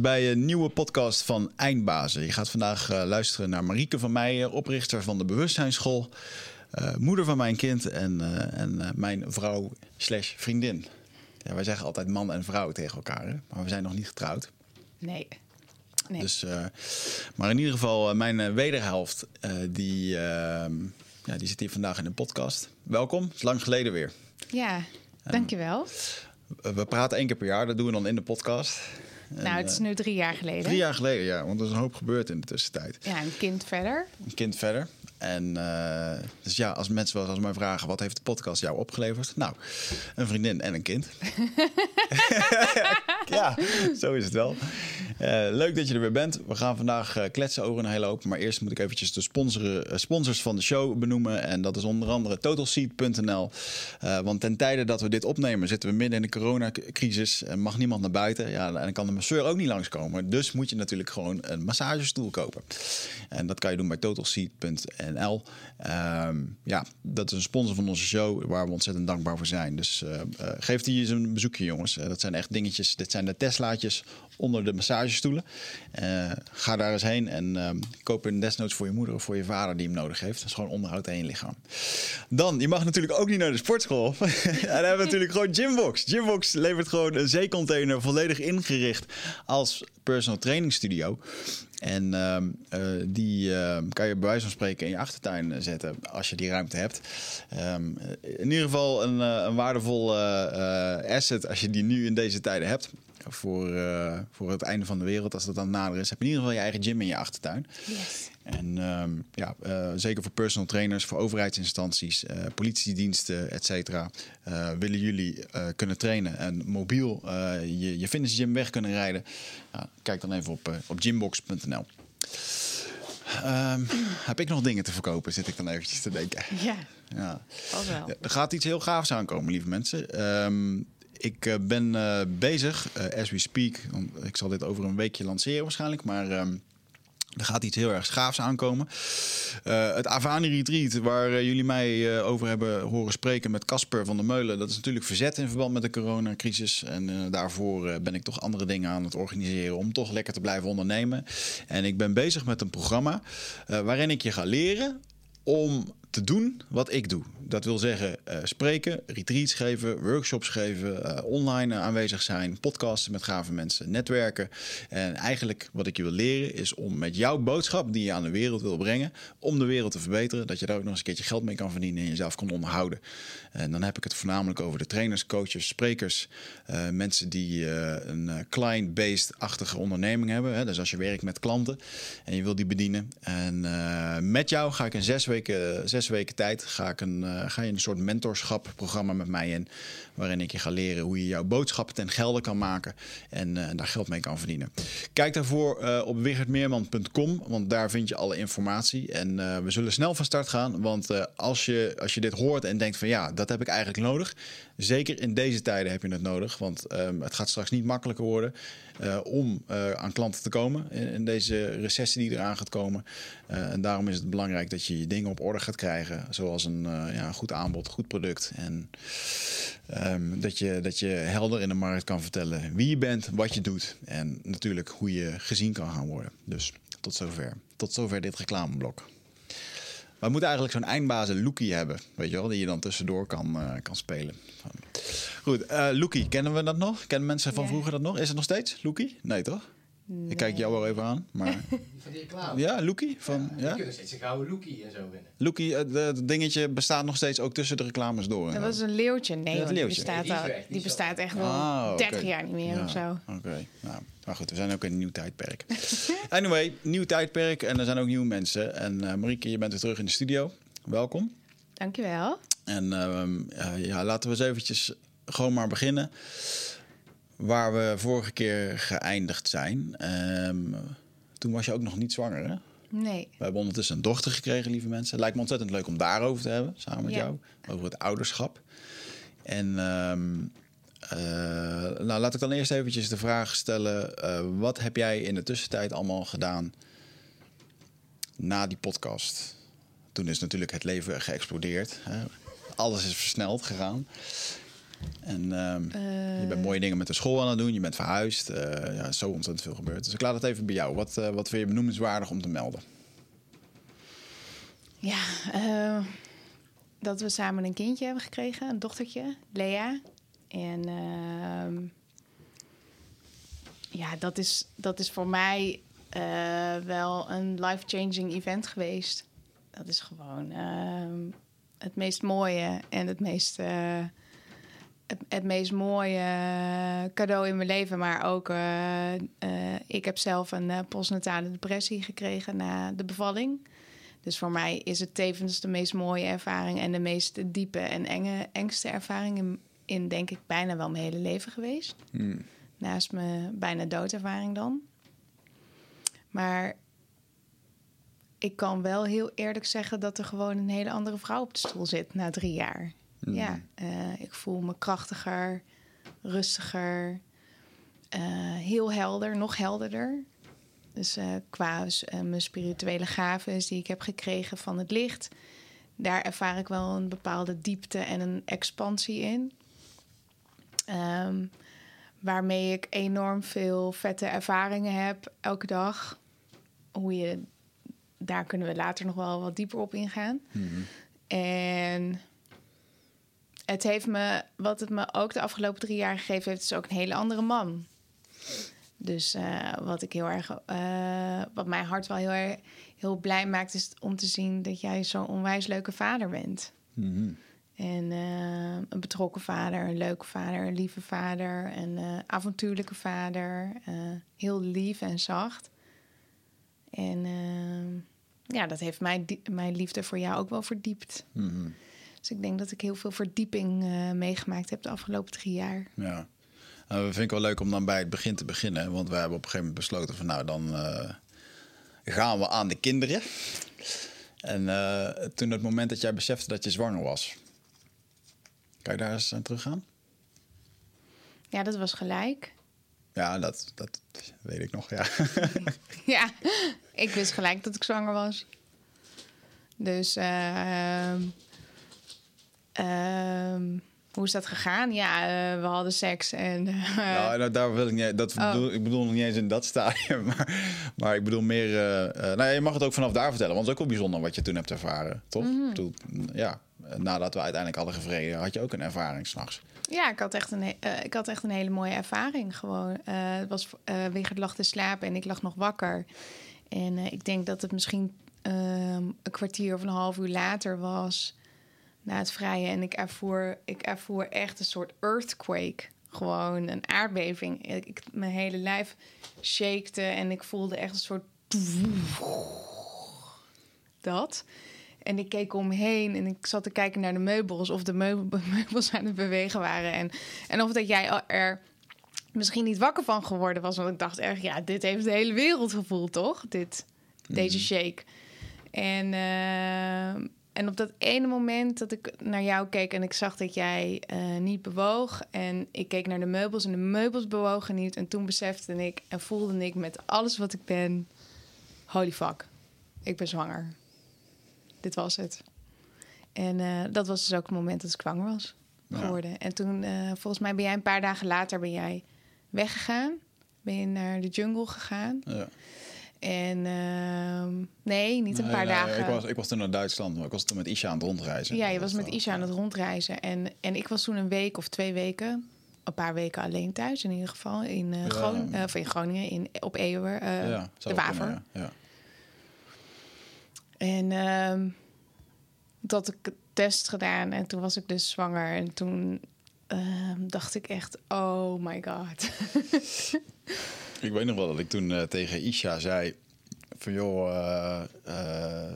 bij een nieuwe podcast van Eindbazen. Je gaat vandaag eh, luisteren naar Marieke van Meijen, oprichter van de Bewustzijnsschool, eh, moeder van mijn kind en, eh, en mijn vrouw slash vriendin. Ja, wij zeggen altijd man en vrouw tegen elkaar, hè? maar we zijn nog niet getrouwd. Nee. nee. Dus, maar in ieder geval, mijn wederhelft, die, ehm, ja, die zit hier vandaag in de podcast. Welkom, het is lang geleden weer. ja, dankjewel. We praten één keer per jaar, dat doen we dan in de podcast. En, nou, het is eh, nu drie jaar geleden. Drie jaar geleden, ja, want er is een hoop gebeurd in de tussentijd. Ja, een kind verder. Een kind verder. En eh, dus ja, als mensen wel eens mij vragen, wat heeft de podcast jou opgeleverd? Nou, een vriendin en een kind. ja, zo is het wel. Eh, leuk dat je er weer bent. We gaan vandaag eh, kletsen over een hele hoop. Maar eerst moet ik eventjes de sponsoren, eh, sponsors van de show benoemen. En dat is onder andere TotalSeat.nl. Want ten tijde dat we dit opnemen zitten we midden in de coronacrisis. En mag niemand naar buiten. Ja, en dan kan de masseur ook niet langskomen. Dus moet je natuurlijk gewoon een massagestoel kopen. En dat kan je doen bij TotalSeat.nl. Ehm, ja, dat is een sponsor van onze show waar we ontzettend dankbaar voor zijn. Dus eh, geef die eens een bezoekje, jongens. Dat zijn echt dingetjes. Dit zijn de Teslaatjes onder de massagestoelen. Eh, ga daar eens heen en ehm, koop een desnoods voor je moeder of voor je vader die hem nodig heeft. Dat is gewoon onderhoud aan je lichaam. Dan, je mag natuurlijk ook niet naar de sportschool. en hebben we natuurlijk gewoon Gymbox. Gymbox levert gewoon een zeecontainer volledig ingericht als personal training studio. En eh, die kan je bij wijze van spreken in je achtertuin eh, zetten als je die ruimte hebt. Ehm, in ieder geval een, eh, een waardevol eh, eh, asset als je die nu in deze tijden hebt. Voor, eh, voor het einde van de wereld, als dat dan nader is, heb je in ieder geval je eigen gym in je achtertuin. Yes. En ehm, ja, eh, zeker voor personal trainers, voor overheidsinstanties, eh, politiediensten, et cetera, willen jullie kunnen trainen en mobiel je, je fitness gym weg kunnen rijden. Kijk dan even op, op gymbox.nl. Ehm, heb ik nog dingen te verkopen, zit ik dan eventjes te denken. Ja, Ja. wel. Ja, er gaat iets heel gaafs aankomen, lieve mensen. Ehm, ik eh, ben eh, bezig, eh, as we speak. Ik zal dit over een weekje lanceren waarschijnlijk, maar ehm, er gaat iets heel erg gaafs aankomen. Het Avani Retreat, waar jullie mij over hebben horen spreken met Casper van der Meulen, dat is natuurlijk verzet in verband met de coronacrisis. En daarvoor ben ik toch andere dingen aan het organiseren om toch lekker te blijven ondernemen. En ik ben bezig met een programma waarin ik je ga leren om te doen wat ik doe. Dat wil zeggen eh, spreken, retreats geven, workshops geven, eh, online aanwezig zijn, podcasten met gave mensen, netwerken. En eigenlijk wat ik je wil leren is om met jouw boodschap die je aan de wereld wil brengen, om de wereld te verbeteren, dat je daar ook nog eens een keertje geld mee kan verdienen en jezelf kan onderhouden. En dan heb ik het voornamelijk over de trainers, coaches, sprekers, eh, mensen die eh, een eh, client-based-achtige onderneming hebben. Hè? Dus als je werkt met klanten en je wil die bedienen. En eh, met jou ga ik in zes weken, weken tijd ga, ik een, eh, ga je een soort mentorschap-programma met mij in. Waarin ik je ga leren hoe je jouw boodschappen ten gelde kan maken. En eh, daar geld mee kan verdienen. Kijk daarvoor eh, op wichertmeerman.com. Want daar vind je alle informatie. En we zullen snel van start gaan. Want als, je, als je dit hoort en denkt van ja, dat heb ik eigenlijk nodig. Zeker in deze tijden heb je het nodig. Want ehm, het gaat straks niet makkelijker worden eh, om eh, aan klanten te komen. In, deze recessie die eraan gaat komen. Eh, en daarom is het belangrijk dat je je dingen op orde gaat krijgen. Zoals een ja, goed aanbod, goed product. En ehm, dat, je, dat je helder in de markt kan vertellen wie je bent, wat je doet. En natuurlijk hoe je gezien kan gaan worden. Dus tot zover. Tot zover dit reclameblok. We moeten eigenlijk zo'n eindbazen Loekie hebben, weet je wel, die je dan tussendoor kan, eh, kan spelen. Goed, eh Loekie, kennen we dat nog? Kennen mensen van Ja. vroeger dat nog? Is het nog steeds Loekie? Nee, toch? Ik kijk jou wel even aan, maar... Van die reclame. Ja, Loekie? Van, Je ja? kunt nog steeds een gouden lookie en zo winnen. Loekie, eh, het dingetje bestaat nog steeds ook tussen de reclames door. Dat was een leeuwtje. Nee, Ja, die leeuwtje. bestaat, Nee, die al, die bestaat echt wel Ah, oké. 30 jaar niet meer Ja, of zo. Oké, nou, maar goed, we zijn ook in een nieuw tijdperk. anyway, nieuw tijdperk en er zijn ook nieuwe mensen. En eh Marieke, je bent weer terug in de studio. Welkom. Dankjewel. En eh, ja, laten we eens eventjes gewoon maar beginnen. Waar we vorige keer geëindigd zijn. Ehm, toen was je ook nog niet zwanger, hè? Nee. We hebben ondertussen een dochter gekregen, lieve mensen. Lijkt me ontzettend leuk om daarover te hebben, samen met Ja. jou. Over het ouderschap. En ehm, eh, nou, laat ik dan eerst eventjes de vraag stellen. eh, wat heb jij in de tussentijd allemaal gedaan na die podcast? Toen is natuurlijk het leven geëxplodeerd. Hè? Alles is versneld gegaan. En ehm, Eh, je bent mooie dingen met de school aan het doen. Je bent verhuisd. ja, zo ontzettend veel gebeurd. Dus ik laat het even bij jou. Wat, wat vind je benoemenswaardig om te melden? Ja, dat we samen een kindje hebben gekregen, een dochtertje, Lea. En ehm, ja, dat is, dat is voor mij eh, wel een life-changing event geweest. Dat is gewoon ehm, het meest mooie en het meest, eh, het, het meest mooie cadeau in mijn leven. Maar ook, eh, ik heb zelf een postnatale depressie gekregen na de bevalling. Dus voor mij is het tevens de meest mooie ervaring en de meest diepe en enge, engste ervaring in, in, denk ik, bijna wel mijn hele leven geweest. Naast mijn bijna doodervaring dan. Maar ik kan wel heel eerlijk zeggen dat er gewoon een hele andere vrouw op de stoel zit na drie jaar. Ja, eh, ik voel me krachtiger, rustiger, eh, heel helder, nog helderder. Dus eh, qua mijn spirituele gaven die ik heb gekregen van het licht, daar ervaar ik wel een bepaalde diepte en een expansie in. Ehm, waarmee ik enorm veel vette ervaringen heb elke dag. Hoe je, daar kunnen we later nog wel wat dieper op ingaan. En het heeft me, wat het me ook de afgelopen drie jaar gegeven heeft, is ook een hele andere man. Dus eh, wat ik heel erg, eh, wat mijn hart wel heel erg heel blij maakt, is om te zien dat jij zo'n onwijs leuke vader bent. En eh, een betrokken vader, een leuke vader, een lieve vader, een eh, avontuurlijke vader. eh, heel lief en zacht. En ja, dat heeft mijn, mijn liefde voor jou ook wel verdiept. Dus ik denk dat ik heel veel verdieping meegemaakt heb de afgelopen drie jaar. Ja. Nou, dat vind ik wel leuk om dan bij het begin te beginnen. Want we hebben op een gegeven moment besloten van nou, dan gaan we aan de kinderen. En toen het moment dat jij besefte dat je zwanger was. Kan je daar eens aan teruggaan? Ja, dat was gelijk. Ja, dat, dat weet ik nog, ja. ja, ik wist gelijk dat ik zwanger was. Dus ehm, ehm, hoe is dat gegaan? Ja, eh, we hadden seks en eh, nou, daar wil ik niet, dat Oh. bedoel, ik bedoel nog niet eens in dat stadium. Maar, maar ik bedoel meer... eh, nou, je mag het ook vanaf daar vertellen. Want het is ook wel bijzonder wat je toen hebt ervaren, toch? Mhm. Ik bedoel, ja, nadat we uiteindelijk hadden gevreden... had je ook een ervaring s'nachts. Ja, ik had, echt een, eh, ik had echt een hele mooie ervaring. Gewoon, eh, het was, eh Wigert lag te slapen en ik lag nog wakker. En eh, ik denk dat het misschien ehm, een kwartier of een half uur later was na het vrijen. En ik ervoer, ik ervoer echt een soort earthquake. Gewoon een aardbeving. Ik, ik- mijn hele lijf shakte en ik voelde echt een soort... Dat. En ik keek omheen en ik zat te kijken naar de meubels. Of de meubel- meubels aan het bewegen waren. En, en of dat jij er misschien niet wakker van geworden was. Want ik dacht erg, ja, dit heeft de hele wereld gevoeld, toch? Dit, deze shake. En, eh, en op dat ene moment dat ik naar jou keek en ik zag dat jij eh, niet bewoog. En ik keek naar de meubels en de meubels bewogen niet. En toen besefte ik en voelde ik met alles wat ik ben... Holy fuck, ik ben zwanger. Dit was het. En eh, dat was dus ook het moment dat ik zwanger was Ja. geworden. En toen, eh, volgens mij ben jij een paar dagen later ben jij weggegaan. Ben je naar de jungle gegaan. Ja. En ehm, nee, niet een Nee, paar nee, dagen. Ik was, ik was toen naar Duitsland, maar ik was toen met Isha aan het rondreizen. Ja, je was met Isha aan het rondreizen. En, en ik was toen een week of twee weken, een paar weken alleen thuis in ieder geval. In, eh, Ja. Groningen, of in Groningen, in, op Ja, de Waver. kunnen. En ehm, dat ik test gedaan en toen was ik dus zwanger. En toen ehm, dacht ik echt, oh my god. Ik weet nog wel dat ik toen eh, tegen Isha zei: van joh, eh, eh,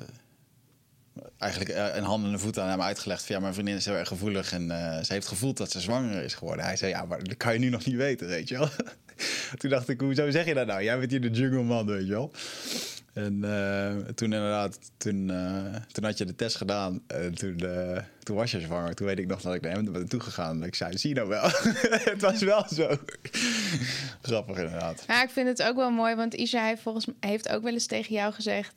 eigenlijk een hand en een voet aan hem uitgelegd. Van ja, mijn vriendin is heel erg gevoelig en ze heeft gevoeld dat ze zwanger is geworden. Hij zei: ja, maar dat kan je nu nog niet weten, weet je wel. toen dacht ik: hoezo zeg je dat nou? Jij bent hier de jungle man, weet je wel. En eh, toen inderdaad, toen, eh, toen had je de test gedaan. En toen, eh, toen was je zwanger. Toen weet ik nog dat ik naar hem ben toe gegaan. En ik zei, zie je nou wel? het was wel zo. Grappig inderdaad. Ja, ik vind het ook wel mooi, want Isha heeft, volgens heeft ook wel eens tegen jou gezegd...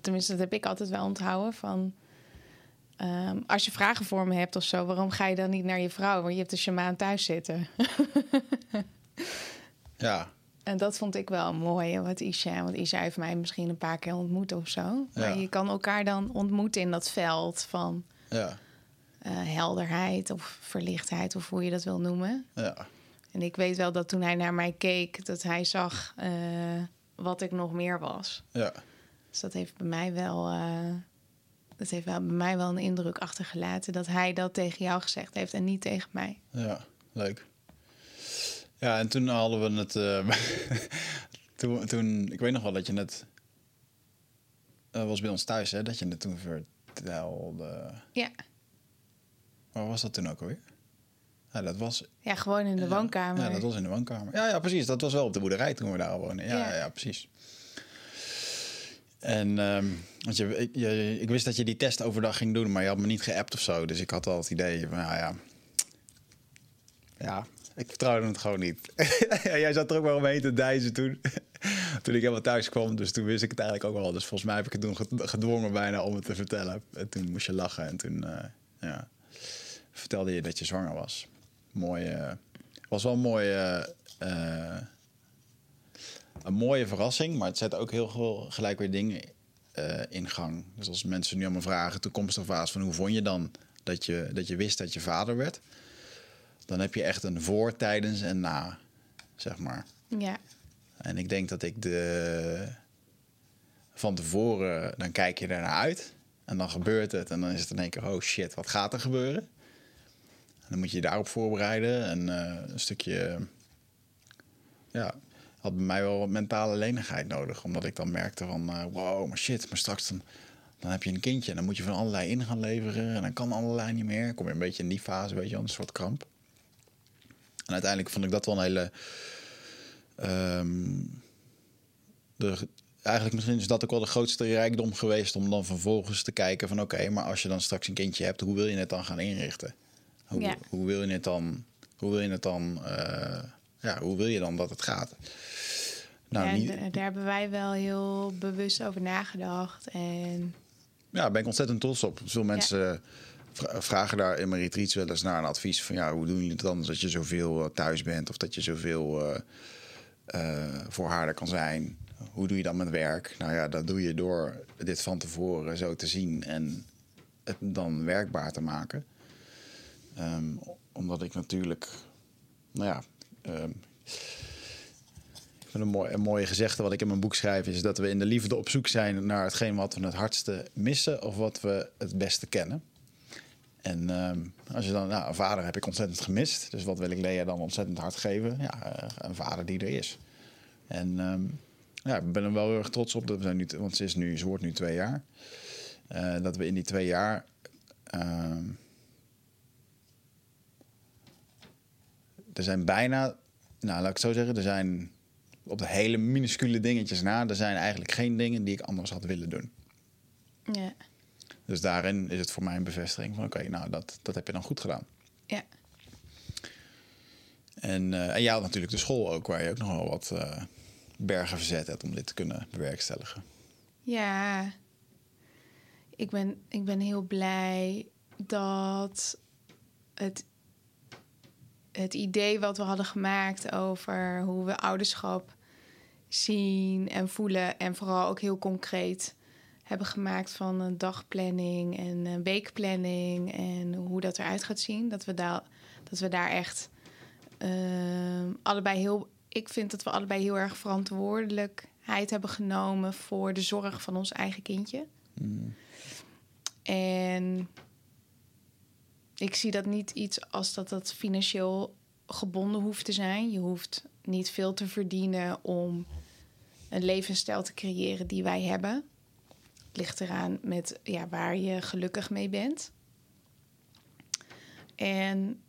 tenminste, dat heb ik altijd wel onthouden, van... ehm, als je vragen voor me hebt of zo, waarom ga je dan niet naar je vrouw? Want je hebt een shamaan thuis zitten. Ja, En dat vond ik wel mooi, wat Isha. Want Isha heeft mij misschien een paar keer ontmoet of zo. Maar Ja. je kan elkaar dan ontmoeten in dat veld van ja, eh, helderheid of verlichtheid, of hoe je dat wil noemen. ja. En ik weet wel dat toen hij naar mij keek, dat hij zag eh, wat ik nog meer was. ja. Dus dat heeft bij mij wel, eh, dat heeft wel bij mij wel een indruk achtergelaten dat hij dat tegen jou gezegd heeft en niet tegen mij. Ja, leuk. Ja, en toen hadden we het. eh, toen, toen, ik weet nog wel dat je net. eh, was bij ons thuis, hè? Dat je het toen vertelde. Ja, Waar was dat toen ook alweer? Ja, dat was. ja gewoon in de ja, woonkamer. Ja, dat was in de woonkamer. Ja, ja, precies. Dat was wel op de boerderij toen we daar wonen. Ja, Ja. precies. En ehm, want je, ik- je, ik wist dat je die test overdag ging doen, maar je had me niet geappt of zo. Dus ik had al het idee van, nou ja, ja, ik vertrouwde het gewoon niet. Jij zat er ook wel omheen te dijzen toen. toen ik helemaal thuis kwam. Dus toen wist ik het eigenlijk ook al. Dus volgens mij heb ik het toen ged- gedwongen bijna om het te vertellen. En toen moest je lachen. En toen eh, ja, vertelde je dat je zwanger was. Mooi. eh, was wel een mooie, eh, een mooie verrassing. Maar het zet ook heel veel gelijk weer dingen in gang. Dus als mensen nu allemaal vragen, toekomstige fase van hoe vond je dan dat je, dat je wist dat je vader werd? Dan heb je echt een voor, tijdens en na, zeg maar. Ja, En ik denk dat ik de. Van tevoren, dan kijk je ernaar uit. En dan gebeurt het. En dan is het in één keer, oh shit, wat gaat er gebeuren? En dan moet je je daarop voorbereiden. En eh, een stukje. Ja, had bij mij wel wat mentale lenigheid nodig. Omdat ik dan merkte van, eh, wow, maar shit, maar straks dan, dan heb je een kindje. En dan moet je van allerlei in gaan leveren. En dan kan allerlei niet meer. Kom je een beetje in die fase, weet je een soort kramp. En uiteindelijk vond ik dat wel een hele Ehm, de, eigenlijk misschien is dat ook wel de grootste rijkdom geweest om dan vervolgens te kijken van oké, maar als je dan straks een kindje hebt, hoe wil je het dan gaan inrichten? Hoe, Ja. hoe wil je het dan? Hoe wil je het dan? eh, ja, hoe wil je dan dat het gaat? Nou, ja, niet, d- daar hebben wij wel heel bewust over nagedacht. En ja, daar ben ik ontzettend trots op. Veel mensen vragen daar in mijn retreats wel eens naar een advies van ja, hoe doen jullie het dan dat je zoveel eh, thuis bent of dat je zoveel eh, eh, voor haar kan zijn? Hoe doe je dat met werk? Nou ja, dat doe je door dit van tevoren zo te zien en het dan werkbaar te maken. Ehm, omdat ik natuurlijk, nou ja, ehm, een, een mooie gezegde wat ik in mijn boek schrijf is dat we in de liefde op zoek zijn naar hetgeen wat we het hardste missen of wat we het beste kennen. En ehm, als je dan, nou, een vader heb ik ontzettend gemist. Dus wat wil ik Lea dan ontzettend hard geven? Ja, eh, een vader die er is. En ehm, ja, ik ben er wel heel erg trots op dat we zijn nu, want ze is nu, ze wordt nu twee jaar. Eh, dat we in die twee jaar. ehm, er zijn bijna, nou laat ik het zo zeggen, er zijn op de hele minuscule dingetjes na, er zijn eigenlijk geen dingen die ik anders had willen doen. ja, Dus daarin is het voor mij een bevestiging van oké, nou dat, dat heb je dan goed gedaan. ja, En, eh en jij had natuurlijk de school ook, waar je ook nog wel wat eh, bergen verzet hebt om dit te kunnen bewerkstelligen. ja. Ik ben, ik ben heel blij dat het, het idee wat we hadden gemaakt over hoe we ouderschap zien en voelen. En vooral ook heel concreet hebben gemaakt van een dagplanning en een weekplanning en hoe dat eruit gaat zien. Dat we daar, dat we daar echt ehm, allebei heel. Ik vind dat we allebei heel erg verantwoordelijkheid hebben genomen voor de zorg van ons eigen kindje. En ik zie dat niet iets als dat dat financieel gebonden hoeft te zijn. Je hoeft niet veel te verdienen om een levensstijl te creëren die wij hebben. Ligt eraan met ja, waar je gelukkig mee bent. En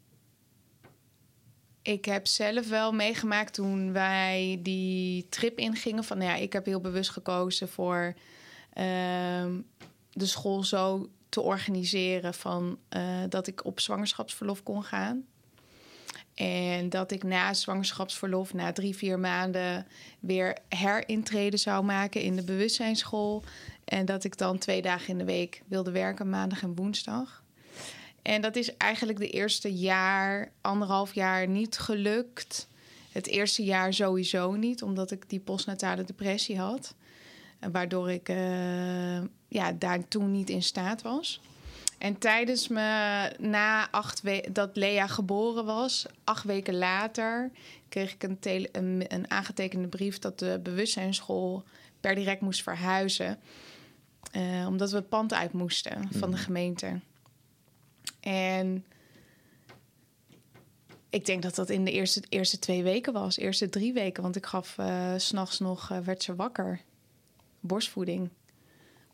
ik heb zelf wel meegemaakt toen wij die trip ingingen. Van nou ja, ik heb heel bewust gekozen voor ehm, de school zo te organiseren van eh, dat ik op zwangerschapsverlof kon gaan. En dat ik na zwangerschapsverlof, na drie, vier maanden, weer herintreden zou maken in de bewustzijnsschool. En dat ik dan twee dagen in de week wilde werken, maandag en woensdag. En dat is eigenlijk de eerste jaar, anderhalf jaar niet gelukt. Het eerste jaar sowieso niet, omdat ik die postnatale depressie had. Waardoor ik eh, ja, daar toen niet in staat was. En tijdens me, na acht weken dat Lea geboren was, acht weken later, kreeg ik een, een, een aangetekende brief dat de bewustzijnsschool per direct moest verhuizen. Eh, omdat we het pand uit moesten van de gemeente. En ik denk dat dat in de eerste, eerste twee weken was, eerste drie weken. Want ik gaf s s'nachts nog, eh, werd ze wakker. Borstvoeding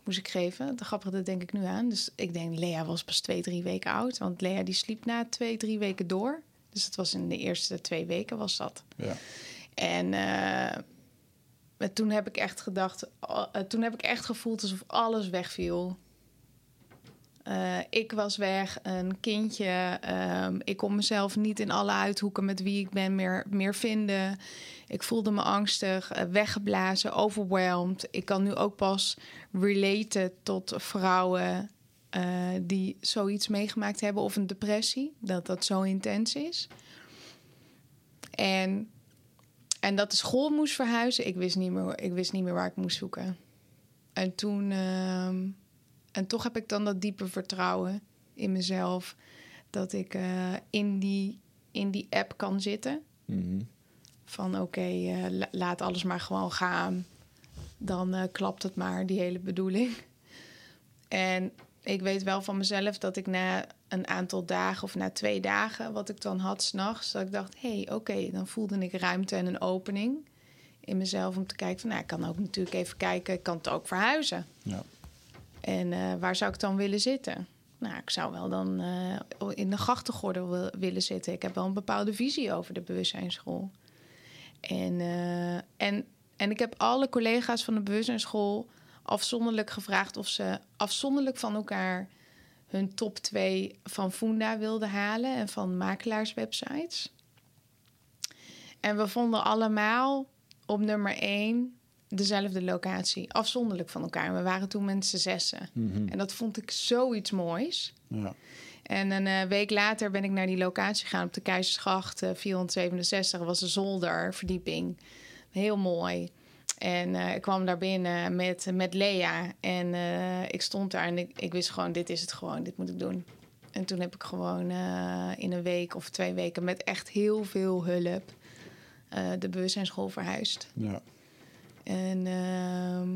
moest ik geven. De grappige, dat denk ik nu aan. Dus ik denk, Lea was pas twee, drie weken oud. Want Lea die sliep na twee, drie weken door. Dus het was in de eerste twee weken was dat. Ja. En toen heb ik echt gedacht, eh, toen heb ik echt gevoeld alsof alles wegviel. Eh, ik was weg, een kindje. ehm, ik kon mezelf niet in alle uithoeken met wie ik ben meer, meer vinden. Ik voelde me angstig, eh, weggeblazen, overwhelmed. Ik kan nu ook pas relaten tot vrouwen die zoiets meegemaakt hebben of een depressie, dat dat zo intens is. En, en dat de school moest verhuizen, ik wist niet meer, ik wist niet meer waar ik moest zoeken. En toen, ehm, en toch heb ik dan dat diepe vertrouwen in mezelf dat ik eh, in, die, in die app kan zitten. Mhm. Van oké, eh, la- laat alles maar gewoon gaan. Dan eh, klapt het maar, die hele bedoeling. En ik weet wel van mezelf dat ik na een aantal dagen of na twee dagen, wat ik dan had s'nachts, dat ik dacht: hé, hey, oké, dan voelde ik ruimte en een opening in mezelf om te kijken van, nou, ik kan ook natuurlijk even kijken, ik kan het ook verhuizen. Ja. En eh, waar zou ik dan willen zitten? Nou, ik zou wel dan eh, in de grachtengordel wil- willen zitten. Ik heb wel een bepaalde visie over de bewustzijnsschool. En, eh, en, en ik heb alle collega's van de bewustzijnsschool afzonderlijk gevraagd of ze afzonderlijk van elkaar hun top 2 van Funda wilden halen en van makelaarswebsites. En we vonden allemaal op nummer 1 dezelfde locatie, afzonderlijk van elkaar. We waren toen met z'n zessen. Mhm. En dat vond ik zoiets moois. Ja. En een eh, week later ben ik naar die locatie gegaan op de Keizersgracht eh, 467. Er was een zolderverdieping. Heel mooi. En eh, ik kwam daar binnen met, met Lea. En eh, ik stond daar en ik, ik wist gewoon, dit is het gewoon. Dit moet ik doen. En toen heb ik gewoon eh, in een week of twee weken met echt heel veel hulp de bewustzijnsschool verhuisd. Ja. En, ehm,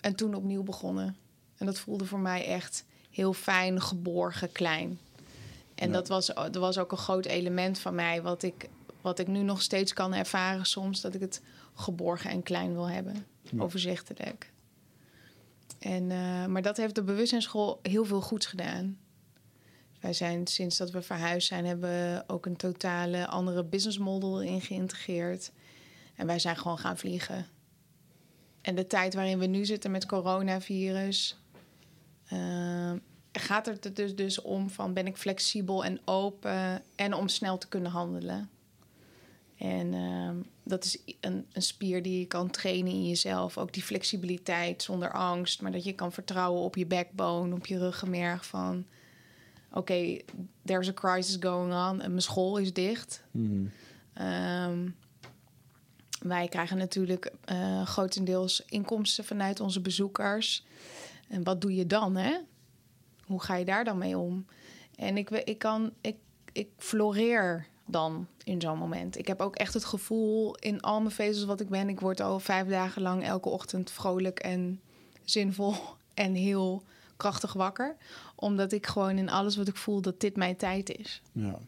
en toen opnieuw begonnen. En dat voelde voor mij echt heel fijn, geborgen, klein. En Ja. dat, was, dat was ook een groot element van mij, wat ik, wat ik nu nog steeds kan ervaren soms, dat ik het geborgen en klein wil hebben. Ja. Overzichtelijk. En, eh, maar dat heeft de bewustzijnsschool heel veel goeds gedaan. Wij zijn sinds dat we verhuisd zijn, hebben we ook een totale andere business model in geïntegreerd. En wij zijn gewoon gaan vliegen. En de tijd waarin we nu zitten met coronavirus, eh, gaat het er dus, dus om van ben ik flexibel en open en om snel te kunnen handelen. En ehm, dat is een, een spier die je kan trainen in jezelf. Ook die flexibiliteit zonder angst, maar dat je kan vertrouwen op je backbone, op je ruggenmerg van oké, there's a crisis going on en mijn school is dicht. Mhm. Ehm, wij krijgen natuurlijk eh, grotendeels inkomsten vanuit onze bezoekers. En wat doe je dan, hè? Hoe ga je daar dan mee om? En ik, ik kan, ik, ik floreer dan in zo'n moment. Ik heb ook echt het gevoel in al mijn vezels wat ik ben. Ik word al vijf dagen lang elke ochtend vrolijk en zinvol en heel krachtig wakker. Omdat ik gewoon in alles wat ik voel dat dit mijn tijd is Ja.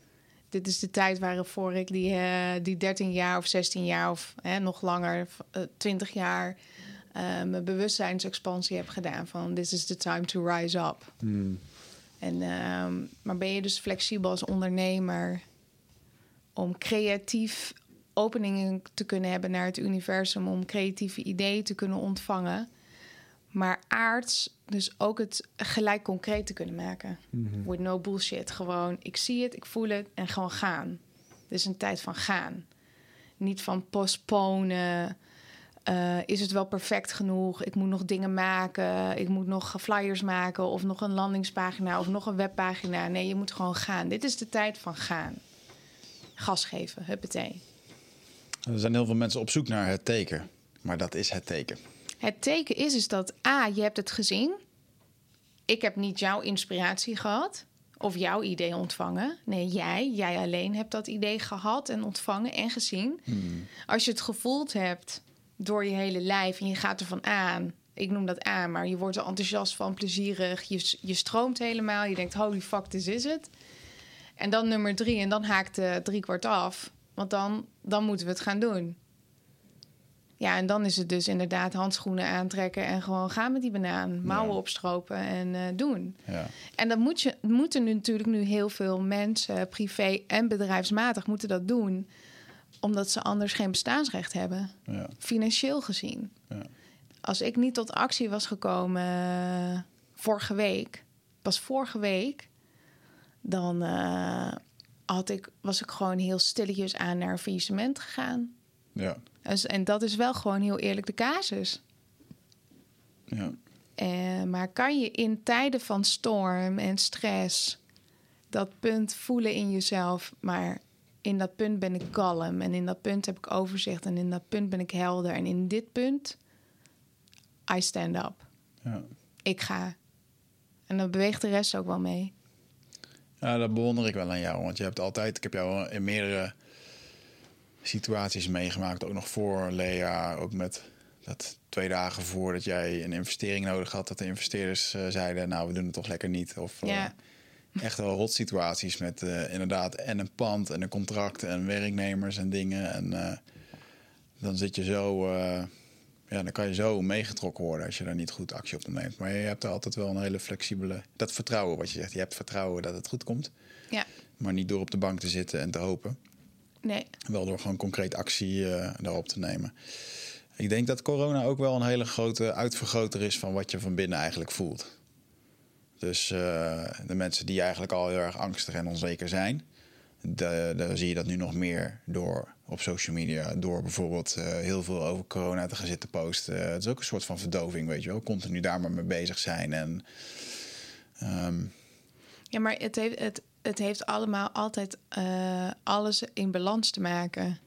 dit is de tijd waarvoor ik die, eh, die 13 jaar of 16 jaar of hè, nog langer, eh, 20 jaar, eh, mijn bewustzijnsexpansie heb gedaan. Van this is the time to rise up. Mhm. En, ehm, maar ben je dus flexibel als ondernemer om creatief openingen te kunnen hebben naar het universum, om creatieve ideeën te kunnen ontvangen, maar aards dus ook het gelijk concreet te kunnen maken. Mhm. With no bullshit. Gewoon, ik zie het, ik voel het en gewoon gaan. Dit is een tijd van gaan. Niet van postponen. Eh, is het wel perfect genoeg? Ik moet nog dingen maken. Ik moet nog flyers maken. Of nog een landingspagina. Of nog een webpagina. Nee, je moet gewoon gaan. Dit is de tijd van gaan. Gas geven, huppatee. Er zijn heel veel mensen op zoek naar het teken. Maar dat is het teken. Het teken is, is dat A, je hebt het gezien. Ik heb niet jouw inspiratie gehad. Of jouw idee ontvangen. Nee, jij, jij alleen hebt dat idee gehad en ontvangen en gezien. Als je het gevoeld hebt door je hele lijf en je gaat ervan aan. Ik noem dat aan, maar je wordt er enthousiast van, plezierig. Je, je stroomt helemaal. Je denkt, holy fuck, dit is het. En dan nummer drie, en dan haakt de driekwart af. Want dan, dan moeten we het gaan doen. Ja, en dan is het dus inderdaad handschoenen aantrekken en gewoon gaan met die banaan. Mouwen Ja. opstropen en eh, doen. Ja. En dan moet je, moeten nu natuurlijk nu heel veel mensen, privé en bedrijfsmatig, moeten dat doen. Omdat ze anders geen bestaansrecht hebben, Ja. financieel gezien. Ja. Als ik niet tot actie was gekomen eh, vorige week, pas vorige week, dan eh, had ik, was ik gewoon heel stilletjes aan naar faillissement gegaan. Ja. Dus, en dat is wel gewoon heel eerlijk de casus. Ja. Eh, maar kan je in tijden van storm en stress dat punt voelen in jezelf, maar in dat punt ben ik kalm en in dat punt heb ik overzicht en in dat punt ben ik helder en in dit punt I stand up. Ja. Ik ga. En dan beweegt de rest ook wel mee. Ja, dat bewonder ik wel aan jou. Want je hebt altijd, ik heb jou in meerdere situaties meegemaakt. Ook nog voor Lea. Ook met dat twee dagen voordat jij een investering nodig had. Dat de investeerders eh, zeiden, nou we doen het toch lekker niet. Of eh, echt wel rot situaties met eh, inderdaad en een pand en een contract en werknemers en dingen. En dan zit je zo, ja, dan kan je zo meegetrokken worden als je daar niet goed actie op neemt. Maar je hebt er altijd wel een hele flexibele, dat vertrouwen wat je zegt. Je hebt vertrouwen dat het goed komt. Ja. Maar niet door op de bank te zitten en te hopen. Nee. Wel door gewoon concreet actie eh, daarop te nemen. Ik denk dat corona ook wel een hele grote uitvergroter is van wat je van binnen eigenlijk voelt. Dus eh, de mensen die eigenlijk al heel erg angstig en onzeker zijn, daar zie je dat nu nog meer door op social media. Door bijvoorbeeld eh, heel veel over corona te gaan zitten posten. Het is ook een soort van verdoving, weet je wel. Continu daar maar mee bezig zijn. En ehm, Ja, maar het heeft, het, het heeft allemaal altijd eh, alles in balans te maken.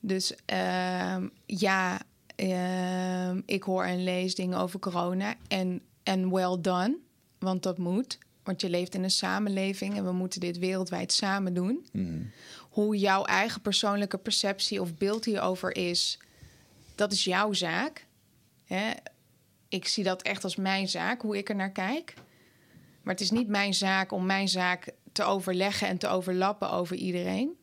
Dus ehm, ja, ehm, ik hoor en lees dingen over corona. En, en well done, want dat moet. Want je leeft in een samenleving en we moeten dit wereldwijd samen doen. Hoe jouw eigen persoonlijke perceptie of beeld hierover is, dat is jouw zaak. Hè? Ik zie dat echt als mijn zaak, hoe ik er naar kijk. Maar het is niet mijn zaak om mijn zaak te overleggen en te overlappen over iedereen.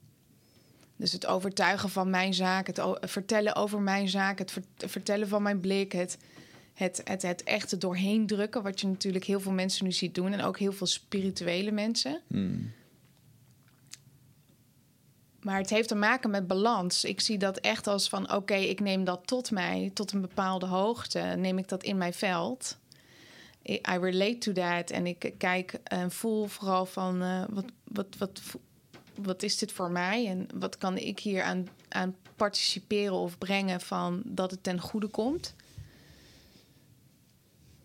Dus het overtuigen van mijn zaak, het vertellen over mijn zaak, het ver- vertellen van mijn blik, het, het, het, het echt er doorheen drukken, wat je natuurlijk heel veel mensen nu ziet doen en ook heel veel spirituele mensen. Maar het heeft te maken met balans. Ik zie dat echt als van oké, ik neem dat tot mij, tot een bepaalde hoogte, neem ik dat in mijn veld. I relate to that. En ik kijk en voel vooral van eh, wat, wat, wat, wat is dit voor mij? En wat kan ik hier aan, aan participeren of brengen van dat het ten goede komt?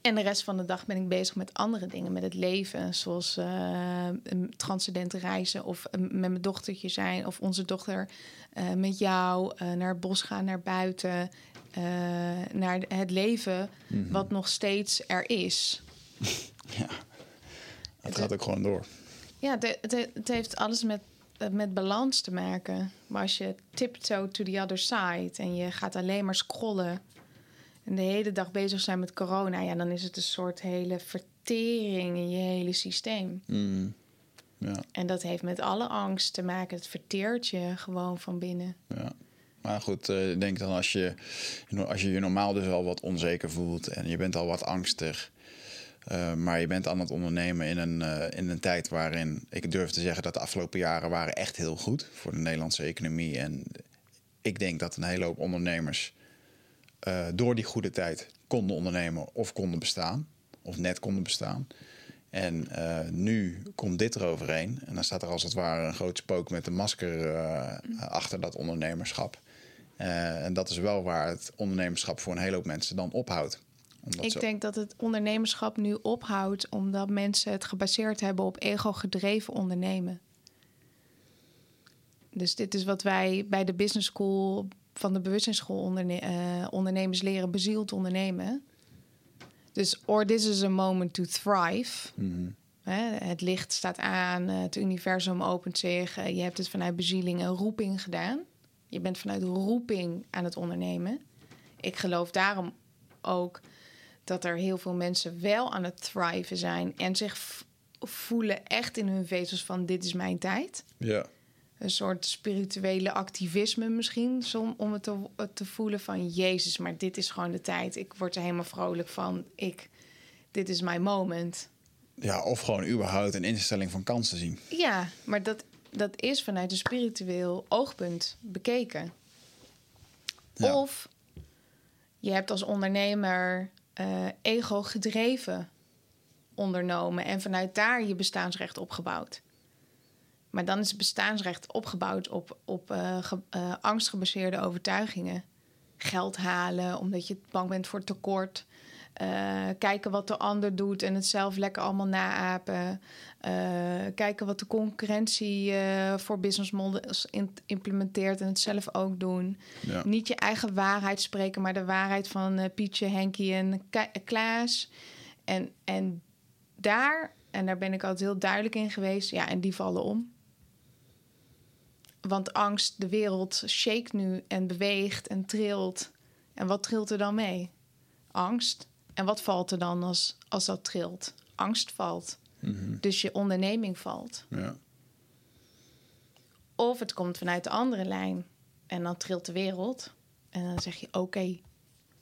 En de rest van de dag ben ik bezig met andere dingen, met het leven. Zoals eh, transcendente reizen of eh, met mijn dochtertje zijn. Of onze dochter eh, met jou naar het bos gaan, naar buiten. naar het leven wat nog steeds er is. ja, het gaat ook gewoon door. Ja, het, het, het heeft alles met, met balans te maken. Maar als je tiptoe to the other side en je gaat alleen maar scrollen en de hele dag bezig zijn met corona, ja, dan is het een soort hele vertering in je hele systeem. Mm. Ja, En dat heeft met alle angst te maken. Het verteert je gewoon van binnen. ja. Maar goed, eh, ik denk dan als je, als je je normaal dus al wat onzeker voelt en je bent al wat angstig. eh, maar je bent aan het ondernemen in een, eh, in een tijd waarin ik durf te zeggen dat de afgelopen jaren waren echt heel goed voor de Nederlandse economie. En ik denk dat een hele hoop ondernemers eh, door die goede tijd konden ondernemen of konden bestaan. Of net konden bestaan. En eh, nu komt dit eroverheen. En dan staat er als het ware een groot spook met een masker eh, achter dat ondernemerschap. En dat is wel waar het ondernemerschap voor een hele hoop mensen dan ophoudt. Omdat Ik denk dat het ondernemerschap nu ophoudt omdat mensen het gebaseerd hebben op ego-gedreven ondernemen. Dus dit is wat wij bij de business school van de bewustzijnsschool onderne eh, ondernemers leren bezield ondernemen. Dus or this is a moment to thrive. Mhm. Hè, het licht staat aan, het universum opent zich. eh, Je hebt het vanuit bezieling en roeping gedaan. Je bent vanuit roeping aan het ondernemen. Ik geloof daarom ook dat er heel veel mensen wel aan het thriven zijn en zich voelen echt in hun vezels van dit is mijn tijd. Ja. Een soort spirituele activisme misschien, om het te, te voelen van Jezus, maar dit is gewoon de tijd. Ik word er helemaal vrolijk van. Ik, dit is mijn moment. ja, of gewoon überhaupt een instelling van kansen zien. Ja, maar dat, dat is vanuit een spiritueel oogpunt bekeken. Ja. Of je hebt als ondernemer eh, ego gedreven ondernomen en vanuit daar je bestaansrecht opgebouwd. Maar dan is het bestaansrecht opgebouwd op, op eh, ge- eh, angstgebaseerde overtuigingen. Geld halen omdat je bang bent voor tekort. Eh, kijken wat de ander doet en het zelf lekker allemaal naapen. Kijken wat de concurrentie voor business models in- implementeert en het zelf ook doen. Ja. Niet je eigen waarheid spreken, maar de waarheid van Pietje, Henkie en Ka- Klaas. En, en daar, en daar ben ik altijd heel duidelijk in geweest, ja, en die vallen om. Want angst, de wereld shake nu en beweegt en trilt. En wat trilt er dan mee? Angst. En wat valt er dan als, als dat trilt? Angst valt. Mhm. Dus je onderneming valt. Ja. Of het komt vanuit de andere lijn. En dan trilt de wereld. En dan zeg je, oké,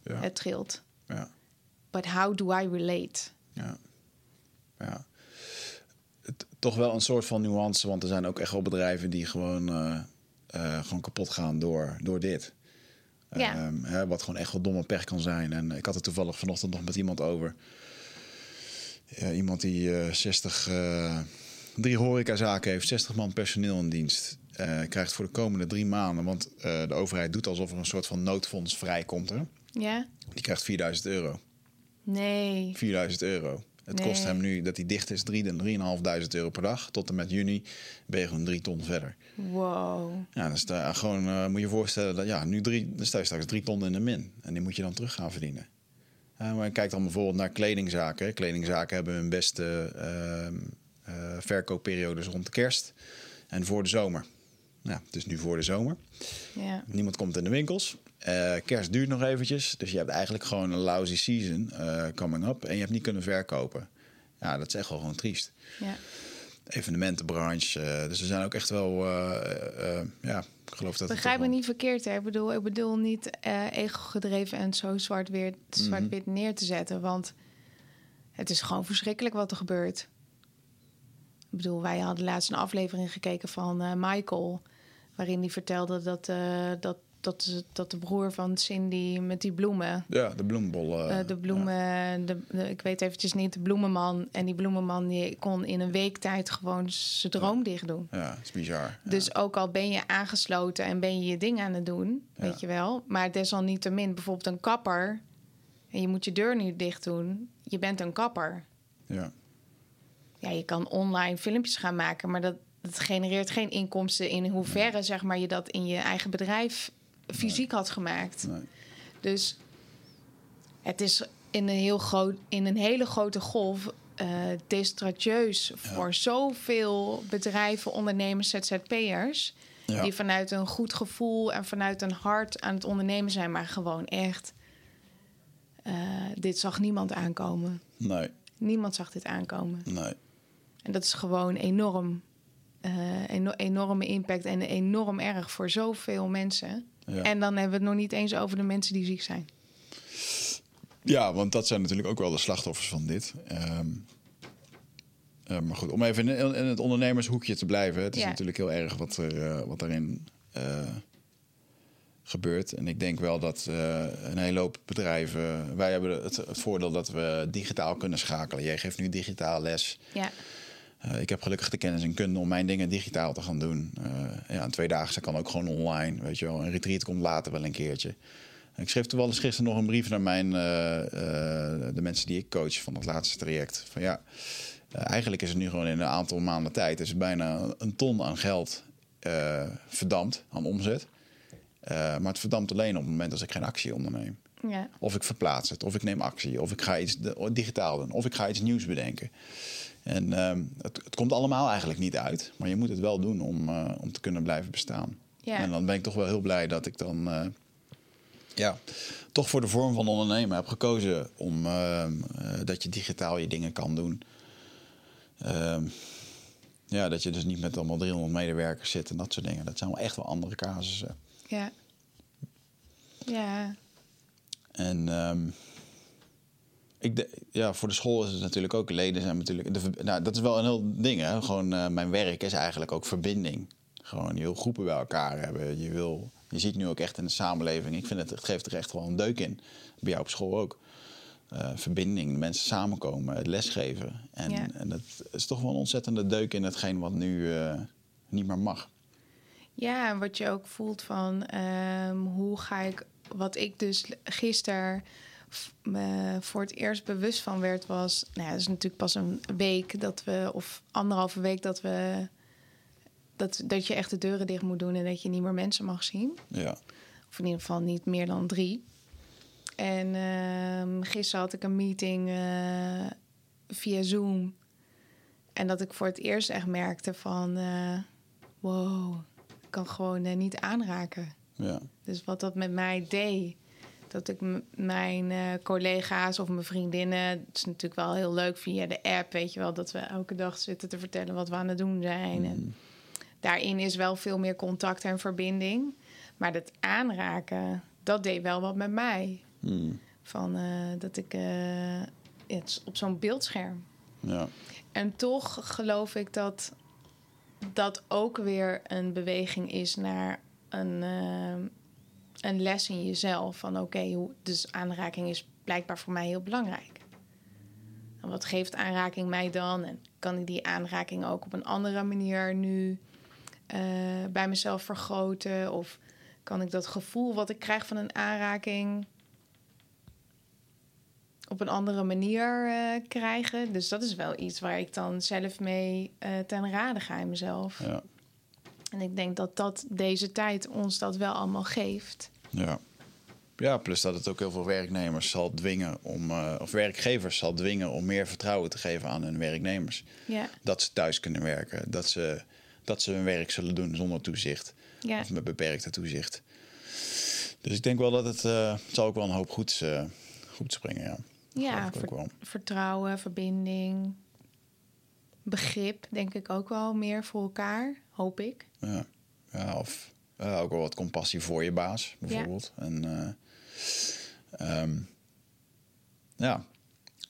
Ja. het trilt. Ja. But how do I relate? Ja. Toch wel een soort van nuance, want er zijn ook echt wel bedrijven die gewoon, eh, eh, gewoon kapot gaan door, door dit. Ja. Ehm, hè, wat gewoon echt wel domme pech kan zijn. En ik had het toevallig vanochtend nog met iemand over. Iemand die eh 60, eh, drie horecazaken heeft, 60 man personeel in dienst. krijgt voor de komende drie maanden, want de overheid doet alsof er een soort van noodfonds vrijkomt. Hè? Ja? Die krijgt 4000 euro. Nee. 4000 euro. Het Nee. kost hem nu dat hij dicht is 3 3.500 euro per dag. Tot en met juni ben je gewoon 3 ton verder. Wow. Ja, dan sta, gewoon, eh, moet je je voorstellen dat ja, nu drie, dan sta je straks 3 ton in de min. En die moet je dan terug gaan verdienen. Eh, maar kijk dan bijvoorbeeld naar kledingzaken. Kledingzaken hebben hun beste eh, verkoopperiodes rond de kerst en voor de zomer. Ja, het is nu voor de zomer. Ja. Niemand komt in de winkels. Eh, kerst duurt nog eventjes. Dus je hebt eigenlijk gewoon een lousy season eh, coming up. En je hebt niet kunnen verkopen. Ja, dat is echt wel gewoon triest. Ja. Evenementenbranche. eh, dus er zijn ook echt wel... ja, ik geloof dat... Begrijp me wel- niet verkeerd, hè? Ik bedoel, ik bedoel niet ego-gedreven en zo zwart-wit zwart neer te zetten. Want het is gewoon verschrikkelijk wat er gebeurt. Ik bedoel, wij hadden laatst een aflevering gekeken van Michael... waarin hij vertelde dat, dat, dat, dat de broer van Cindy met die bloemen... Ja, de bloembollen. Eh, de bloemen, de, de- ik weet eventjes niet, de bloemenman. En die bloemenman die kon in een week tijd gewoon zijn droom dicht doen. Ja, het is bizar. Ja. Dus ook al ben je aangesloten en ben je je ding aan het doen, weet je wel. Maar desalniettemin, bijvoorbeeld een kapper. En je moet je deur nu dicht doen. Je bent een kapper. Ja. Ja, je kan online filmpjes gaan maken, maar dat, dat genereert geen inkomsten in hoeverre zeg maar, je dat in je eigen bedrijf fysiek had gemaakt. Nee. Dus het is in een, heel groot, in een hele grote golf desastreus voor zoveel bedrijven, ondernemers, ZZP'ers. Ja. Die vanuit een goed gevoel en vanuit een hart aan het ondernemen zijn, maar gewoon echt. eh, dit zag niemand aankomen. Nee, Niemand zag dit aankomen. nee. En dat is gewoon enorm. eh, eno- enorme impact en enorm erg voor zoveel mensen. Ja. En dan hebben we het nog niet eens over de mensen die ziek zijn. Ja, want dat zijn natuurlijk ook wel de slachtoffers van dit. Ehm, eh, maar goed, om even in, in het ondernemershoekje te blijven. Het is Ja. natuurlijk heel erg wat, er, eh, wat daarin eh, gebeurt. En ik denk wel dat een hele hoop bedrijven... Wij hebben het, het voordeel dat we digitaal kunnen schakelen. Jij geeft nu digitaal les. Ja, Eh, ik heb gelukkig de kennis en kunde om mijn dingen digitaal te gaan doen. Eh ja, een tweedaagse kan ook gewoon online. Weet je wel. Een retreat komt later wel een keertje. Ik schreef toevallig gisteren nog een brief naar mijn, eh, de mensen die ik coach van het laatste traject. Van ja, eigenlijk is het nu gewoon in een aantal maanden tijd... is het bijna een ton aan geld verdampt, aan omzet. Maar het verdampt alleen op het moment als ik geen actie onderneem. ja, Of ik verplaats het, of ik neem actie, of ik ga iets digitaal doen, of ik ga iets nieuws bedenken. En ehm, het, het komt allemaal eigenlijk niet uit, maar je moet het wel doen om, eh, om te kunnen blijven bestaan. Ja. En dan ben ik toch wel heel blij dat ik dan eh, ja, toch voor de vorm van ondernemen heb gekozen om ehm, eh, dat je digitaal je dingen kan doen. Ehm, ja, dat je dus niet met allemaal 300 medewerkers zit en dat soort dingen. Dat zijn wel echt wel andere casussen. ja. Ja, En ik de, ja, voor de school is het natuurlijk ook leden zijn natuurlijk. De, nou, dat is wel een heel ding. Hè? Gewoon eh, mijn werk is eigenlijk ook verbinding. Gewoon je wil groepen bij elkaar hebben. Je wil. Je ziet nu ook echt in de samenleving. Ik vind het, het geeft er echt wel een deuk in. Bij jou op school ook. Eh, verbinding, mensen samenkomen, het lesgeven. En, Ja. en dat is toch wel een ontzettende deuk in hetgeen wat nu eh, niet meer mag. Ja, en wat je ook voelt van ehm, hoe ga ik, wat ik dus gisteren me voor het eerst bewust van werd, was, nou ja, het is natuurlijk pas een week dat we, of anderhalve week dat we, dat, dat je echt de deuren dicht moet doen en dat je niet meer mensen mag zien. Ja, Of in ieder geval niet meer dan drie. En ehm, gisteren had ik een meeting eh, via Zoom. En dat ik voor het eerst echt merkte van... eh, wow, ik kan gewoon eh, niet aanraken. ja, Dus wat dat met mij deed... dat ik mijn eh, collega's of mijn vriendinnen... het is natuurlijk wel heel leuk via de app, weet je wel... dat we elke dag zitten te vertellen wat we aan het doen zijn. En daarin is wel veel meer contact en verbinding. Maar dat aanraken, dat deed wel wat met mij. Hmm. Van eh, dat ik eh, het op zo'n beeldscherm. ja, En toch geloof ik dat dat ook weer een beweging is naar een, een les in jezelf. Van oké, hoe dus aanraking is blijkbaar voor mij heel belangrijk. En wat geeft aanraking mij dan? En kan ik die aanraking ook op een andere manier nu eh, bij mezelf vergroten? Of kan ik dat gevoel wat ik krijg van een aanraking op een andere manier eh, krijgen? Dus dat is wel iets waar ik dan zelf mee eh, ten rade ga in mezelf. ja, En ik denk dat, dat deze tijd ons dat wel allemaal geeft. ja. Ja, plus dat het ook heel veel werknemers zal dwingen om, eh, of werkgevers zal dwingen om meer vertrouwen te geven aan hun werknemers. Ja, Dat ze thuis kunnen werken, dat ze, dat ze hun werk zullen doen zonder toezicht ja, of met beperkte toezicht. Dus ik denk wel dat het, eh, het zal ook wel een hoop goeds, eh goeds brengen. Ja, ja ver- vertrouwen, verbinding, begrip, denk ik ook wel meer voor elkaar, hoop ik. Ja, ja of eh, ook wel wat compassie voor je baas, bijvoorbeeld. En eh, ehm, ja,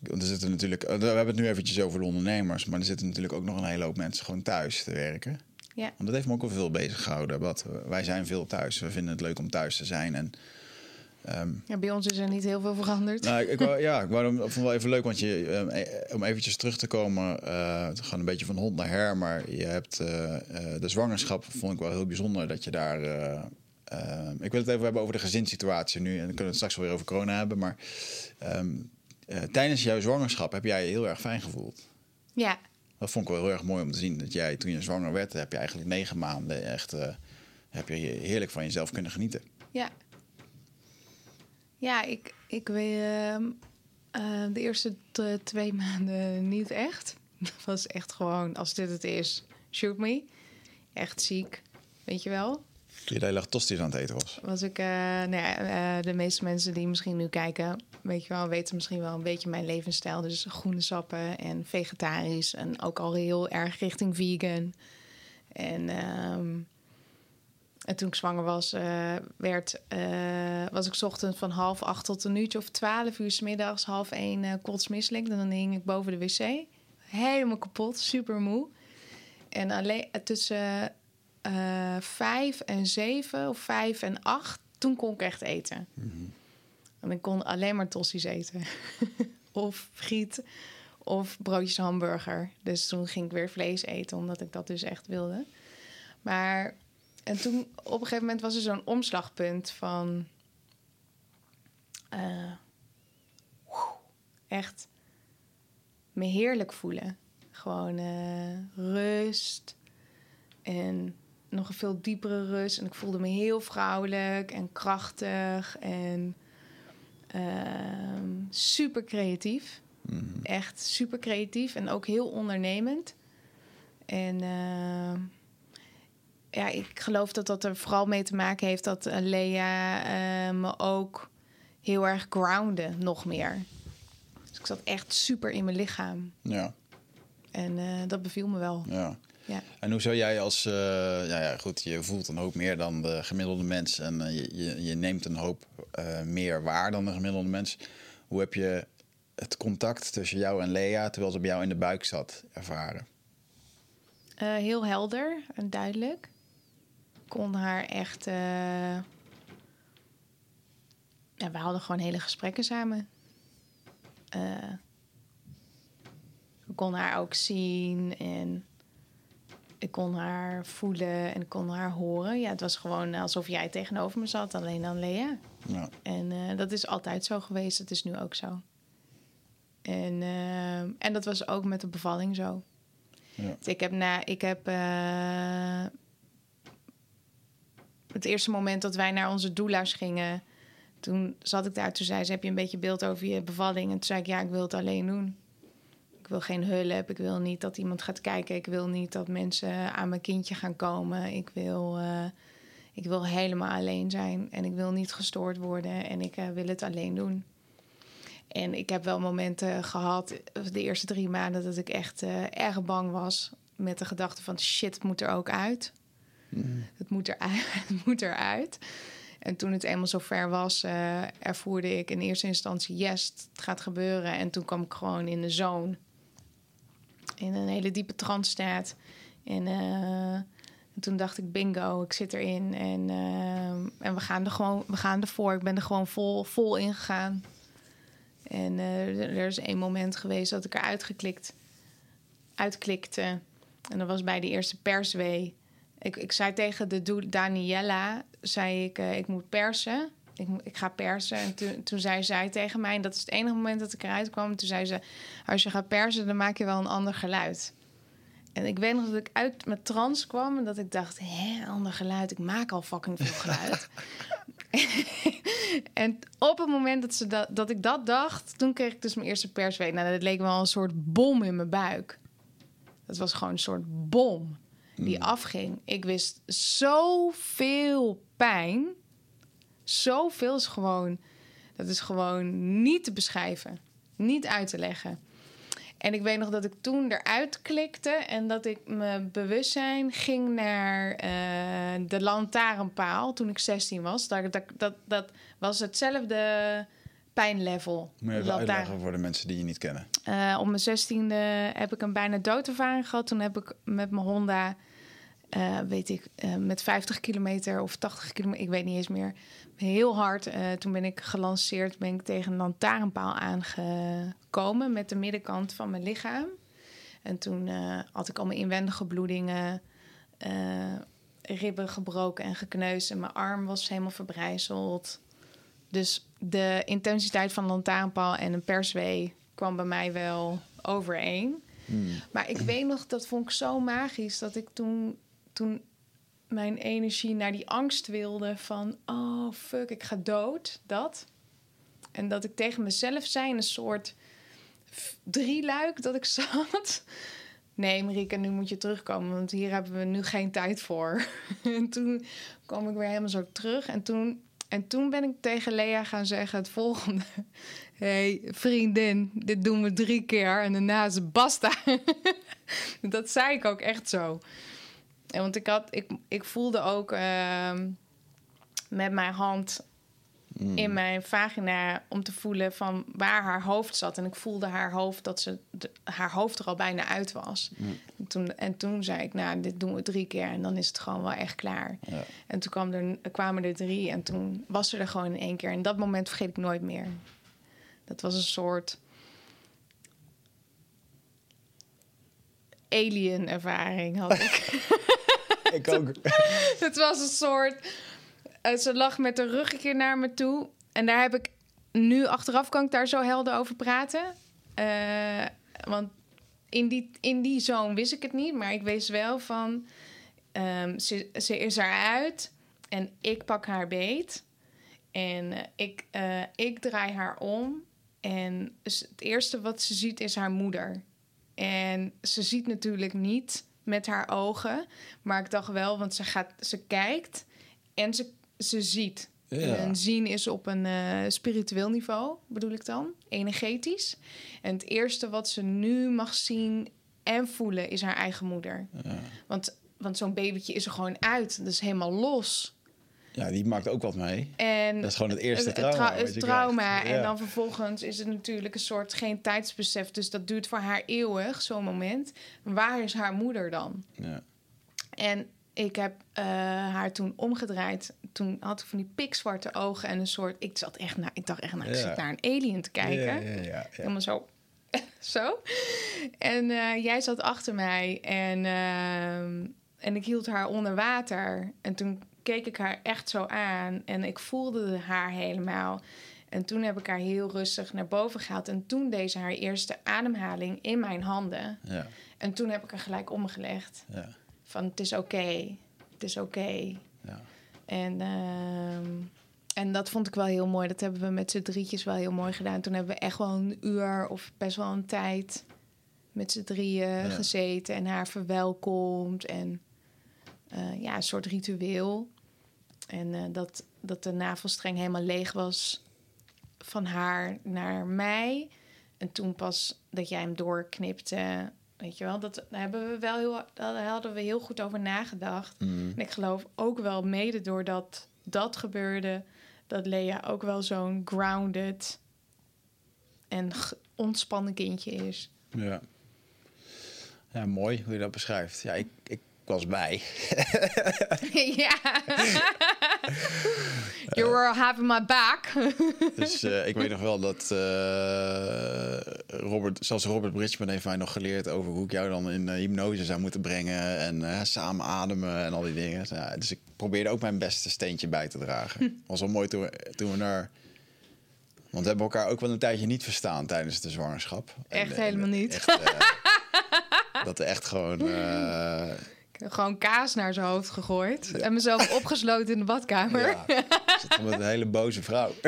want er zitten natuurlijk, eh, we hebben het nu eventjes over de ondernemers, maar er zitten natuurlijk ook nog een hele hoop mensen gewoon thuis te werken. Ja, Want dat heeft me ook wel veel bezig gehouden. Wat, wij zijn veel thuis. We vinden het leuk om thuis te zijn. En ehm, ja bij ons is er niet heel veel veranderd. nou, ik, wou, ja, ik wou vond het wel even leuk, want je, ehm, eh, om eventjes terug te komen, eh, het gaat een beetje van hond naar her, maar je hebt eh, eh, de zwangerschap, vond ik wel heel bijzonder dat je daar. eh, eh, ik wil het even hebben over de gezinssituatie nu en dan kunnen we het straks wel weer over corona hebben, maar ehm, eh, tijdens jouw zwangerschap heb jij je heel erg fijn gevoeld. Ja, Dat vond ik wel heel erg mooi om te zien. Dat jij toen je zwanger werd, heb je eigenlijk negen maanden echt eh, heb je heerlijk van jezelf kunnen genieten. Ja. Ja, ik, ik weet ehm, eh, de eerste twee maanden niet echt. Het was echt gewoon, als dit het is, shoot me. Echt ziek, weet je wel. Toen je dag tosti's aan het eten was. Was ik, eh, nou ja, eh, de meeste mensen die misschien nu kijken, weet je wel, weten misschien wel een beetje mijn levensstijl. Dus groene sappen en vegetarisch en ook al heel erg richting vegan. En, ehm, en toen ik zwanger was, eh, werd, eh, was ik 's ochtends van half acht tot een uurtje of twaalf uur 's middags, half één uh, kotsmisselijk. Dan hing ik boven de wc. Helemaal kapot, super moe. En alleen eh, tussen eh, vijf en zeven of vijf en acht, toen kon ik echt eten. En ik kon alleen maar tossies eten. of friet of broodjes hamburger. Dus toen ging ik weer vlees eten, omdat ik dat dus echt wilde. Maar en toen op een gegeven moment was er zo'n omslagpunt van... eh, echt me heerlijk voelen. Gewoon eh, rust en nog een veel diepere rust. En ik voelde me heel vrouwelijk en krachtig en ehm, super creatief. Echt super creatief en ook heel ondernemend. En eh, ja, ik geloof dat dat er vooral mee te maken heeft dat eh, Lea eh, me ook heel erg groundde, nog meer. Dus ik zat echt super in mijn lichaam. Ja, En eh, dat beviel me wel. ja. Ja. En hoe zou jij als, eh, ja, ja, goed, je voelt een hoop meer dan de gemiddelde mens en je, je, neemt een hoop meer waar dan de gemiddelde mens. Hoe heb je het contact tussen jou en Lea, terwijl ze bij jou in de buik zat, ervaren? Heel helder en duidelijk. Ik kon haar echt. eh, Ja, we hadden gewoon hele gesprekken samen. Eh, ik kon haar ook zien en ik kon haar voelen en ik kon haar horen. Ja, het was gewoon alsof jij tegenover me zat, alleen dan Lea. Ja, En eh, dat is altijd zo geweest. Dat is nu ook zo. En, en dat was ook met de bevalling zo. ja. Dus ik heb, na, ik heb het eerste moment dat wij naar onze doula's gingen, toen zat ik daar. Toen zei ze: Heb je een beetje beeld over je bevalling? En toen zei ik: Ja, ik wil het alleen doen. Ik wil geen hulp. Ik wil niet dat iemand gaat kijken. Ik wil niet dat mensen aan mijn kindje gaan komen. Ik wil, eh, ik wil helemaal alleen zijn. En ik wil niet gestoord worden. En ik eh, wil het alleen doen. En ik heb wel momenten gehad, de eerste drie maanden, dat ik echt eh, erg bang was. Met de gedachte van shit, moet er ook uit. Het moet eruit. Moet eruit. En toen het eenmaal zover was, eh, ervoerde ik in eerste instantie yes, het gaat gebeuren. En toen kwam ik gewoon in de zone. In een hele diepe trance staat. En, eh, en toen dacht ik bingo, ik zit erin. En, eh, en we gaan er gewoon, we gaan ervoor. Ik ben er gewoon vol, vol in gegaan. En er is één moment geweest dat ik eruit geklikt, uitklikte. En dat was bij de eerste perswee. Ik, ik zei tegen de Daniella, zei ik, eh, ik moet persen. Ik, ik ga persen. En toen, toen zei zij tegen mij, en dat is het enige moment dat ik eruit kwam. Toen zei ze, als je gaat persen, dan maak je wel een ander geluid. En ik weet nog dat ik uit mijn trance kwam en dat ik dacht, hè, ander geluid. Ik maak al fucking veel geluid. en op het moment dat, ze dat, dat ik dat dacht, toen kreeg ik dus mijn eerste persweek. Nou, dat leek wel een soort bom in mijn buik. Dat was gewoon een soort bom die afging. Ik wist zoveel pijn. Zoveel is gewoon... Dat is gewoon niet te beschrijven. Niet uit te leggen. En ik weet nog dat ik toen eruit klikte en dat ik mijn bewustzijn ging naar eh, de lantaarnpaal toen ik 16 was. Dat, dat, dat, dat was hetzelfde pijnlevel. Moet je uitleggen voor de mensen die je niet kennen. eh, op mijn zestiende heb ik een bijna doodervaring gehad. Toen heb ik met mijn Honda, eh, weet ik, eh, met 50 kilometer of 80 kilometer, ik weet niet eens meer, heel hard. eh, toen ben ik gelanceerd, ben ik tegen een lantaarnpaal aangekomen met de middenkant van mijn lichaam. En toen had ik al mijn inwendige bloedingen, ribben gebroken en gekneusd. En mijn arm was helemaal verbrijzeld. Dus de intensiteit van een lantaarnpaal en een perswee kwam bij mij wel overeen. Maar ik weet nog, dat vond ik zo magisch... dat ik toen, toen mijn energie naar die angst wilde van... oh, fuck, ik ga dood, dat. En dat ik tegen mezelf zei, een soort drieluik dat ik zat... Nee, Marieke, nu moet je terugkomen, want hier hebben we nu geen tijd voor. en toen kwam ik weer helemaal zo terug. En toen, en toen ben ik tegen Lea gaan zeggen het volgende. hey, vriendin, dit doen we drie keer en daarna is basta. dat zei ik ook echt zo. En want ik, had, ik, ik voelde ook ehm, met mijn hand in mijn vagina om te voelen van waar haar hoofd zat. En ik voelde haar hoofd dat ze de- haar hoofd er al bijna uit was. toen, en toen zei ik, nou, dit doen we drie keer en dan is het gewoon wel echt klaar. Ja. En toen kwam er, kwamen er drie en toen was er er gewoon in één keer. En dat moment vergeet ik nooit meer. Dat was een soort alien ervaring had ik. Ik ook. Het was een soort. eh, ze lag met de rug een keer naar me toe. En daar heb ik. Nu achteraf kan ik daar zo helder over praten. Eh, want in die, in die zone wist ik het niet. Maar ik wees wel van. ehm, ze, is eruit. En ik pak haar beet. En eh, ik, ik draai haar om. En het eerste wat ze ziet is haar moeder. En ze ziet natuurlijk niet met haar ogen. Maar ik dacht wel, want ze, gaat, ze kijkt en ze, ze ziet. Ja. En zien is op een eh, spiritueel niveau, bedoel ik dan, energetisch. En het eerste wat ze nu mag zien en voelen is haar eigen moeder. Ja. Want, want zo'n babytje is er gewoon uit. Dat is helemaal los. Ja, die maakt ook wat mee. En Dat is gewoon het eerste het, trauma. tra- het trauma. En Ja. dan vervolgens is het natuurlijk een soort geen tijdsbesef. Dus dat duurt voor haar eeuwig, zo'n moment. Waar is haar moeder dan? Ja. En ik heb eh, haar toen omgedraaid. Toen had ik van die pikzwarte ogen en een soort... Ik, zat echt naar, ik dacht echt, nou, ik Ja. zit naar een alien te kijken. Ja, ja, ja, ja. Helemaal zo. zo. En eh, jij zat achter mij en, ehm, en ik hield haar onder water. En toen keek ik haar echt zo aan en ik voelde haar helemaal. En toen heb ik haar heel rustig naar boven gehaald. En toen deed ze haar eerste ademhaling in mijn handen. Ja, En toen heb ik haar gelijk omgelegd. ja, Van het is oké, het is oké. ja. En, ehm, en dat vond ik wel heel mooi. Dat hebben we met z'n drietjes wel heel mooi gedaan. Toen hebben we echt wel een uur of best wel een tijd met z'n drieën gezeten en haar verwelkomd. En eh, ja, een soort ritueel. En eh, dat, dat de navelstreng helemaal leeg was van haar naar mij. En toen pas dat jij hem doorknipte. Weet je wel, dat, daar, hebben we wel heel, daar hadden we heel goed over nagedacht. Mm. En ik geloof ook wel mede doordat dat gebeurde, dat Lea ook wel zo'n grounded en ontspannen kindje is. Ja. Ja, mooi hoe je dat beschrijft. Ja, ik, ik was bij. ja. you were having my back. Dus eh, ik weet nog wel dat eh, Robert, zelfs Robert Bridgman heeft mij nog geleerd over hoe ik jou dan in eh, hypnose zou moeten brengen. En eh, samen ademen en al die dingen. Dus ik probeerde ook mijn beste steentje bij te dragen. was wel mooi toen we, toen we naar... Want we hebben elkaar ook wel een tijdje niet verstaan tijdens de zwangerschap. Echt En, eh, helemaal niet. Echt, eh, dat er echt gewoon... eh, gewoon kaas naar zijn hoofd gegooid en mezelf opgesloten in de badkamer. Ja, zat met een hele boze vrouw.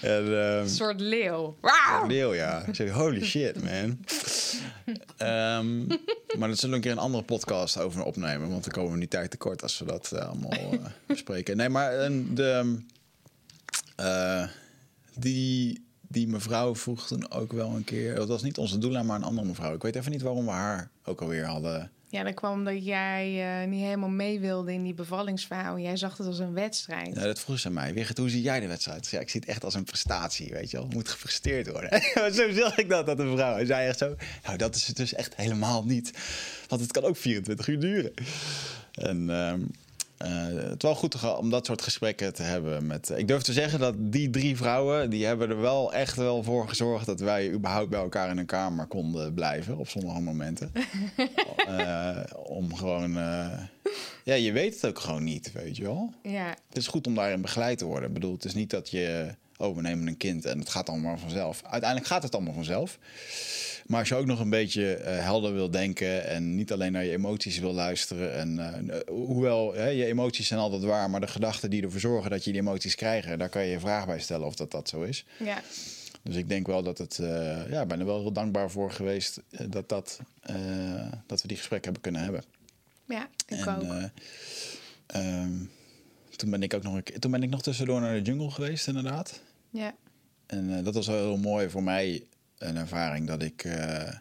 en, ehm, Een soort leeuw. een leeuw, ja. Ik zeg, holy shit, man. Ehm, maar dat zullen we een keer een andere podcast over opnemen. Want dan komen we niet tijd tekort als we dat eh, allemaal eh, bespreken. Nee, maar en de, eh, die, die mevrouw vroeg toen ook wel een keer... Dat was niet onze doula, maar een andere mevrouw. Ik weet even niet waarom we haar ook alweer hadden... Ja, dat kwam omdat jij eh, niet helemaal mee wilde in die bevallingsverhaal. Jij zag het als een wedstrijd. Ja, dat vroeg ze aan mij. Wigert, hoe zie jij de wedstrijd? Ja, ik zie het echt als een prestatie, weet je wel. Het moet gepresteerd worden. zo zag ik dat, dat een vrouw. Hij zei echt zo, nou dat is het dus echt helemaal niet. Want het kan ook 24 uur duren. En ehm, eh, het is wel goed om dat soort gesprekken te hebben. Met, ik durf te zeggen dat die drie vrouwen... die hebben er wel echt wel voor gezorgd... dat wij überhaupt bij elkaar in een kamer konden blijven... op sommige momenten. Eh, om gewoon... eh, ja, je weet het ook gewoon niet, weet je wel. Ja, Het is goed om daarin begeleid te worden. Ik bedoel, het is niet dat je... Oh, we nemen een kind en het gaat allemaal vanzelf. Uiteindelijk gaat het allemaal vanzelf. Maar als je ook nog een beetje eh, helder wil denken... en niet alleen naar je emoties wil luisteren... en eh, hoewel hè, je emoties zijn altijd waar... maar de gedachten die ervoor zorgen dat je die emoties krijgt... daar kan je je vraag bij stellen of dat dat zo is. ja. Dus ik denk wel dat het... eh, ja, ik ben er wel heel dankbaar voor geweest... eh, dat, dat, eh, dat we die gesprekken hebben kunnen hebben. ja ik En, ook. eh, ehm, toen ben ik ook nog een keer, toen ben ik nog tussendoor naar de jungle geweest, inderdaad. ja. En eh, dat was wel heel mooi voor mij een ervaring dat ik eh,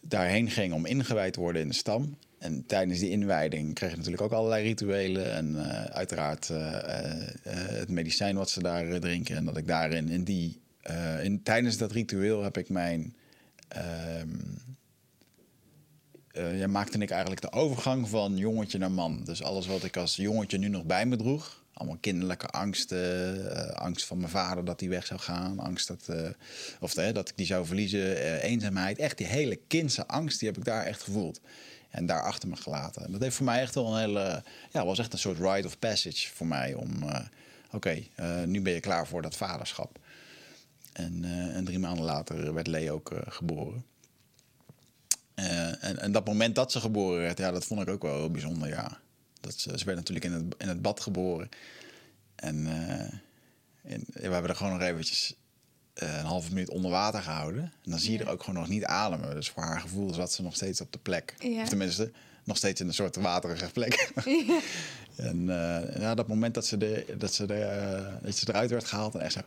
daarheen ging om ingewijd te worden in de stam. En tijdens die inwijding kreeg je natuurlijk ook allerlei rituelen. En eh, uiteraard eh, het medicijn wat ze daar drinken. En dat ik daarin, in die, in, tijdens dat ritueel heb ik mijn ehm, eh, ja, maakte ik eigenlijk de overgang van jongetje naar man. Dus alles wat ik als jongetje nu nog bij me droeg. Allemaal kinderlijke angsten. eh, angst van mijn vader dat hij weg zou gaan. Angst dat, eh, of, dat ik die zou verliezen. eh, eenzaamheid. Echt die hele kindse angst, die heb ik daar echt gevoeld. En daar achter me gelaten. En dat heeft voor mij echt wel een hele... Ja, was echt een soort rite of passage voor mij. Om, oké, nu ben je klaar voor dat vaderschap. En, en drie maanden later werd Lee ook geboren. En, en dat moment dat ze geboren werd, ja, dat vond ik ook wel heel bijzonder, ja. Dat ze, ze werd natuurlijk in het, in het bad geboren. En, eh, we hebben er gewoon nog eventjes eh, een halve minuut onder water gehouden. En dan zie je Ja. er ook gewoon nog niet ademen. Dus voor haar gevoel zat ze nog steeds op de plek. Ja. Of tenminste, nog steeds in een soort waterige plek. En eh, ja, dat moment dat ze, de, dat, ze de, eh, dat ze eruit werd gehaald en echt zo...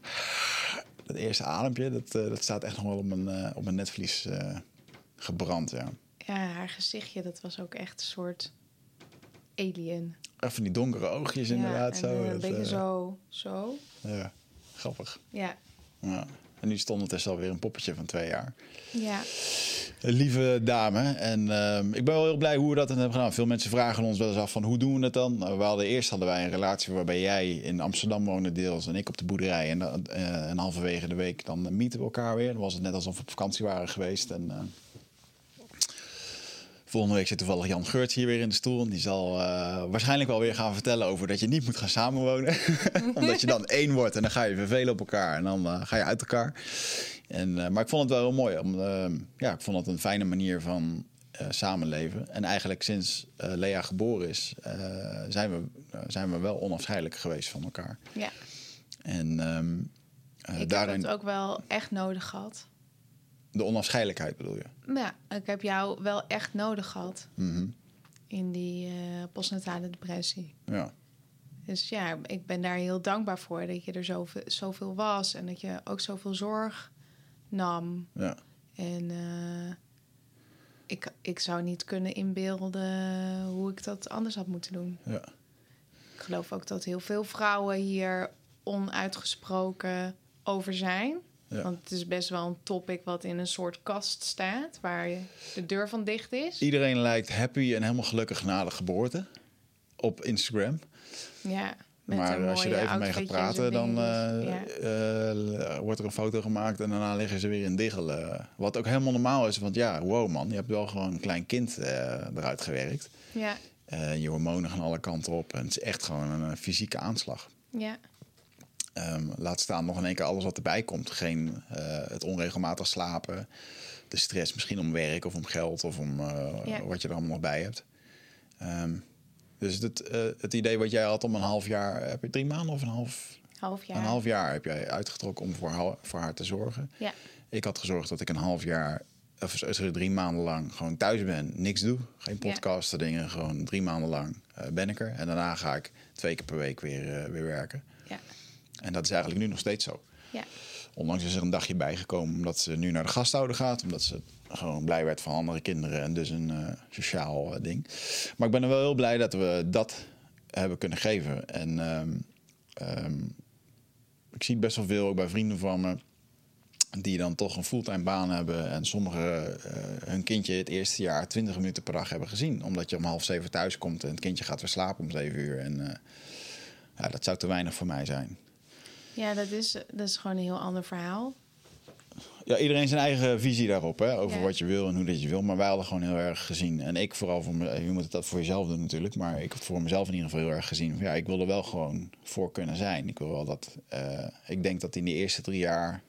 Dat eerste adempje, dat, eh, dat staat echt nog wel op mijn, eh, op mijn netvlies eh, gebrand, ja. Ja, haar gezichtje, dat was ook echt een soort alien. Even die donkere oogjes inderdaad. ja, zo. en, eh, een beetje eh, zo, zo. Ja, grappig. Ja, Ja. En nu stond het dus alweer een poppetje van twee jaar. ja. Lieve dame. En ehm, ik ben wel heel blij hoe we dat hebben gedaan. Veel mensen vragen ons wel eens af van hoe doen we het dan? Nou, we hadden eerst hadden wij een relatie waarbij jij in Amsterdam woonde deels en ik op de boerderij. En, eh, en halverwege de week dan meeten we elkaar weer. Dan was het net alsof we op vakantie waren geweest. En volgende week zit toevallig Jan Geurts hier weer in de stoel. En die zal eh, waarschijnlijk wel weer gaan vertellen over dat je niet moet gaan samenwonen. Omdat je dan één wordt en dan ga je vervelen op elkaar. En dan eh, ga je uit elkaar. En, eh, maar ik vond het wel heel mooi. Om, ja, ik vond het een fijne manier van samenleven. En eigenlijk sinds Lea geboren is, zijn, we, zijn we wel onafscheidelijk geweest van elkaar. ja. En eh, ik daarin heb het ook wel echt nodig gehad. De onafscheidelijkheid bedoel je? Ja, ik heb jou wel echt nodig gehad Mhm. in die eh, postnatale depressie. Ja. Dus ja, ik ben daar heel dankbaar voor dat je er zoveel, zoveel was en dat je ook zoveel zorg nam. ja. En eh, ik, ik zou niet kunnen inbeelden hoe ik dat anders had moeten doen. ja. Ik geloof ook dat heel veel vrouwen hier onuitgesproken over zijn. Ja. Want het is best wel een topic wat in een soort kast staat, waar je de deur van dicht is. Iedereen lijkt happy en helemaal gelukkig na de geboorte op Instagram. Ja, met maar een als je er even mee gaat praten, dan eh. Ja. eh, wordt er een foto gemaakt en daarna liggen ze weer in diggel. eh. wat ook helemaal normaal is, want ja, wow man, je hebt wel gewoon een klein kind eh, eruit gewerkt. ja, Eh, je hormonen gaan alle kanten op en het is echt gewoon een eh, fysieke aanslag. ja, Ehm, laat staan nog in één keer alles wat erbij komt. Geen, eh, het onregelmatig slapen, de stress misschien om werk of om geld of om eh, Ja. wat je er allemaal nog bij hebt. Ehm, dus het, eh, het idee wat jij had om een half jaar, heb je drie maanden of een half, half jaar. een half jaar heb jij uitgetrokken om voor haar, voor haar te zorgen. Ja, Ik had gezorgd dat ik een half jaar, of sorry, drie maanden lang gewoon thuis ben, niks doe. Geen Ja. podcasten, dingen. Gewoon drie maanden lang ben ik er. En daarna ga ik twee keer per week weer, weer werken. ja, En dat is eigenlijk nu nog steeds zo. ja, Onlangs is er een dagje bijgekomen omdat ze nu naar de gasthouder gaat. Omdat ze gewoon blij werd van andere kinderen en dus een eh, sociaal eh, ding. Maar ik ben er wel heel blij dat we dat hebben kunnen geven. En ehm, ehm, ik zie het best wel veel ook bij vrienden van me. Die dan toch een fulltime baan hebben. En sommigen eh, hun kindje het eerste jaar 20 minuten per dag hebben gezien. Omdat je om half zeven thuis komt en het kindje gaat weer slapen om zeven uur. En ja, dat zou te weinig voor mij zijn. Ja dat, is, dat is gewoon een heel ander verhaal. Ja, iedereen zijn eigen visie daarop, hè, over Ja. wat je wil en hoe dat je wil. Maar wij hadden gewoon heel erg gezien. En ik vooral voor me, je moet het voor jezelf doen natuurlijk. Maar ik had voor mezelf in ieder geval heel erg gezien. Ja, ik wil er wel gewoon voor kunnen zijn. Ik wil wel dat. eh, ik denk dat in die eerste drie jaar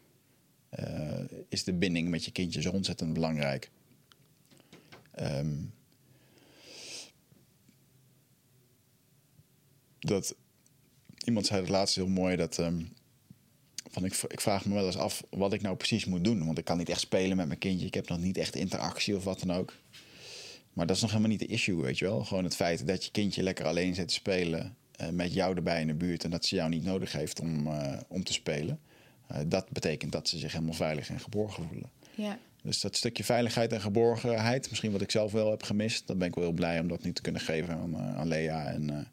eh, is de binding met je kindje zo ontzettend belangrijk. Ehm, dat iemand zei het laatst heel mooi dat. ehm, van ik, ik vraag me wel eens af wat ik nou precies moet doen. Want ik kan niet echt spelen met mijn kindje. Ik heb nog niet echt interactie of wat dan ook. Maar dat is nog helemaal niet de issue, weet je wel. Gewoon het feit dat je kindje lekker alleen zit te spelen... eh, met jou erbij in de buurt... en dat ze jou niet nodig heeft om, eh, om te spelen. Eh, dat betekent dat ze zich helemaal veilig en geborgen voelen. Ja, Dus dat stukje veiligheid en geborgenheid... misschien wat ik zelf wel heb gemist... dan ben ik wel heel blij om dat nu te kunnen geven aan, aan Lea... en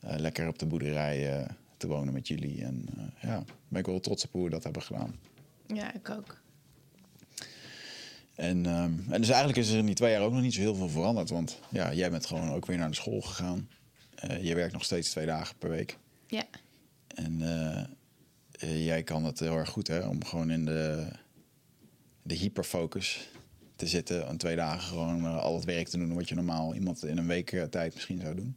lekker op de boerderij te wonen met jullie. En eh, ja, ben ik wel trots op hoe we dat hebben gedaan. ja, ik ook. En, ehm, en dus eigenlijk is er in die twee jaar ook nog niet zo heel veel veranderd. Want ja, jij bent gewoon ook weer naar de school gegaan. Eh, je werkt nog steeds twee dagen per week. Ja, En eh, jij kan het heel erg goed, hè? Om gewoon in de, de hyperfocus te zitten. En twee dagen gewoon al het werk te doen wat je normaal iemand in een week tijd misschien zou doen.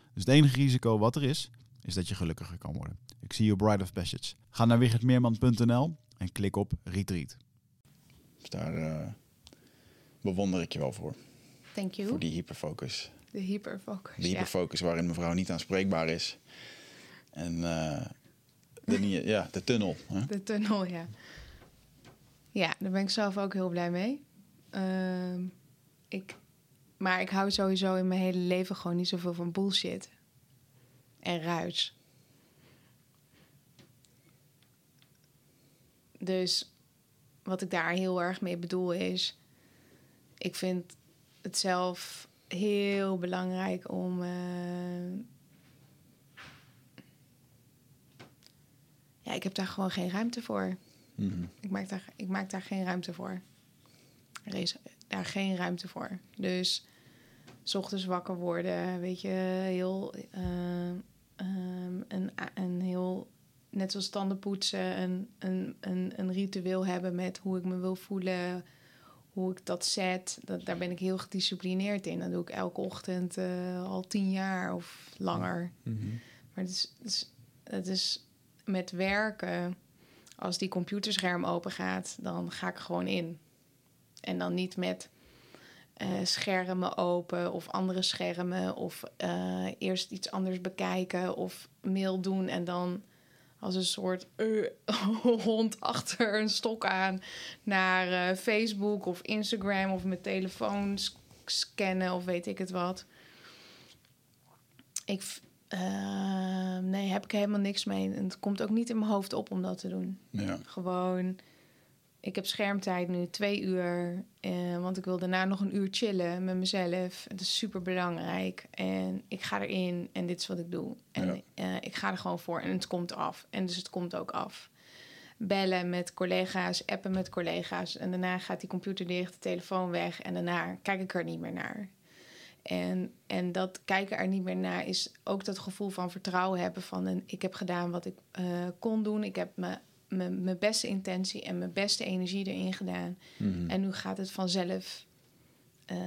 Dus het enige risico wat er is, is dat je gelukkiger kan worden. Ik zie je Bride of Passage. Ga naar wichertmeerman.nl en klik op Retreat. Dus daar uh, bewonder ik je wel voor. thank you. Voor die hyperfocus. De hyperfocus. De hyperfocus waarin mevrouw niet aanspreekbaar is. En uh, de, ja, de tunnel. Hè? De tunnel, ja. Ja, daar ben ik zelf ook heel blij mee. Uh, ik, maar ik hou sowieso in mijn hele leven gewoon niet zoveel van bullshit. En ruis. Dus wat ik daar heel erg mee bedoel is... Ik vind het zelf heel belangrijk om... Uh, ja, ik heb daar gewoon geen ruimte voor. Mm -hmm. ik, maak daar, ik maak daar geen ruimte voor. Er is daar geen ruimte voor. Dus s ochtends wakker worden, weet je, heel. Uh, um, een, een heel. Net zoals tanden poetsen, een, een, een, een ritueel hebben met hoe ik me wil voelen, hoe ik dat zet. Dat, daar ben ik heel gedisciplineerd in. Dat doe ik elke ochtend uh, al tien jaar of langer. Mhm. Mm -hmm. Maar het is, het is, het is met werken als die computerscherm open gaat, dan ga ik gewoon in. En dan niet met uh, schermen open of andere schermen of uh, eerst iets anders bekijken of mail doen en dan als een soort uh, hond achter een stok aan naar Facebook of Instagram of mijn telefoon scannen of weet ik het wat. Ik, nee, heb ik helemaal niks mee. En het komt ook niet in mijn hoofd op om dat te doen. Ja. Gewoon, ik heb schermtijd nu twee uur. Uh, want ik wil daarna nog een uur chillen met mezelf. Het is super belangrijk. En ik ga erin en dit is wat ik doe. En ja. uh, ik ga er gewoon voor en het komt af. En dus het komt ook af. Bellen met collega's, appen met collega's. En daarna gaat die computer dicht, de telefoon weg. En daarna kijk ik er niet meer naar. En, en dat kijken er niet meer naar is ook dat gevoel van vertrouwen hebben van een, ik heb gedaan wat ik uh, kon doen. Ik heb mijn beste intentie en mijn beste energie erin gedaan. Mhm. En nu gaat het vanzelf uh,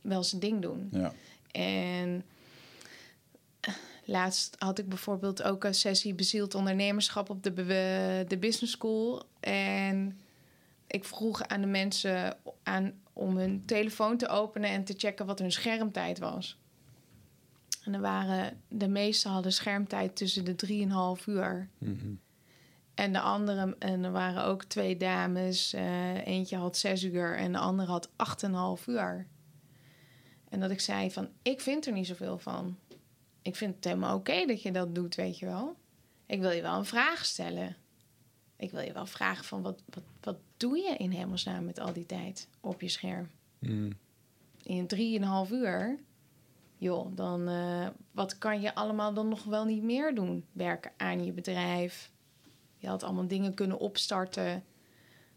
wel zijn ding doen. Ja. En uh, laatst had ik bijvoorbeeld ook een sessie bezield ondernemerschap op de, de business school. En ik vroeg aan de mensen aan, om hun telefoon te openen en te checken wat hun schermtijd was. En er waren, de meesten hadden schermtijd tussen de 3,5 uur. Mm-hmm. En de andere, en er waren ook twee dames. Uh, eentje had 6 uur en de andere had 8,5 uur. En dat ik zei van, ik vind er niet zoveel van. Ik vind het helemaal oké okay dat je dat doet, weet je wel. Ik wil je wel een vraag stellen. Ik wil je wel vragen van, wat, wat, wat doe je in hemelsnaam met al die tijd op je scherm? Mm. In drieënhalf uur, joh, dan eh, wat kan je allemaal dan nog wel niet meer doen? Werken aan je bedrijf. Je had allemaal dingen kunnen opstarten.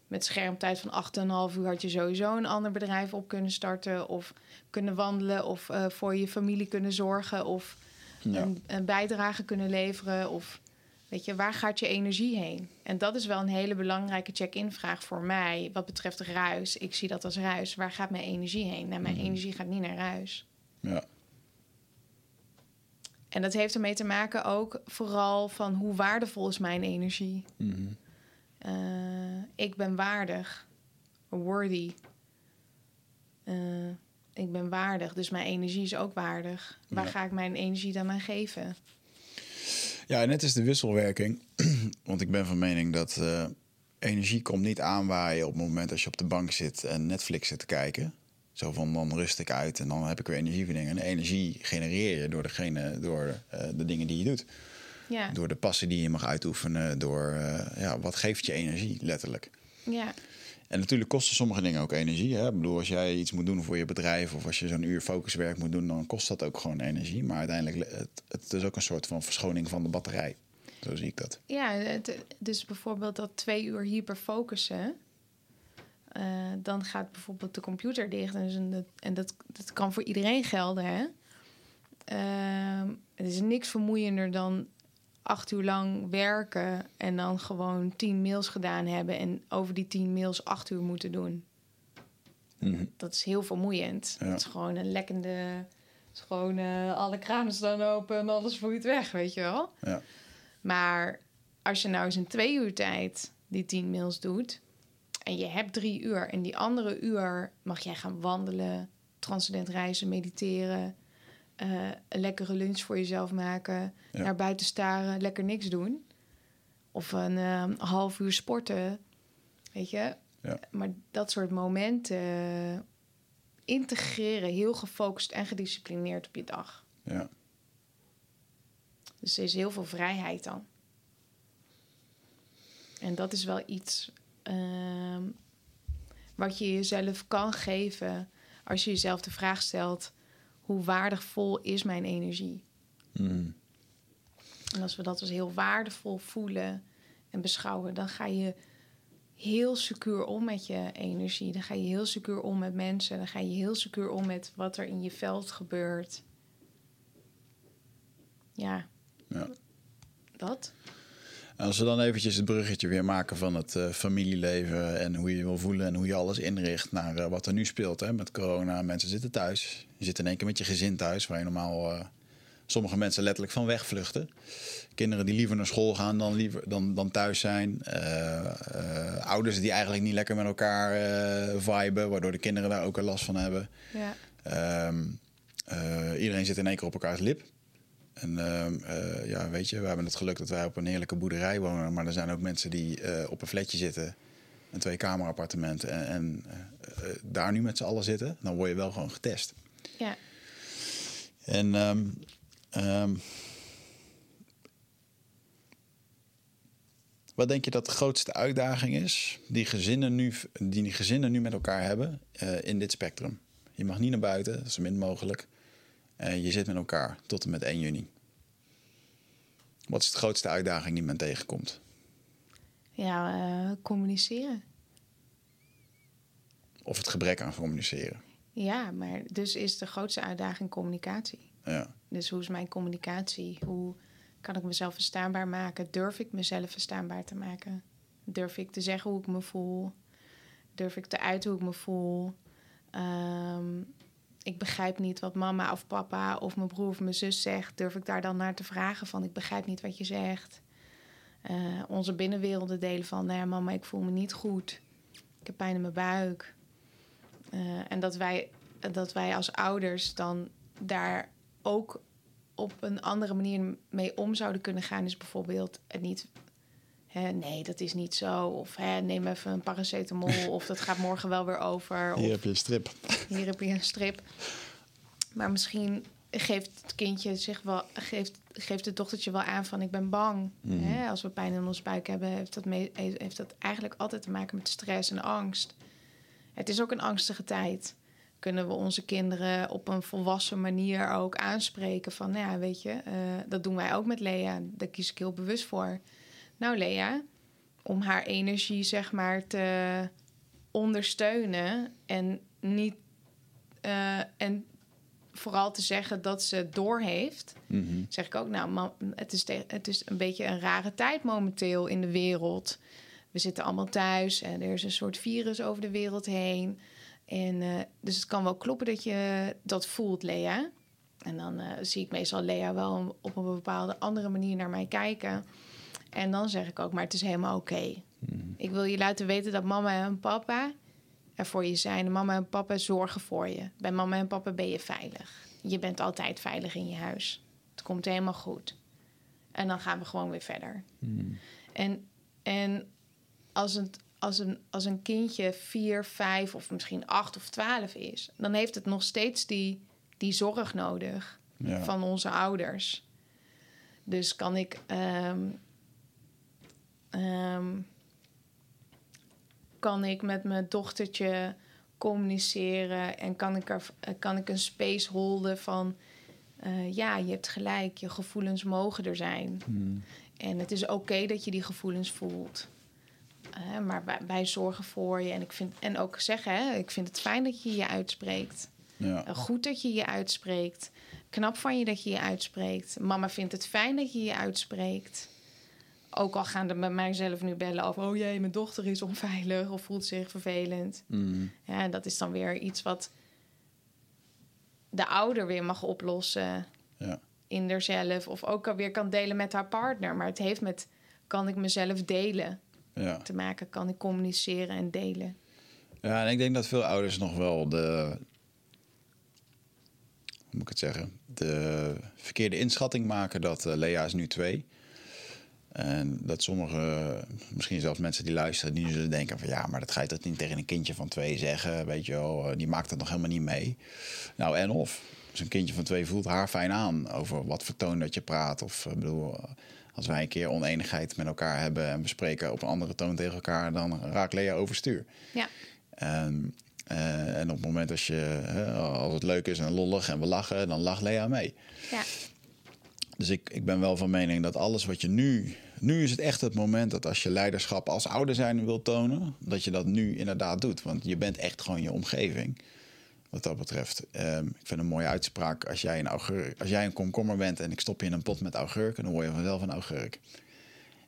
Met schermtijd van 8,5 uur had je sowieso een ander bedrijf op kunnen starten. Of kunnen wandelen. Of eh, voor je familie kunnen zorgen. Of Ja. een, een bijdrage kunnen leveren. Of weet je, waar gaat je energie heen? En dat is wel een hele belangrijke check-in vraag voor mij. Wat betreft ruis. Ik zie dat als ruis. Waar gaat mijn energie heen? Nou, mijn energie gaat niet naar ruis. Ja. En dat heeft ermee te maken ook vooral van hoe waardevol is mijn energie. Eh, ik ben waardig. Worthy. Eh, ik ben waardig, dus mijn energie is ook waardig. Waar ga ik mijn energie dan aan geven? Ja, en het is de wisselwerking. Want ik ben van mening dat eh, energie komt niet aanwaaien op het moment als je op de bank zit en Netflix zit te kijken. Zo van dan rust ik uit en dan heb ik weer energie voor dingen. En energie genereer je door, degene, door eh, de dingen die je doet. Ja, Door de passen die je mag uitoefenen. Door eh, ja, wat geeft je energie, letterlijk. ja, En natuurlijk kosten sommige dingen ook energie. Hè? Ik bedoel, als jij iets moet doen voor je bedrijf of als je zo'n uur focuswerk moet doen, dan kost dat ook gewoon energie. Maar uiteindelijk, het, het is ook een soort van verschoning van de batterij. Zo zie ik dat. ja het- dus bijvoorbeeld dat twee uur hyperfocussen. Eh dan gaat bijvoorbeeld de computer dicht. En, dus een- en dat, dat kan voor iedereen gelden. Hè? Ehm, het is niks vermoeiender dan acht uur lang werken en dan gewoon tien mails gedaan hebben en over die tien mails acht uur moeten doen. Mhm. Dat is heel vermoeiend. Ja. Het is gewoon een lekkende. Het is gewoon eh, alle kranen staan open en alles vloeit weg, weet je wel. Ja. Maar als je nou eens in twee uur tijd die tien mails doet en je hebt drie uur en die andere uur mag jij gaan wandelen, transcendent reizen, mediteren, eh, een lekkere lunch voor jezelf maken, Ja. naar buiten staren, lekker niks doen. Of een eh, half uur sporten, weet je. Ja. Maar dat soort momenten eh, integreren, heel gefocust en gedisciplineerd op je dag. Ja. Dus er is heel veel vrijheid dan. En dat is wel iets ehm, wat je jezelf kan geven als je jezelf de vraag stelt: hoe waardevol is mijn energie? Mhm. En als we dat als heel waardevol voelen en beschouwen, dan ga je heel secuur om met je energie. Dan ga je heel secuur om met mensen. Dan ga je heel secuur om met wat er in je veld gebeurt. Ja, Ja. dat. Als we dan eventjes het bruggetje weer maken van het eh, familieleven en hoe je je wil voelen en hoe je alles inricht naar eh, wat er nu speelt hè, met corona. Mensen zitten thuis. Je zit in één keer met je gezin thuis, waar je normaal eh, sommige mensen letterlijk van wegvluchten. Kinderen die liever naar school gaan dan, liever, dan, dan thuis zijn. Ouders die eigenlijk niet lekker met elkaar viben, waardoor de kinderen daar ook een last van hebben. Ja, Ehm, eh, iedereen zit in één keer op elkaars lip. En ehm, eh, ja, weet je, we hebben het geluk dat wij op een heerlijke boerderij wonen. Maar er zijn ook mensen die eh, op een flatje zitten. Een twee kamer appartement. En, en eh, daar nu met z'n allen zitten. Dan word je wel gewoon getest. ja. En ehm, ehm, wat denk je dat de grootste uitdaging is die gezinnen nu, die gezinnen nu met elkaar hebben in dit spectrum? Je mag niet naar buiten, dat is zo min mogelijk. Eh, je zit met elkaar tot en met 1 juni. Wat is de grootste uitdaging die men tegenkomt? ja eh, communiceren. Of het gebrek aan communiceren? Ja, maar dus is de grootste uitdaging communicatie. Ja, Dus hoe is mijn communicatie? Hoe kan ik mezelf verstaanbaar maken? Durf ik mezelf verstaanbaar te maken? Durf ik te zeggen hoe ik me voel? Durf ik te uiten hoe ik me voel? Ehm, ik begrijp niet wat mama of papa of mijn broer of mijn zus zegt. Durf ik daar dan naar te vragen van ik begrijp niet wat je zegt? Eh, onze binnenwerelden delen van nou ja, mama, ik voel me niet goed. Ik heb pijn in mijn buik. Eh, en dat wij, dat wij als ouders dan daar ook op een andere manier mee om zouden kunnen gaan, is bijvoorbeeld het niet. Hè, nee, dat is niet zo. Of hè, neem even een paracetamol. of dat gaat morgen wel weer over. hier Of heb je een strip. hier heb je een strip. Maar misschien geeft het kindje zich wel, geeft, geeft het dochtertje wel aan van ik ben bang. Mhm. Hè? Als we pijn in ons buik hebben, heeft dat, mee, heeft dat eigenlijk altijd te maken met stress en angst. Het is ook een angstige tijd. kunnen we onze kinderen op een volwassen manier ook aanspreken van, nou ja, weet je, eh, dat doen wij ook met Lea. Daar kies ik heel bewust voor. Nou, Lea, om haar energie zeg maar te ondersteunen en niet eh, en vooral te zeggen dat ze door heeft, Mhm. zeg ik ook, nou, het is, het is een beetje een rare tijd momenteel in de wereld. We zitten allemaal thuis en er is een soort virus over de wereld heen. En eh, dus het kan wel kloppen dat je dat voelt, Lea. En dan eh, zie ik meestal Lea wel op een bepaalde andere manier naar mij kijken. En dan zeg ik ook, maar het is helemaal oké. Ik wil je laten weten dat mama en papa er voor je zijn. Mama en papa zorgen voor je. Bij mama en papa ben je veilig. Je bent altijd veilig in je huis. Het komt helemaal goed. En dan gaan we gewoon weer verder. En, en als, een, als, een, als een kindje vier, vijf of misschien acht of twaalf is, dan heeft het nog steeds die, die zorg nodig Ja. van onze ouders. Dus kan ik. ehm, ehm, kan ik met mijn dochtertje communiceren en kan ik, er, eh, kan ik een space holden van. eh, ja, je hebt gelijk, je gevoelens mogen er zijn. En het is oké dat je die gevoelens voelt. Eh, maar wij, wij zorgen voor je. En, ik vind, en ook zeggen, hè, ik vind het fijn dat je je uitspreekt. Ja. Goed dat je je uitspreekt. Knap van je dat je je uitspreekt. Mama vindt het fijn dat je je uitspreekt. Ook al gaan er bij mijzelf nu bellen over... oh jee, mijn dochter is onveilig of voelt zich vervelend. Mhm. Ja, dat is dan weer iets wat de ouder weer mag oplossen Ja. in haarzelf. Of ook alweer kan delen met haar partner. Maar het heeft met, kan ik mezelf delen Ja. te maken? Kan ik communiceren en delen? Ja, en ik denk dat veel ouders nog wel de. Hoe moet ik het zeggen? De verkeerde inschatting maken dat eh, Lea is nu twee. En dat sommige, misschien zelfs mensen die luisteren, die nu zullen denken van ja, maar dat ga je toch niet tegen een kindje van twee zeggen, weet je wel, eh, die maakt het nog helemaal niet mee. Nou, en of. Dus een kindje van twee voelt haar fijn aan over wat voor toon dat je praat. Of ik bedoel, eh, als wij een keer oneenigheid met elkaar hebben en we spreken op een andere toon tegen elkaar, dan raakt Lea overstuur. Ja, En, eh, en op het moment als, je, als het leuk is en lollig en we lachen, dan lacht Lea mee. ja, Dus ik, ik ben wel van mening dat alles wat je nu... Nu is het echt het moment dat als je leiderschap als ouder zijn wil tonen... dat je dat nu inderdaad doet. Want je bent echt gewoon je omgeving. Wat dat betreft. Ehm, ik vind een mooie uitspraak. Als jij, een augurk, als jij een komkommer bent en ik stop je in een pot met augurken... dan word je vanzelf een augurk.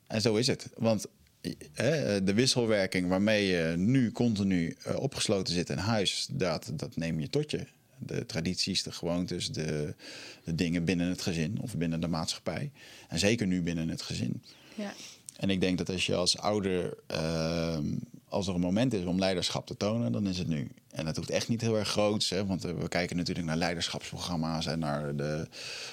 En zo is het. Want eh, de wisselwerking waarmee je nu continu eh, opgesloten zit in huis, dat, dat neem je tot je. De tradities, de gewoontes, de, de dingen binnen het gezin of binnen de maatschappij. En zeker nu binnen het gezin. ja. En ik denk dat als je als ouder, ehm, als er een moment is om leiderschap te tonen, dan is het nu. En dat hoeft echt niet heel erg groots, hè, want eh, we kijken natuurlijk naar leiderschapsprogramma's en naar de,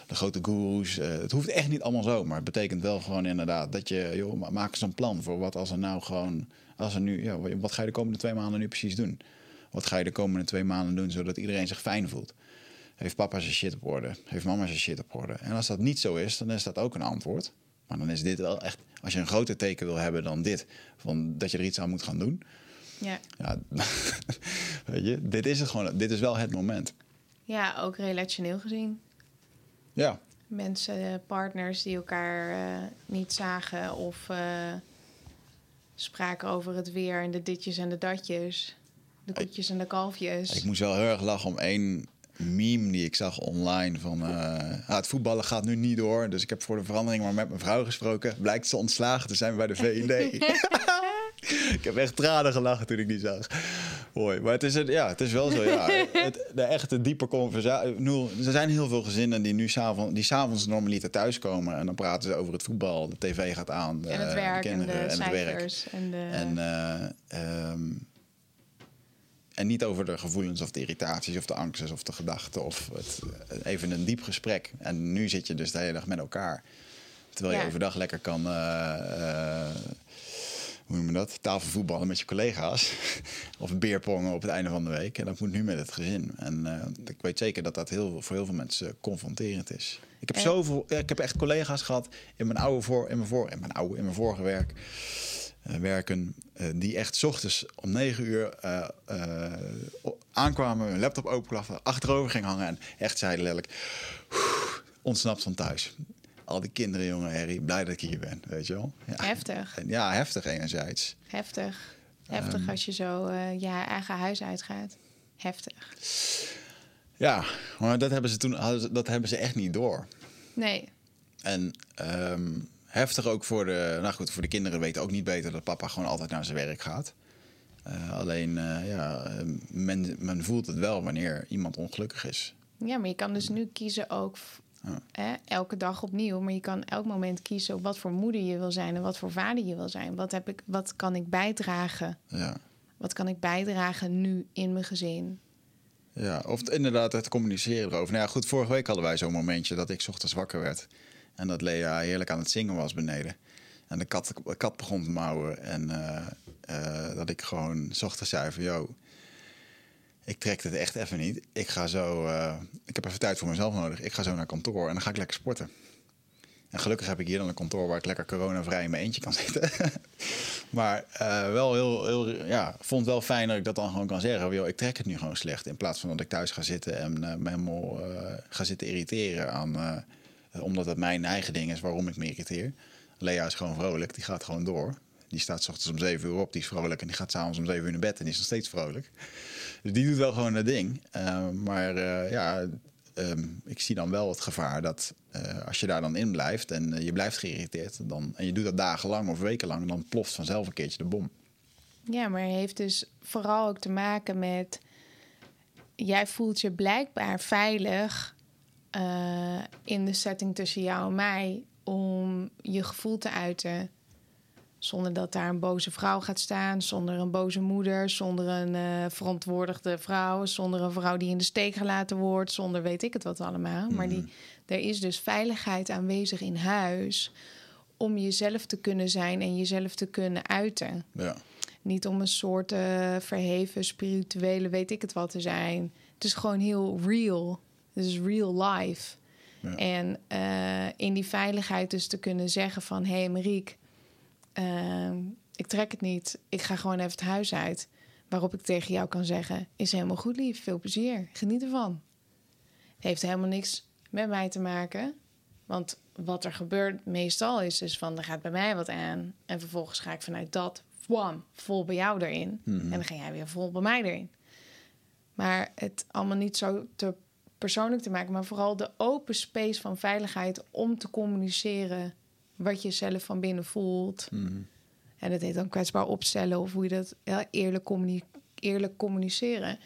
de grote gurus. Eh, het hoeft echt niet allemaal zo, maar het betekent wel gewoon inderdaad dat je, joh, ma- maak eens een plan voor wat als er nou gewoon, als er nu, ja, wat ga je de komende twee maanden nu precies doen? Wat ga je de komende twee maanden doen zodat iedereen zich fijn voelt? Heeft papa zijn shit op orde? Heeft mama zijn shit op orde? En als dat niet zo is, dan is dat ook een antwoord. Maar dan is dit wel echt, als je een groter teken wil hebben dan dit, van dat je er iets aan moet gaan doen. ja. Ja, weet je, dit is het gewoon, dit is wel het moment. Ja, ook relationeel gezien. Ja, Mensen, partners die elkaar eh, niet zagen of eh, spraken over het weer en de ditjes en de datjes. De koetjes en de kalfjes. ik moest wel heel erg lachen om één meme die ik zag online van eh, ah, het voetballen gaat nu niet door, dus ik heb voor de verandering maar met mijn vrouw gesproken. Blijkt ze ontslagen te zijn bij de V&D. ik heb echt tranen gelachen toen ik die zag. Mooi. Maar het is, het, ja, het is wel zo, ja. Het, de echte diepe conversatie. Er zijn heel veel gezinnen die nu s'avonds, die s'avonds normaliter thuiskomen. En dan praten ze over het voetbal. De tv gaat aan. en het werk de en kinderen de en het werk. En de, En, eh, ehm, en niet over de gevoelens of de irritaties of de angsten of de gedachten. Of het, eh, even een diep gesprek. En nu zit je dus de hele dag met elkaar. Terwijl je Ja. overdag lekker kan... eh, hoe noem je dat? Tafelvoetballen met je collega's. of beerpongen op het einde van de week. En dat moet nu met het gezin. En ik weet zeker dat dat heel, voor heel veel mensen confronterend is. Ik heb, zoveel, ik heb echt collega's gehad in mijn oude voor, in mijn voor, in mijn oude, in mijn vorige werk. Eh, werken. eh, die echt 's ochtends om 9 uur eh, aankwamen, hun laptop openklappen, achterover ging hangen en echt zeiden letterlijk: "Oeh, ontsnapt van thuis. Al die kinderen, jongen, Harry, blij dat ik hier ben, weet je wel. Ja, Heftig. Ja heftig enerzijds. Heftig. Heftig Ehm. als je zo je eigen huis uitgaat. Heftig. Ja, maar dat hebben ze toen dat hebben ze echt niet door. Nee. En ehm, heftig ook voor de, nou goed, voor de kinderen weten ook niet beter dat papa gewoon altijd naar zijn werk gaat. Eh, alleen, eh, ja, eh, men, men voelt het wel wanneer iemand ongelukkig is. Ja, maar je kan dus nu kiezen ook Ja. hè, elke dag opnieuw. Maar je kan elk moment kiezen op wat voor moeder je wil zijn en wat voor vader je wil zijn. Wat, heb ik, wat kan ik bijdragen? Ja. Wat kan ik bijdragen nu in mijn gezin? Ja, of inderdaad het communiceren erover. Nou ja, goed, vorige week hadden wij zo'n momentje dat ik 's ochtends wakker werd. En dat Lea heerlijk aan het zingen was beneden. En de kat, de kat begon te mouwen. En eh, eh, dat ik gewoon 's ochtends zei van... Yo, ik trek het echt even niet. Ik ga zo... eh, ik heb even tijd voor mezelf nodig. Ik ga zo naar kantoor en dan ga ik lekker sporten. En gelukkig heb ik hier dan een kantoor waar ik lekker coronavrij in mijn eentje kan zitten. maar wel heel, heel, ja, vond wel fijn dat ik dat dan gewoon kan zeggen. Yo, ik trek het nu gewoon slecht. In plaats van dat ik thuis ga zitten en eh, me helemaal ga zitten irriteren aan... eh, omdat het mijn eigen ding is waarom ik me irriteer. Lea is gewoon vrolijk, die gaat gewoon door. Die staat 's ochtends om 7 uur op, die is vrolijk. En die gaat s'avonds om 7 uur naar bed en is nog steeds vrolijk. Dus die doet wel gewoon dat ding. Eh, maar eh, ja, ehm, ik zie dan wel het gevaar dat als je daar dan in blijft en je blijft geïrriteerd, dan, en je doet dat dagenlang of wekenlang, dan ploft vanzelf een keertje de bom. Ja, maar heeft dus vooral ook te maken met... Jij voelt je blijkbaar veilig eh, in de setting tussen jou en mij... om je gevoel te uiten. Zonder dat daar een boze vrouw gaat staan, zonder een boze moeder... zonder een eh, verantwoordigde vrouw, zonder een vrouw die in de steek gelaten wordt... zonder weet ik het wat allemaal. Maar die, er is dus veiligheid aanwezig in huis... om jezelf te kunnen zijn en jezelf te kunnen uiten. Ja, Niet om een soort eh, verheven spirituele weet ik het wat te zijn. Het is gewoon heel real. Is real life. Ja. En eh, in die veiligheid dus te kunnen zeggen van... hé hey Mariek, ehm, ik trek het niet. Ik ga gewoon even het huis uit. Waarop ik tegen jou kan zeggen... is helemaal goed lief, veel plezier, geniet ervan. Het heeft helemaal niks met mij te maken. Want wat er gebeurt meestal is dus van... er gaat bij mij wat aan. En vervolgens ga ik vanuit dat... Wam, vol bij jou erin. En dan ga jij weer vol bij mij erin. Maar het allemaal niet zo te persoonlijk te maken, maar vooral de open space van veiligheid om te communiceren wat je zelf van binnen voelt. En dat heet dan kwetsbaar opstellen of hoe je dat ja, eerlijk, communi- eerlijk communiceren.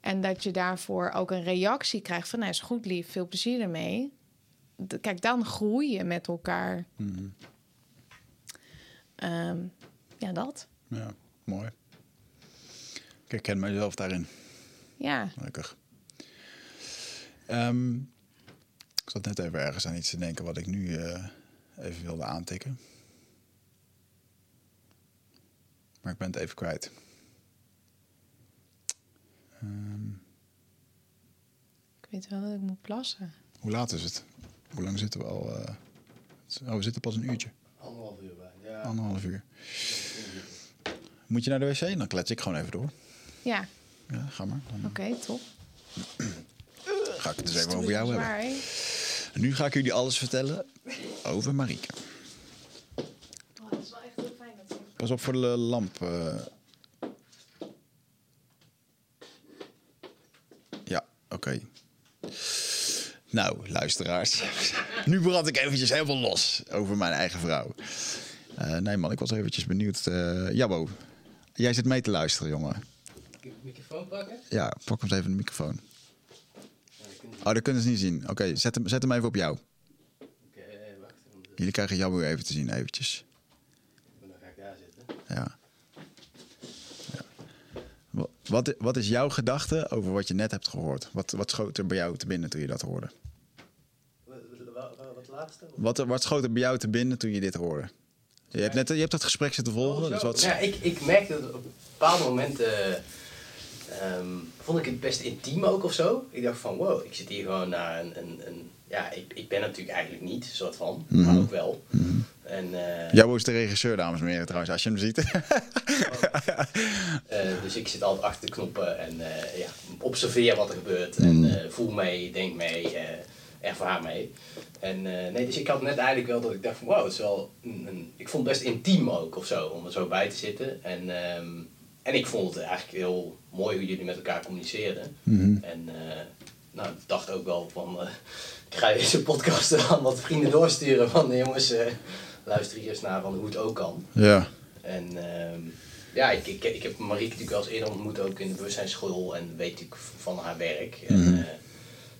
En dat je daarvoor ook een reactie krijgt van, nou is goed lief, veel plezier ermee. Kijk, dan groei je met elkaar. Ehm, ja, dat. ja, mooi. Ik herken mezelf daarin. Ja, Gelukkig. Ehm, ik zat net even ergens aan iets te denken wat ik nu eh, even wilde aantikken. Maar ik ben het even kwijt. Ehm, ik weet wel dat ik moet plassen. hoe laat is het? Hoe lang zitten we al? eh? oh, we zitten pas een uurtje. Anderhalf uur bij. Ja. Anderhalf uur. Moet je naar de wc? Dan klets ik gewoon even door. Ja, Ja, ga maar. Dan oké, top. ga ik het dus even over jou. Zwaar, nu ga ik jullie alles vertellen over Marieke. Oh, het is wel echt heel fijn dat. Pas op voor de lamp. eh. Ja, oké. Nou, luisteraars. nu brand ik eventjes helemaal los over mijn eigen vrouw. Eh, nee man, ik was eventjes benieuwd. eh Jabbo, jij zit mee te luisteren, jongen. Ik microfoon pakken? Ja, pak eens even de microfoon. Oh, dat kunnen ze niet zien. Oké, zet, hem, zet hem even op jou. Oké, wacht. Jullie krijgen Jabbo even te zien, eventjes. Dan ga ik daar zitten. Ja. ja. Wa- Wat, wat is jouw gedachte over wat je net hebt gehoord? Wat, wat schoot er bij jou te binnen toen je dat hoorde? Wat, laatste? Wat, wat schoot er bij jou te binnen toen je dit hoorde? Je hebt, net, je hebt dat gesprek zitten volgen. Oh, dus wat, Ja, ik, ik merkte dat op bepaalde momenten ehm, vond ik het best intiem ook of zo. Ik dacht van wow, ik zit hier gewoon naar een, een, een ja, ik, ik ben natuurlijk eigenlijk niet, soort van, maar ook wel. En, eh, Jabo is de regisseur, dames en heren, trouwens, als je hem ziet. eh, dus ik zit altijd achter de knoppen en eh, ja, observeer wat er gebeurt. Mm. En eh, voel mee, denk mee, ervaar mee. En nee, dus ik had net eigenlijk wel dat ik dacht van wow, het is wel een, een- ik vond het best intiem ook of zo, om er zo bij te zitten. En, ehm, en ik vond het eigenlijk heel mooi hoe jullie met elkaar communiceerden. Mhm. En eh, nou, ik dacht ook wel van, eh, ik ga deze podcast aan wat vrienden doorsturen van eh, jongens, luister hier eens naar van hoe het ook kan. Ja. En ehm, ja, ik, ik, ik heb Marieke natuurlijk wel eens eerder ontmoet, ook in de bewustzijnsschool en weet natuurlijk van haar werk. En, Mhm.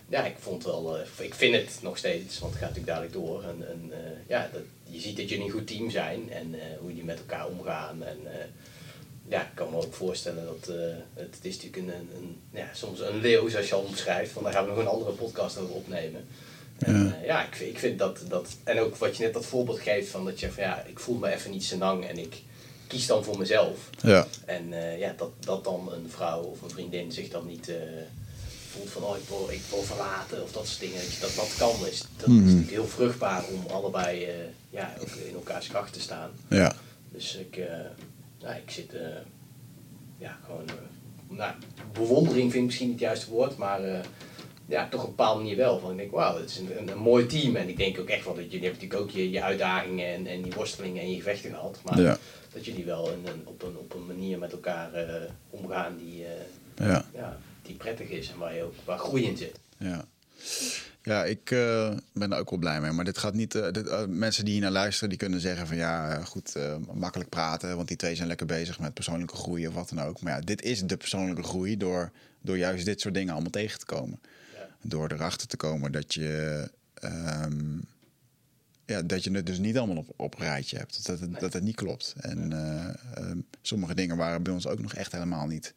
ja, ik vond wel, ik vind het nog steeds, want het gaat natuurlijk dadelijk door. En, en ja, dat, je ziet dat jullie een goed team zijn en hoe jullie met elkaar omgaan. En ja, ik kan me ook voorstellen dat eh, het, is natuurlijk een, een, ja, soms een leeuw, zoals je al omschrijft. Want daar gaan we nog een andere podcast over opnemen. En, Ja. ja, ja ik, vind, ik vind dat, dat, en ook wat je net dat voorbeeld geeft van dat je van ja, ik voel me even niet senang en ik kies dan voor mezelf. Ja. En eh, ja, dat, dat dan een vrouw of een vriendin zich dan niet eh, voelt van oh, ik wil, ik wil verlaten of dat soort dingen. Dat Dat dat kan is, dat Mhm. is natuurlijk heel vruchtbaar om allebei eh, ja, ook in elkaars kracht te staan. Ja. Dus ik, eh, nou, ik zit, eh, ja, gewoon, eh, nou, bewondering vind ik misschien niet het juiste woord, maar eh, ja, toch op een bepaalde manier wel. Van, ik denk, wauw, het is een, een, een mooi team. En ik denk ook echt wel dat jullie hebben natuurlijk ook je, je uitdagingen en, en die worstelingen en je gevechten gehad. Maar Ja. dat jullie wel in een, op, een, op een manier met elkaar omgaan die, Ja. ja, die prettig is en waar, je ook, waar groei in zit. Ja. Ja, ik eh, ben er ook wel blij mee. Maar dit gaat niet. eh, dit, eh, mensen die hier naar luisteren, die kunnen zeggen van ja, goed, makkelijk praten. Want die twee zijn lekker bezig met persoonlijke groei of wat dan ook. Maar ja, dit is de persoonlijke groei door, door juist dit soort dingen allemaal tegen te komen. Ja. Door erachter te komen dat je. ehm, ja, dat je het dus niet allemaal op, op een rijtje hebt. Dat het, dat het niet klopt. En eh, ehm, sommige dingen waren bij ons ook nog echt helemaal niet.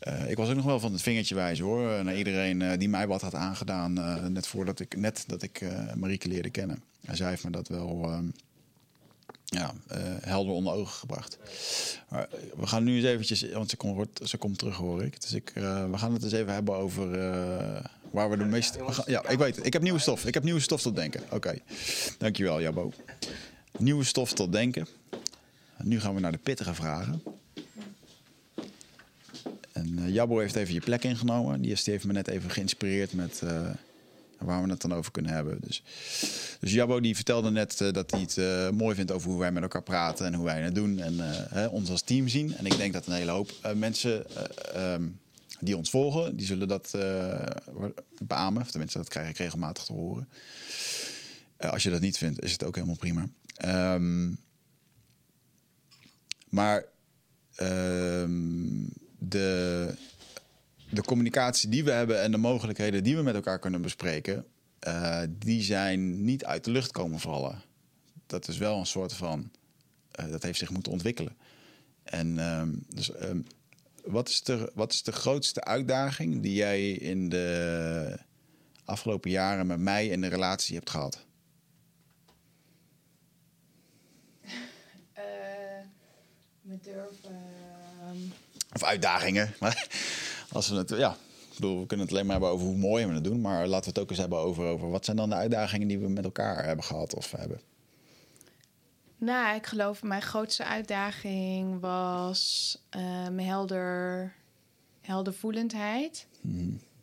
Eh, ik was ook nog wel van het vingertje wijzen hoor. eh, Naar iedereen eh, die mij wat had aangedaan. net voordat ik, net dat ik Marieke leerde kennen. En zij heeft me dat wel ehm, ja, helder onder ogen gebracht. Maar we gaan nu eens eventjes, want ze, komt ze komt terug hoor ik. Dus ik, we gaan het eens even hebben over waar we de meeste... ja, ik weet het. Ik heb nieuwe stof. Ik heb nieuwe stof tot denken. Oké. Dankjewel Jabo. Nieuwe stof tot denken. Nu gaan we naar de pittige vragen. En eh, Jabbo heeft even je plek ingenomen. Die, is, die heeft me net even geïnspireerd met eh, waar we het dan over kunnen hebben. Dus, dus Jabbo die vertelde net eh, dat hij het mooi vindt over hoe wij met elkaar praten en hoe wij het doen. En hè, ons als team zien. En ik denk dat een hele hoop mensen eh, ehm, die ons volgen, die zullen dat beamen. Of tenminste, dat krijg ik regelmatig te horen. Als je dat niet vindt, is het ook helemaal prima. Ehm, maar ehm, de, de communicatie die we hebben en de mogelijkheden die we met elkaar kunnen bespreken, eh, die zijn niet uit de lucht komen vallen. Dat is wel een soort van, eh, dat heeft zich moeten ontwikkelen. En ehm, dus, ehm, wat, is de, wat is de grootste uitdaging die jij in de afgelopen jaren met mij in de relatie hebt gehad? Eh, me durven. ehm, Of uitdagingen. Maar als we het, ja, ik bedoel, we kunnen het alleen maar hebben over hoe mooi we het doen. Maar laten we het ook eens hebben over, over wat zijn dan de uitdagingen die we met elkaar hebben gehad of hebben. Nou, ik geloof mijn grootste uitdaging was mijn helder, heldervoelendheid.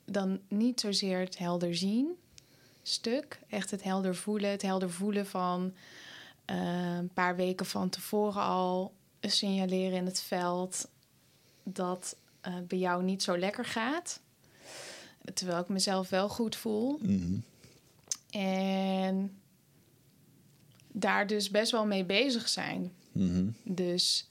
Dan niet zozeer het helder zien stuk. Echt het helder voelen. Het helder voelen van eh, een paar weken van tevoren al signaleren in het veld dat eh bij jou niet zo lekker gaat. Terwijl ik mezelf wel goed voel. En daar dus best wel mee bezig zijn. Dus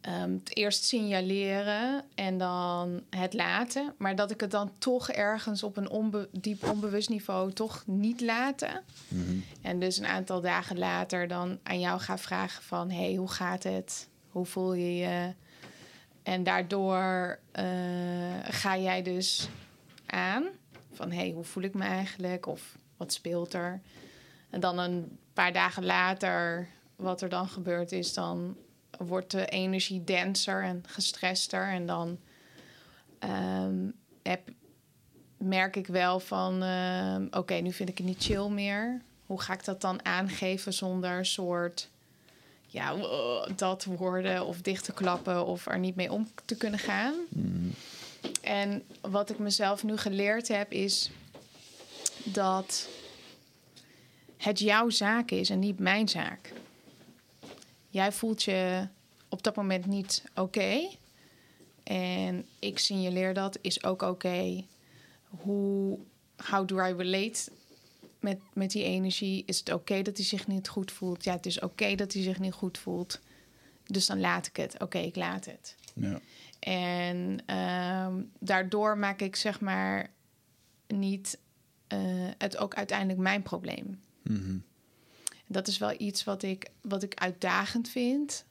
ehm, het eerst signaleren en dan het laten. Maar dat ik het dan toch ergens op een onbe- diep onbewust niveau toch niet laten. En dus een aantal dagen later dan aan jou ga vragen van... hey, hoe gaat het? Hoe voel je je? En daardoor eh, ga jij dus aan van... hey, hoe voel ik me eigenlijk? Of wat speelt er? En dan een paar dagen later, wat er dan gebeurt is... dan wordt de energie denser en gestrester. En dan ehm, merk ik wel van... ehm, oké, nu vind ik het niet chill meer. Hoe ga ik dat dan aangeven zonder soort ja, uh, dat worden of dicht te klappen of er niet mee om te kunnen gaan. En wat ik mezelf nu geleerd heb is dat het jouw zaak is en niet mijn zaak. Jij voelt je op dat moment niet oké. En ik signaleer dat, is ook oké. Hoe, how do I relate met, met die energie? Is het oké dat hij zich niet goed voelt? Ja, het is oké dat hij zich niet goed voelt. Dus dan laat ik het. Oké, ik laat het. Ja. En ehm, daardoor maak ik zeg maar niet eh, het ook uiteindelijk mijn probleem. Mhm. Dat is wel iets wat ik, wat ik uitdagend vind.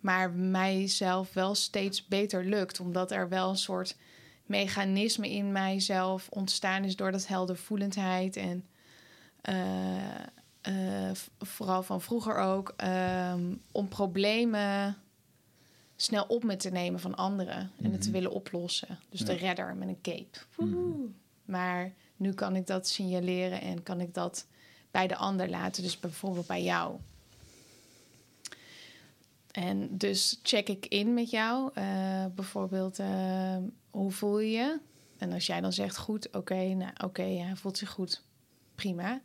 Maar mijzelf wel steeds beter lukt. Omdat er wel een soort mechanisme in mijzelf ontstaan is door dat heldervoelendheid. En eh, eh, vooral van vroeger ook. ehm, om problemen snel op me te nemen van anderen. En het te willen oplossen. Dus de redder met een cape. Woehoe. Maar nu kan ik dat signaleren en kan ik dat bij de ander laten. Dus bijvoorbeeld bij jou. En dus check ik in met jou. eh, bijvoorbeeld, eh, hoe voel je je? En als jij dan zegt goed, oké, nou oké, ja, hij voelt zich goed. Prima.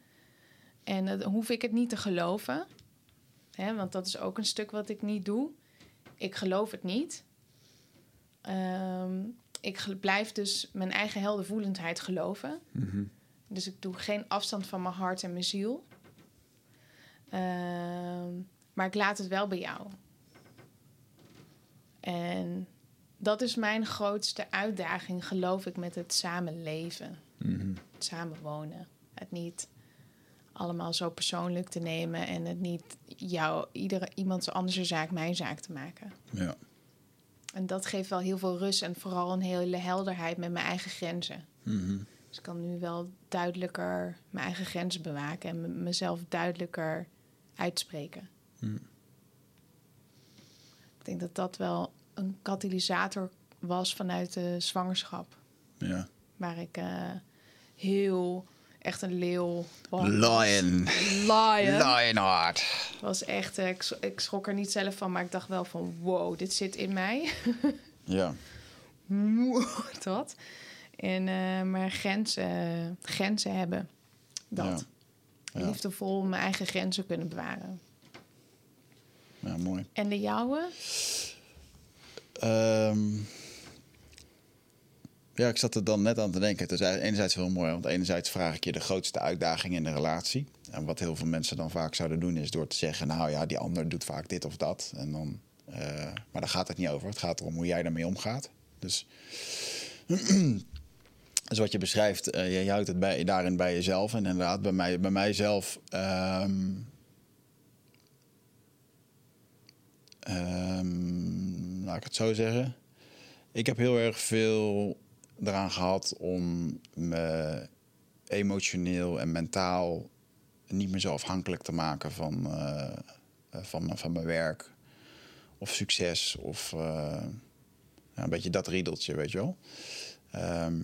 En dan hoef ik het niet te geloven. Hè, want dat is ook een stuk wat ik niet doe. Ik geloof het niet. Ehm, ik blijf dus mijn eigen heldervoelendheid geloven. Dus ik doe geen afstand van mijn hart en mijn ziel. Ehm, maar ik laat het wel bij jou. En dat is mijn grootste uitdaging, geloof ik, met het samenleven. Het samenwonen. Het niet allemaal zo persoonlijk te nemen en het niet jou, iedere, iemands andere zaak mijn zaak te maken. Ja. En dat geeft wel heel veel rust en vooral een hele helderheid met mijn eigen grenzen. Mhm. Dus ik kan nu wel duidelijker mijn eigen grenzen bewaken en me- mezelf duidelijker uitspreken. Ik denk dat dat wel een katalysator was vanuit de zwangerschap. ja. Waar ik eh, heel echt een leeuw was. Lion. Lion. Lionheart. Was echt, eh, ik, schrok er niet zelf van, maar ik dacht wel van wow, dit zit in mij. Ja. dat. En eh, maar grenzen, grenzen hebben. Dat. Ja. Ja. Liefdevol mijn eigen grenzen kunnen bewaren. ja, mooi. En de jouwe? Ehm, ja, ik zat er dan net aan te denken. Het is enerzijds heel mooi, want enerzijds vraag ik je de grootste uitdaging in de relatie. En wat heel veel mensen dan vaak zouden doen, is door te zeggen: Nou ja, die ander doet vaak dit of dat. En dan, eh, maar daar gaat het niet over. Het gaat erom hoe jij daarmee omgaat. Dus, dus wat je beschrijft, eh, je, houdt het bij, daarin bij jezelf. En inderdaad, bij, mij, bij mijzelf. ehm, Ehm, laat ik het zo zeggen. Ik heb heel erg veel eraan gehad om me emotioneel en mentaal niet meer zo afhankelijk te maken van, eh, van, van mijn werk of succes of eh, een beetje dat riedeltje, weet je wel. Ehm,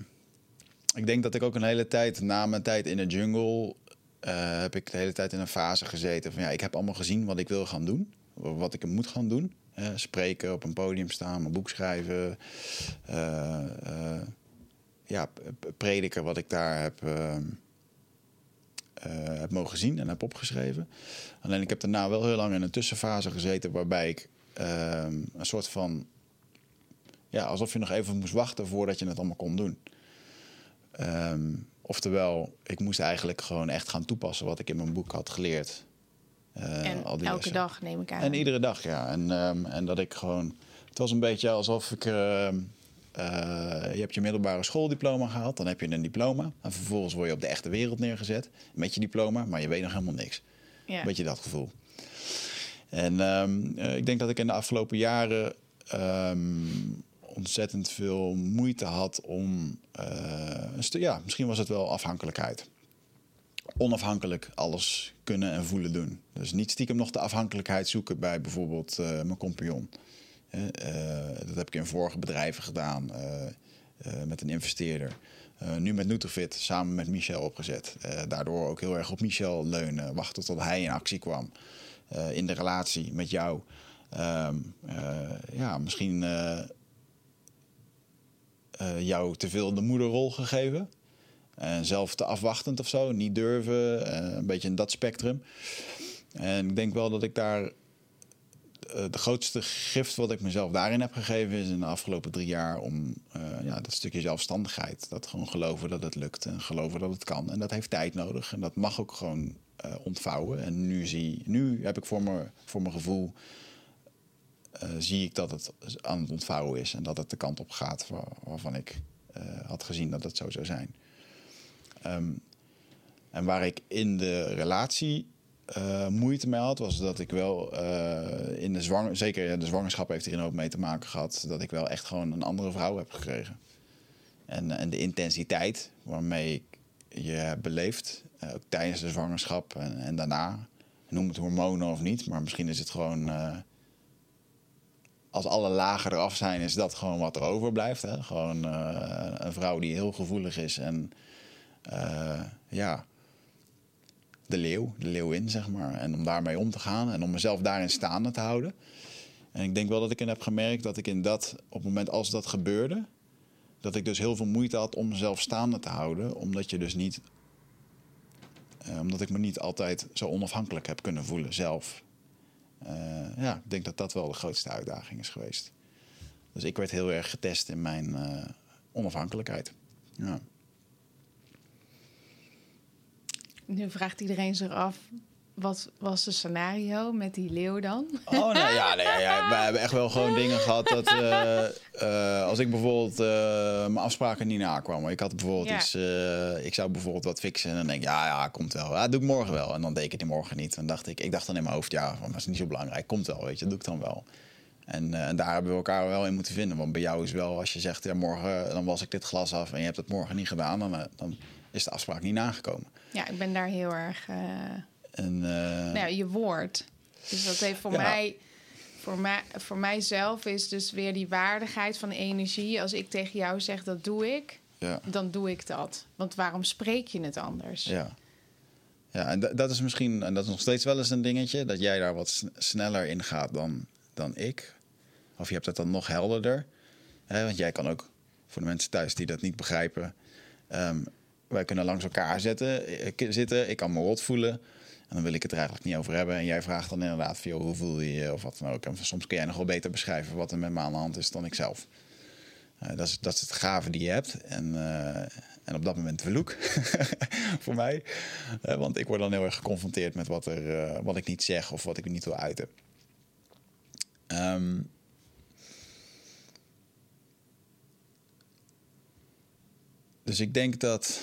ik denk dat ik ook een hele tijd na mijn tijd in de jungle eh, heb ik de hele tijd in een fase gezeten van ja, ik heb allemaal gezien wat ik wil gaan doen, wat ik moet gaan doen. Spreken, op een podium staan, een boek schrijven, eh, eh, ja, prediken wat ik daar heb, eh, heb mogen zien en heb opgeschreven. Alleen ik heb daarna wel heel lang in een tussenfase gezeten waarbij ik een soort van ja, alsof je nog even moest wachten voordat je het allemaal kon doen. Ehm, oftewel, ik moest eigenlijk gewoon echt gaan toepassen wat ik in mijn boek had geleerd. Eh, en al die elke lessen. dag neem ik aan. En iedere dag, ja. En, ehm, en dat ik gewoon... Het was een beetje alsof ik... ehm, eh, je hebt je middelbare schooldiploma gehaald, dan heb je een diploma. En vervolgens word je op de echte wereld neergezet met je diploma, maar je weet nog helemaal niks. ja. Beetje dat gevoel. En ehm, eh, ik denk dat ik in de afgelopen jaren ontzettend veel moeite had om. een ja, misschien was het wel afhankelijkheid. Onafhankelijk alles kunnen en voelen doen. Dus niet stiekem nog de afhankelijkheid zoeken bij bijvoorbeeld eh, mijn compagnon. Eh, dat heb ik in vorige bedrijven gedaan eh, met een investeerder. Nu met Nutrifit samen met Michel opgezet. Daardoor ook heel erg op Michel leunen. Wachten tot hij in actie kwam. In de relatie met jou. Ehm, eh, ja, misschien jou te veel de moederrol gegeven. En zelf te afwachtend of zo. Niet durven. eh, een beetje in dat spectrum. En ik denk wel dat ik daar eh, de grootste gift wat ik mezelf daarin heb gegeven is in de afgelopen drie jaar om eh, ja, dat stukje zelfstandigheid. Dat gewoon geloven dat het lukt en geloven dat het kan. En dat heeft tijd nodig en dat mag ook gewoon eh, ontvouwen. En nu, zie, nu heb ik voor, me, voor mijn gevoel, eh, zie ik dat het aan het ontvouwen is. En dat het de kant op gaat waar- waarvan ik eh, had gezien dat het zo zou zijn. Ehm, en waar ik in de relatie eh, moeite mee had, was dat ik wel eh, in de zwanger, zeker de zwangerschap heeft er ook mee te maken gehad, dat ik wel echt gewoon een andere vrouw heb gekregen. En, en de intensiteit waarmee ik je heb beleefd, eh, ook tijdens de zwangerschap en, en daarna, noem het hormonen of niet, maar misschien is het gewoon, eh, als alle lagen eraf zijn, is dat gewoon wat er overblijft. Hè? Gewoon eh, een vrouw die heel gevoelig is en eh, ja, de leeuw, de leeuwin, zeg maar. En om daarmee om te gaan en om mezelf daarin staande te houden. En ik denk wel dat ik in heb gemerkt dat ik in dat, op het moment als dat gebeurde, dat ik dus heel veel moeite had om mezelf staande te houden. Omdat je dus niet, eh, omdat ik me niet altijd zo onafhankelijk heb kunnen voelen zelf. Eh, ja, ik denk dat dat wel de grootste uitdaging is geweest. Dus ik werd heel erg getest in mijn onafhankelijkheid. Ja. Nu vraagt iedereen zich af, wat was het scenario met die leeuw dan? Oh, nee, ja, nee, ja, we hebben echt wel gewoon dingen gehad dat... eh, eh, als ik bijvoorbeeld eh, mijn afspraken niet nakwam. Ik had bijvoorbeeld Ja. iets... ik zou bijvoorbeeld wat fixen en dan denk ik... Ja, ja, komt wel. Ja, doe ik morgen wel. En dan deed ik het morgen niet. En dacht ik... Ik dacht dan in mijn hoofd... Ja, dat is niet zo belangrijk. Komt wel, weet je. Dat doe ik dan wel. En, en daar hebben we elkaar wel in moeten vinden. Want bij jou is wel... Als je zegt... Ja, morgen... Dan was ik dit glas af en je hebt het morgen niet gedaan. Dan, dan is de afspraak niet nagekomen. Ja, ik ben daar heel erg... eh, En, eh, nou je woord. Dus dat heeft voor Ja. mij... Voor, mij, voor mijzelf is dus weer die waardigheid van energie. Als ik tegen jou zeg dat doe ik, ja. dan doe ik dat. Want waarom spreek je het anders? Ja. Ja, en da- dat is misschien, en dat is nog steeds wel eens een dingetje, dat jij daar wat sn- sneller in gaat dan, dan ik. Of je hebt het dan nog helderder. Hè, want jij kan ook, voor de mensen thuis die dat niet begrijpen, ehm, wij kunnen langs elkaar zetten, ik, zitten, ik kan me rot voelen. En dan wil ik het er eigenlijk niet over hebben. En jij vraagt dan inderdaad van, hoe voel je je, of wat dan ook. En soms kun jij nog wel beter beschrijven wat er met me aan de hand is dan ik zelf. Eh, dat, is, dat is het gave die je hebt. En, eh, en op dat moment vloek voor mij. Eh, want ik word dan heel erg geconfronteerd met wat, er, eh, wat ik niet zeg of wat ik niet wil uiten. Ehm, dus ik denk dat.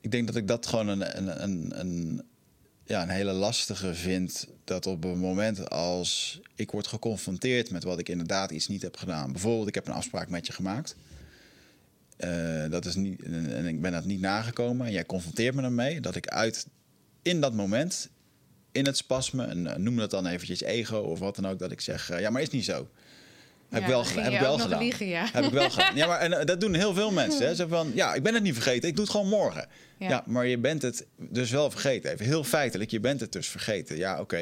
Ik denk dat ik dat gewoon een, een, een, een, ja, een hele lastige vind. Dat op een moment als ik word geconfronteerd met wat ik inderdaad iets niet heb gedaan. Bijvoorbeeld, ik heb een afspraak met je gemaakt. Eh, dat is niet, en ik ben dat niet nagekomen. En jij confronteert me ermee. Dat ik uit in dat moment, in het spasme, en eh, noem dat dan eventjes ego of wat dan ook, dat ik zeg: eh, ja, maar is niet zo. Heb Ja, wel, heb ik wel gedaan. liegen, ja. Heb ik wel gedaan. Ja, maar en, eh, dat doen heel veel mensen. Hè. Zo van, ja, ik ben het niet vergeten. Ik doe het gewoon morgen. Ja. Ja. maar je bent het dus wel vergeten. Even heel feitelijk, je bent het dus vergeten. Ja, oké.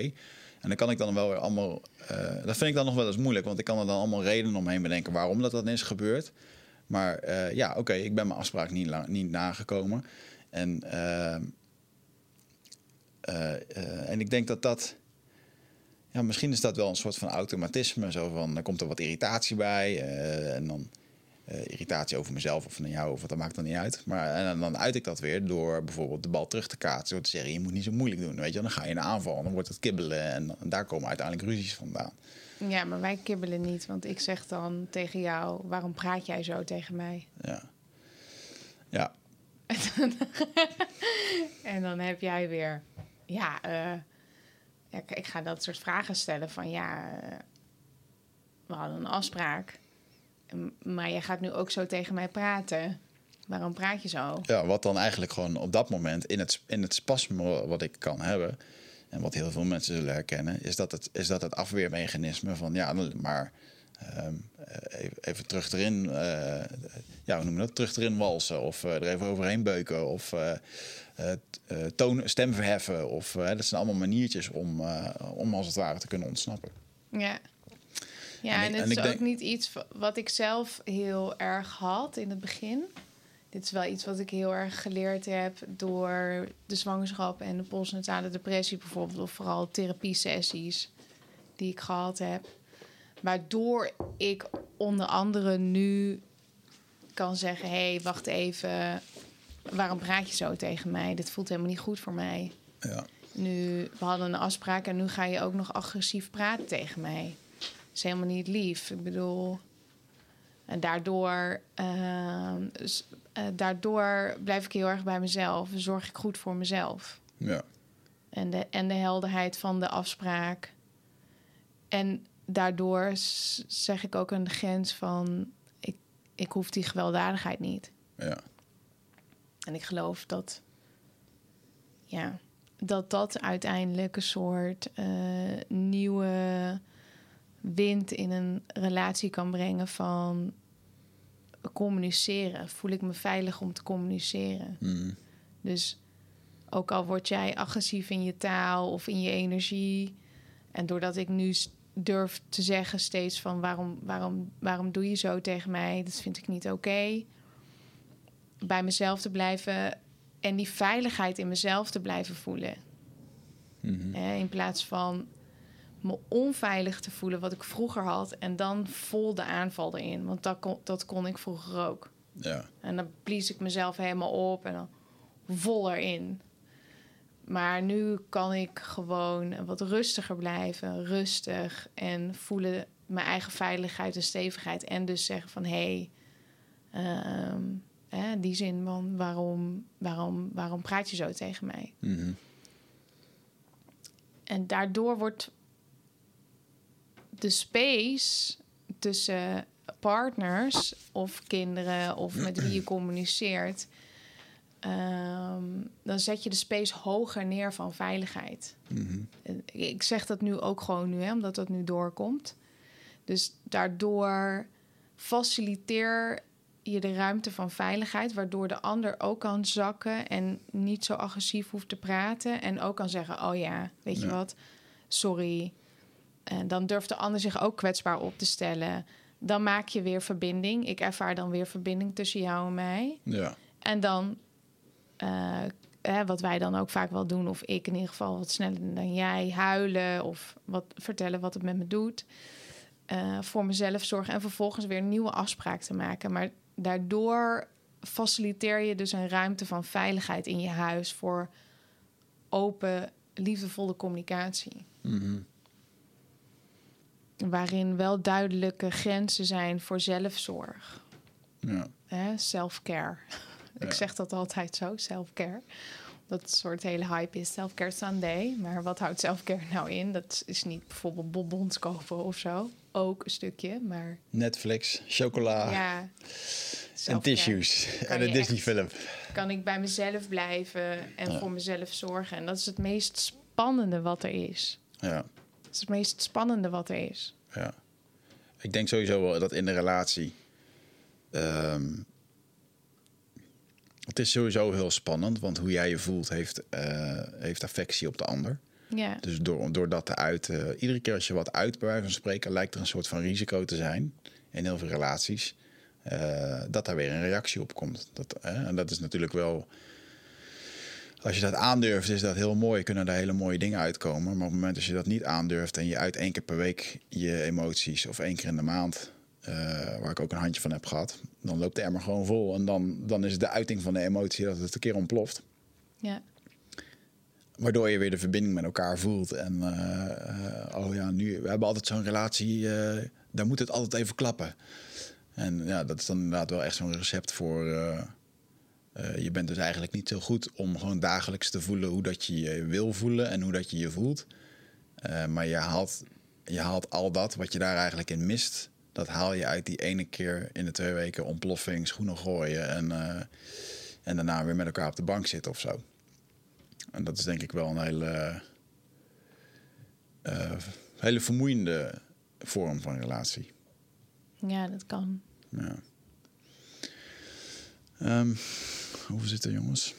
En dan kan ik dan wel weer allemaal... dat vind ik dan nog wel eens moeilijk. Want ik kan er dan allemaal redenen omheen bedenken waarom dat dan is gebeurd. Maar ja, oké, ik ben mijn afspraak niet, la- niet nagekomen. En, eh, en ik denk dat dat... Ja, misschien is dat wel een soort van automatisme. Zo van, dan komt er wat irritatie bij. eh, en dan eh, irritatie over mezelf of van jou, of wat, dat maakt dan niet uit. Maar en dan, uit ik dat weer door bijvoorbeeld de bal terug te kaatsen. Door te zeggen, je moet niet zo moeilijk doen. Weet je, dan ga je in aanval en dan wordt het kibbelen. En, en daar komen uiteindelijk ruzies vandaan. Ja, maar wij kibbelen niet. Want ik zeg dan tegen jou, waarom praat jij zo tegen mij? Ja. Ja, En dan heb jij weer, ja, eh, ja, ik- ik ga dat soort vragen stellen van, ja, eh, we hadden een afspraak. Maar jij gaat nu ook zo tegen mij praten. Waarom praat je zo? ja, wat dan eigenlijk gewoon op dat moment in het, in het spasme wat ik kan hebben. En wat heel veel mensen zullen herkennen, is dat het, is dat het afweermechanisme van ja, maar ehm, even, even, terug erin, uh, ja, hoe noem je dat? Terug erin walsen of uh, er even overheen beuken of uh, toon, stem verheffen. Of, dat zijn allemaal maniertjes om, om als het ware te kunnen ontsnappen. Ja. Ja, en, en het is ook niet iets wat ik zelf heel erg had in het begin. Dit is wel iets wat ik heel erg geleerd heb door de zwangerschap en de postnatale depressie bijvoorbeeld. Of vooral therapie-sessies die ik gehad heb. Waardoor ik onder andere nu kan zeggen: hé, hey, wacht even. Waarom praat je zo tegen mij? Dit voelt helemaal niet goed voor mij. Ja. Nu, we hadden een afspraak en nu ga je ook nog agressief praten tegen mij. Dat is helemaal niet lief. Ik bedoel, en daardoor, uh, daardoor blijf ik heel erg bij mezelf. Zorg ik goed voor mezelf. Ja. En de, en de helderheid van de afspraak. En daardoor zeg ik ook een grens van... Ik, ik hoef die gewelddadigheid niet. Ja. En ik geloof dat... Ja, dat dat uiteindelijk een soort uh, nieuwe wind in een relatie kan brengen van communiceren. Voel ik me veilig om te communiceren. Mm. Dus ook al word jij agressief in je taal of in je energie. En doordat ik nu durf te zeggen steeds van waarom, waarom, waarom doe je zo tegen mij? Dat vind ik niet oké. Bij mezelf te blijven en die veiligheid in mezelf te blijven voelen. Mm In plaats van me onveilig te voelen, wat ik vroeger had. En dan vol de aanval erin. Want dat kon, dat kon ik vroeger ook. Ja. En dan blies ik mezelf helemaal op en dan vol erin. Maar nu kan ik gewoon wat rustiger blijven. Rustig en voelen mijn eigen veiligheid en stevigheid. En dus zeggen van hé, hey, um, die zin van waarom, waarom, waarom praat je zo tegen mij? Mm En daardoor wordt de space tussen partners of kinderen of met wie je communiceert, ehm, dan zet je de space hoger neer van veiligheid. Mhm. Ik zeg dat nu ook gewoon nu, hè, omdat dat nu doorkomt. Dus daardoor faciliteer je de ruimte van veiligheid, waardoor de ander ook kan zakken en niet zo agressief hoeft te praten en ook kan zeggen: Oh ja, weet je wat, sorry, en dan durft de ander zich ook kwetsbaar op te stellen. Dan maak je weer verbinding. Ik ervaar dan weer verbinding tussen jou en mij. Ja. En dan, uh, hè, wat wij dan ook vaak wel doen, of ik in ieder geval wat sneller dan jij, huilen of wat vertellen wat het met me doet. Uh, voor mezelf zorgen en vervolgens weer een nieuwe afspraak te maken. Maar daardoor faciliteer je dus een ruimte van veiligheid in je huis voor open, liefdevolle communicatie. Mm waarin wel duidelijke grenzen zijn voor zelfzorg. Ja. Self-care. Ik zeg dat altijd zo, self-care. Dat soort hele hype is, self-care Sunday. Maar wat houdt self-care nou in? Dat is niet bijvoorbeeld bonbons kopen of zo. Ook een stukje, maar... Netflix, chocola. Ja. En tissues. en een Disney-film. Kan ik bij mezelf blijven en voor mezelf zorgen. En dat is het meest spannende wat er is. Ja is het meest spannende wat er is. Ja. Ik denk sowieso wel dat in de relatie. Ehm, het is sowieso heel spannend, want hoe jij je voelt heeft, uh, heeft affectie op de ander. Ja. Dus door, door dat te uiten, iedere keer als je wat uit, bij wijze van spreken, lijkt er een soort van risico te zijn in heel veel relaties. Uh, dat daar weer een reactie op komt. Dat, en dat is natuurlijk wel als je dat aandurft, is dat heel mooi. Kunnen daar hele mooie dingen uitkomen. Maar op het moment dat je dat niet aandurft en je uit één keer per week je emoties of één keer in de maand, uh, waar ik ook een handje van heb gehad, dan loopt de emmer gewoon vol. En dan, dan is het de uiting van de emotie dat het een keer ontploft. Ja. Waardoor je weer de verbinding met elkaar voelt. En uh, oh ja, nu, we hebben altijd zo'n relatie, uh, daar moet het altijd even klappen. En ja, dat is dan inderdaad wel echt zo'n recept voor je bent dus eigenlijk niet zo goed om gewoon dagelijks te voelen hoe dat je je wil voelen en hoe dat je je voelt. Maar je haalt, je haalt al dat wat je daar eigenlijk in mist, dat haal je uit die ene keer in de twee weken ontploffing, schoenen gooien en, uh, en daarna weer met elkaar op de bank zitten of zo. En dat is denk ik wel een hele, eh, hele vermoeiende vorm van relatie. Ja, dat kan. Ja. Ehm, hoe zit het, jongens?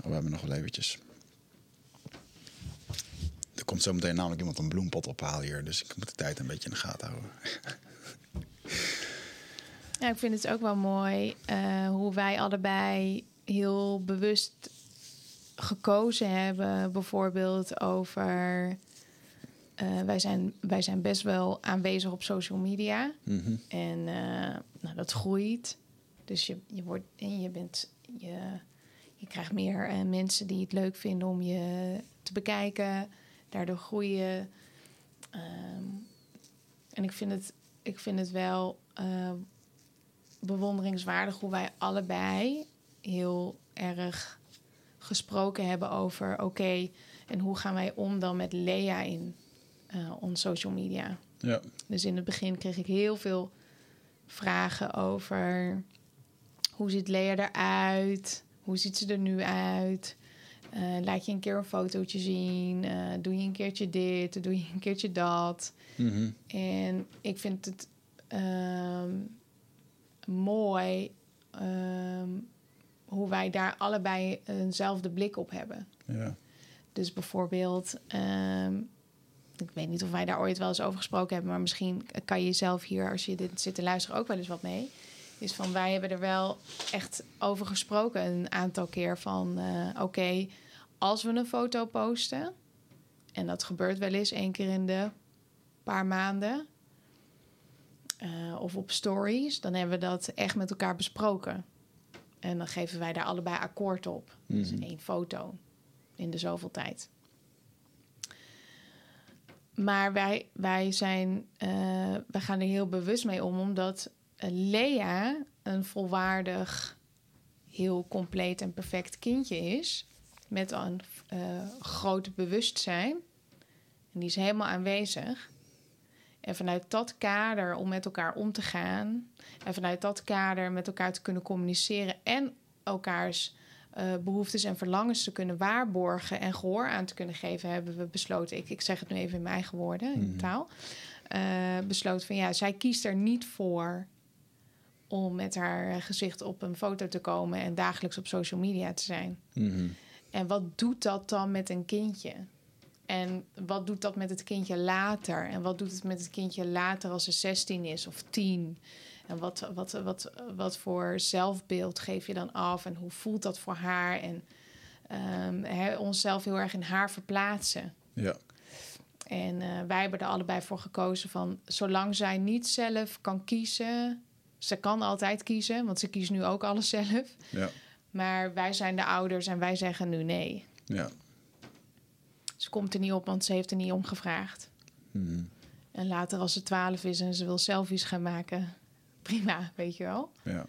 Oh, we hebben nog wel eventjes. Komt zo meteen namelijk iemand een bloempot ophalen hier, dus ik moet de tijd een beetje in de gaten houden. Ja, ik vind het ook wel mooi eh, hoe wij allebei heel bewust gekozen hebben, bijvoorbeeld over. eh, wij, zijn, wij zijn best wel aanwezig op social media. Mhm. En eh, nou, dat groeit. Dus je, je, wordt, en je, bent, je, je krijgt meer mensen die het leuk vinden om je te bekijken. Daardoor groeien. Ehm, en ik vind het, ik vind het wel eh, bewonderingswaardig hoe wij allebei heel erg gesproken hebben over... oké, en hoe gaan wij om dan met Lea in eh on social media? Ja. Dus in het begin kreeg ik heel veel vragen over hoe ziet Lea eruit? Hoe ziet ze er nu uit? Eh, laat je een keer een fotootje zien? Eh, doe je een keertje dit? Doe je een keertje dat? Mhm. En ik vind het ehm, mooi ehm, hoe wij daar allebei eenzelfde blik op hebben. ja. Dus bijvoorbeeld, ehm, ik weet niet of wij daar ooit wel eens over gesproken hebben, maar misschien kan je zelf hier, als je dit zit te luisteren, ook wel eens wat mee. Is van wij hebben er wel echt over gesproken een aantal keer van eh, oké, als we een foto posten, en dat gebeurt wel eens één keer in de paar maanden, eh, of op stories, dan hebben we dat echt met elkaar besproken. En dan geven wij daar allebei akkoord op. Dus één foto in de zoveel tijd. Maar wij, wij, zijn, wij gaan er heel bewust mee om, omdat Lea een volwaardig, heel compleet en perfect kindje is. Met een eh, groot bewustzijn. En die is helemaal aanwezig. En vanuit dat kader om met elkaar om te gaan. En vanuit dat kader met elkaar te kunnen communiceren. En elkaars eh, behoeftes en verlangens te kunnen waarborgen. En gehoor aan te kunnen geven, hebben we besloten. Ik, ik zeg het nu even in mijn eigen woorden, in Mhm. taal. eh, besloten van ja, zij kiest er niet voor om met haar gezicht op een foto te komen en dagelijks op social media te zijn. Mhm. En wat doet dat dan met een kindje? En wat doet dat met het kindje later? En wat doet het met het kindje later als ze 16 is of 10? En wat, wat, wat, wat voor zelfbeeld geef je dan af? En hoe voelt dat voor haar? En ehm, hè, onszelf heel erg in haar verplaatsen. Ja. En eh, wij hebben er allebei voor gekozen van... zolang zij niet zelf kan kiezen... ze kan altijd kiezen, want ze kiest nu ook alles zelf... Ja. maar wij zijn de ouders en wij zeggen nu nee. Ja. Ze komt er niet op, want ze heeft er niet om gevraagd. Mhm. En later als ze twaalf is en ze wil selfies gaan maken... prima, weet je wel. Ja.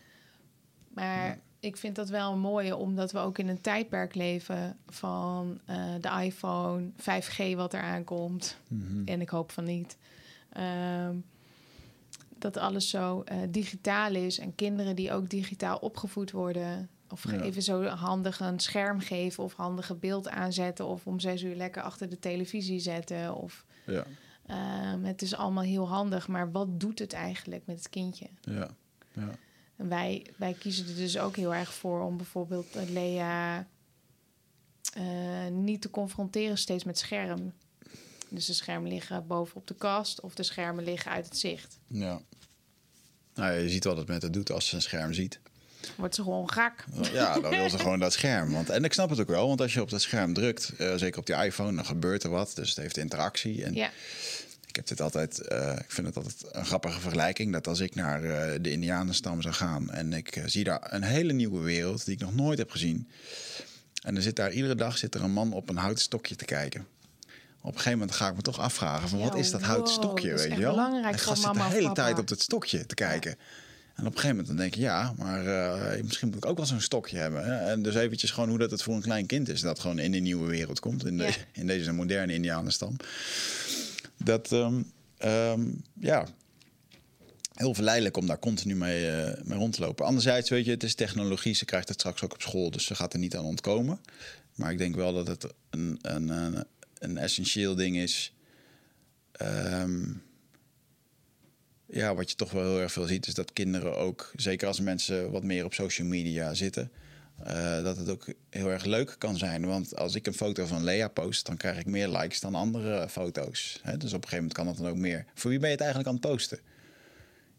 Maar ik vind dat wel een mooie, omdat we ook in een tijdperk leven van eh, de iPhone, 5G wat er aankomt. Mhm. En ik hoop van niet. Ehm, dat alles zo eh, digitaal is en kinderen die ook digitaal opgevoed worden. Of Ja. even zo handig een scherm geven of handige beeld aanzetten. Of om zes uur lekker achter de televisie zetten. Of, Ja. ehm, het is allemaal heel handig, maar wat doet het eigenlijk met het kindje? Ja. Ja. En wij, wij kiezen er dus ook heel erg voor om bijvoorbeeld Lea eh, niet te confronteren steeds met scherm. Dus de schermen liggen boven op de kast of de schermen liggen uit het zicht. Ja. Nou, je ziet wat het met het doet als ze een scherm ziet. Wordt ze gewoon gek. Ja, dan wil ze gewoon dat scherm. Want, en ik snap het ook wel, want als je op dat scherm drukt, eh, zeker op die iPhone, dan gebeurt er wat. Dus het heeft interactie. En Ja, ik heb dit altijd, eh, ik vind het altijd een grappige vergelijking. Dat als ik naar eh, de Indianenstam zou gaan en ik zie daar een hele nieuwe wereld die ik nog nooit heb gezien. En er zit daar iedere dag zit er een man op een houten stokje te kijken. Op een gegeven moment ga ik me toch afvragen van wat is dat houten wow, stokje, dat is weet je wel? belangrijk en gast zit de hele tijd op dat stokje te kijken. En op een gegeven moment dan denk je, ja, maar eh, misschien moet ik ook wel zo'n stokje hebben. Hè? En dus eventjes gewoon hoe dat het voor een klein kind is. Dat gewoon in een nieuwe wereld komt, in, de, Ja. in deze moderne indianenstam. Dat, ehm, ehm, ja, heel verleidelijk om daar continu mee, eh, mee rond te lopen. Anderzijds, weet je, het is technologie. Ze krijgt het straks ook op school, dus ze gaat er niet aan ontkomen. Maar ik denk wel dat het een, een, een een essentieel ding is. Ehm, ja, wat je toch wel heel erg veel ziet, is dat kinderen ook, zeker als mensen wat meer op social media zitten, uh, dat het ook heel erg leuk kan zijn. Want als ik een foto van Lea post, dan krijg ik meer likes dan andere foto's. Hè? Dus op een gegeven moment kan dat dan ook meer. Voor wie ben je het eigenlijk aan het posten?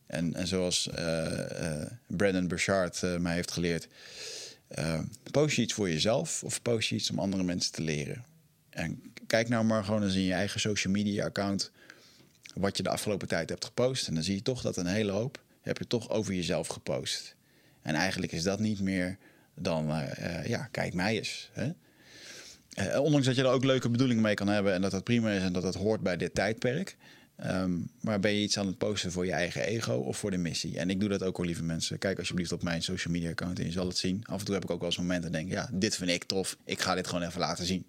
En, en zoals uh, uh, Brandon Burchard mij heeft geleerd, post je iets voor jezelf of post je iets om andere mensen te leren? En kijk nou maar gewoon eens in je eigen social media account wat je de afgelopen tijd hebt gepost. En dan zie je toch dat een hele hoop heb je toch over jezelf gepost. En eigenlijk is dat niet meer dan, uh, ja, kijk mij eens. Hè? Uh, ondanks dat je er ook leuke bedoelingen mee kan hebben en dat dat prima is en dat dat hoort bij dit tijdperk. Um, maar ben je iets aan het posten voor je eigen ego of voor de missie? En ik doe dat ook al, lieve mensen. Kijk alsjeblieft op mijn social media account en je zal het zien. Af en toe heb ik ook wel eens momenten en denk, ja, dit vind ik tof. Ik ga dit gewoon even laten zien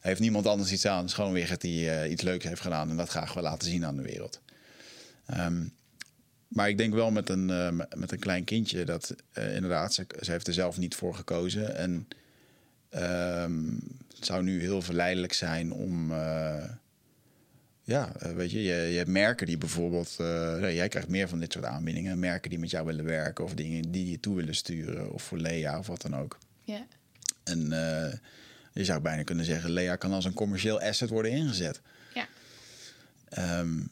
heeft niemand anders iets aan. Het is gewoon weer dat hij uh, iets leuks heeft gedaan en dat graag wil laten zien aan de wereld. Um, maar ik denk wel met een, uh, met een klein kindje dat uh, inderdaad, ze, ze, heeft er zelf niet voor gekozen. En um, het zou nu heel verleidelijk zijn om. ja, weet je, je, je hebt merken die bijvoorbeeld. jij krijgt meer van dit soort aanbiedingen. Merken die met jou willen werken of dingen die je toe willen sturen. Of voor Lea of wat dan ook. Ja. En je zou bijna kunnen zeggen, Lea kan als een commercieel asset worden ingezet. Ja. Um,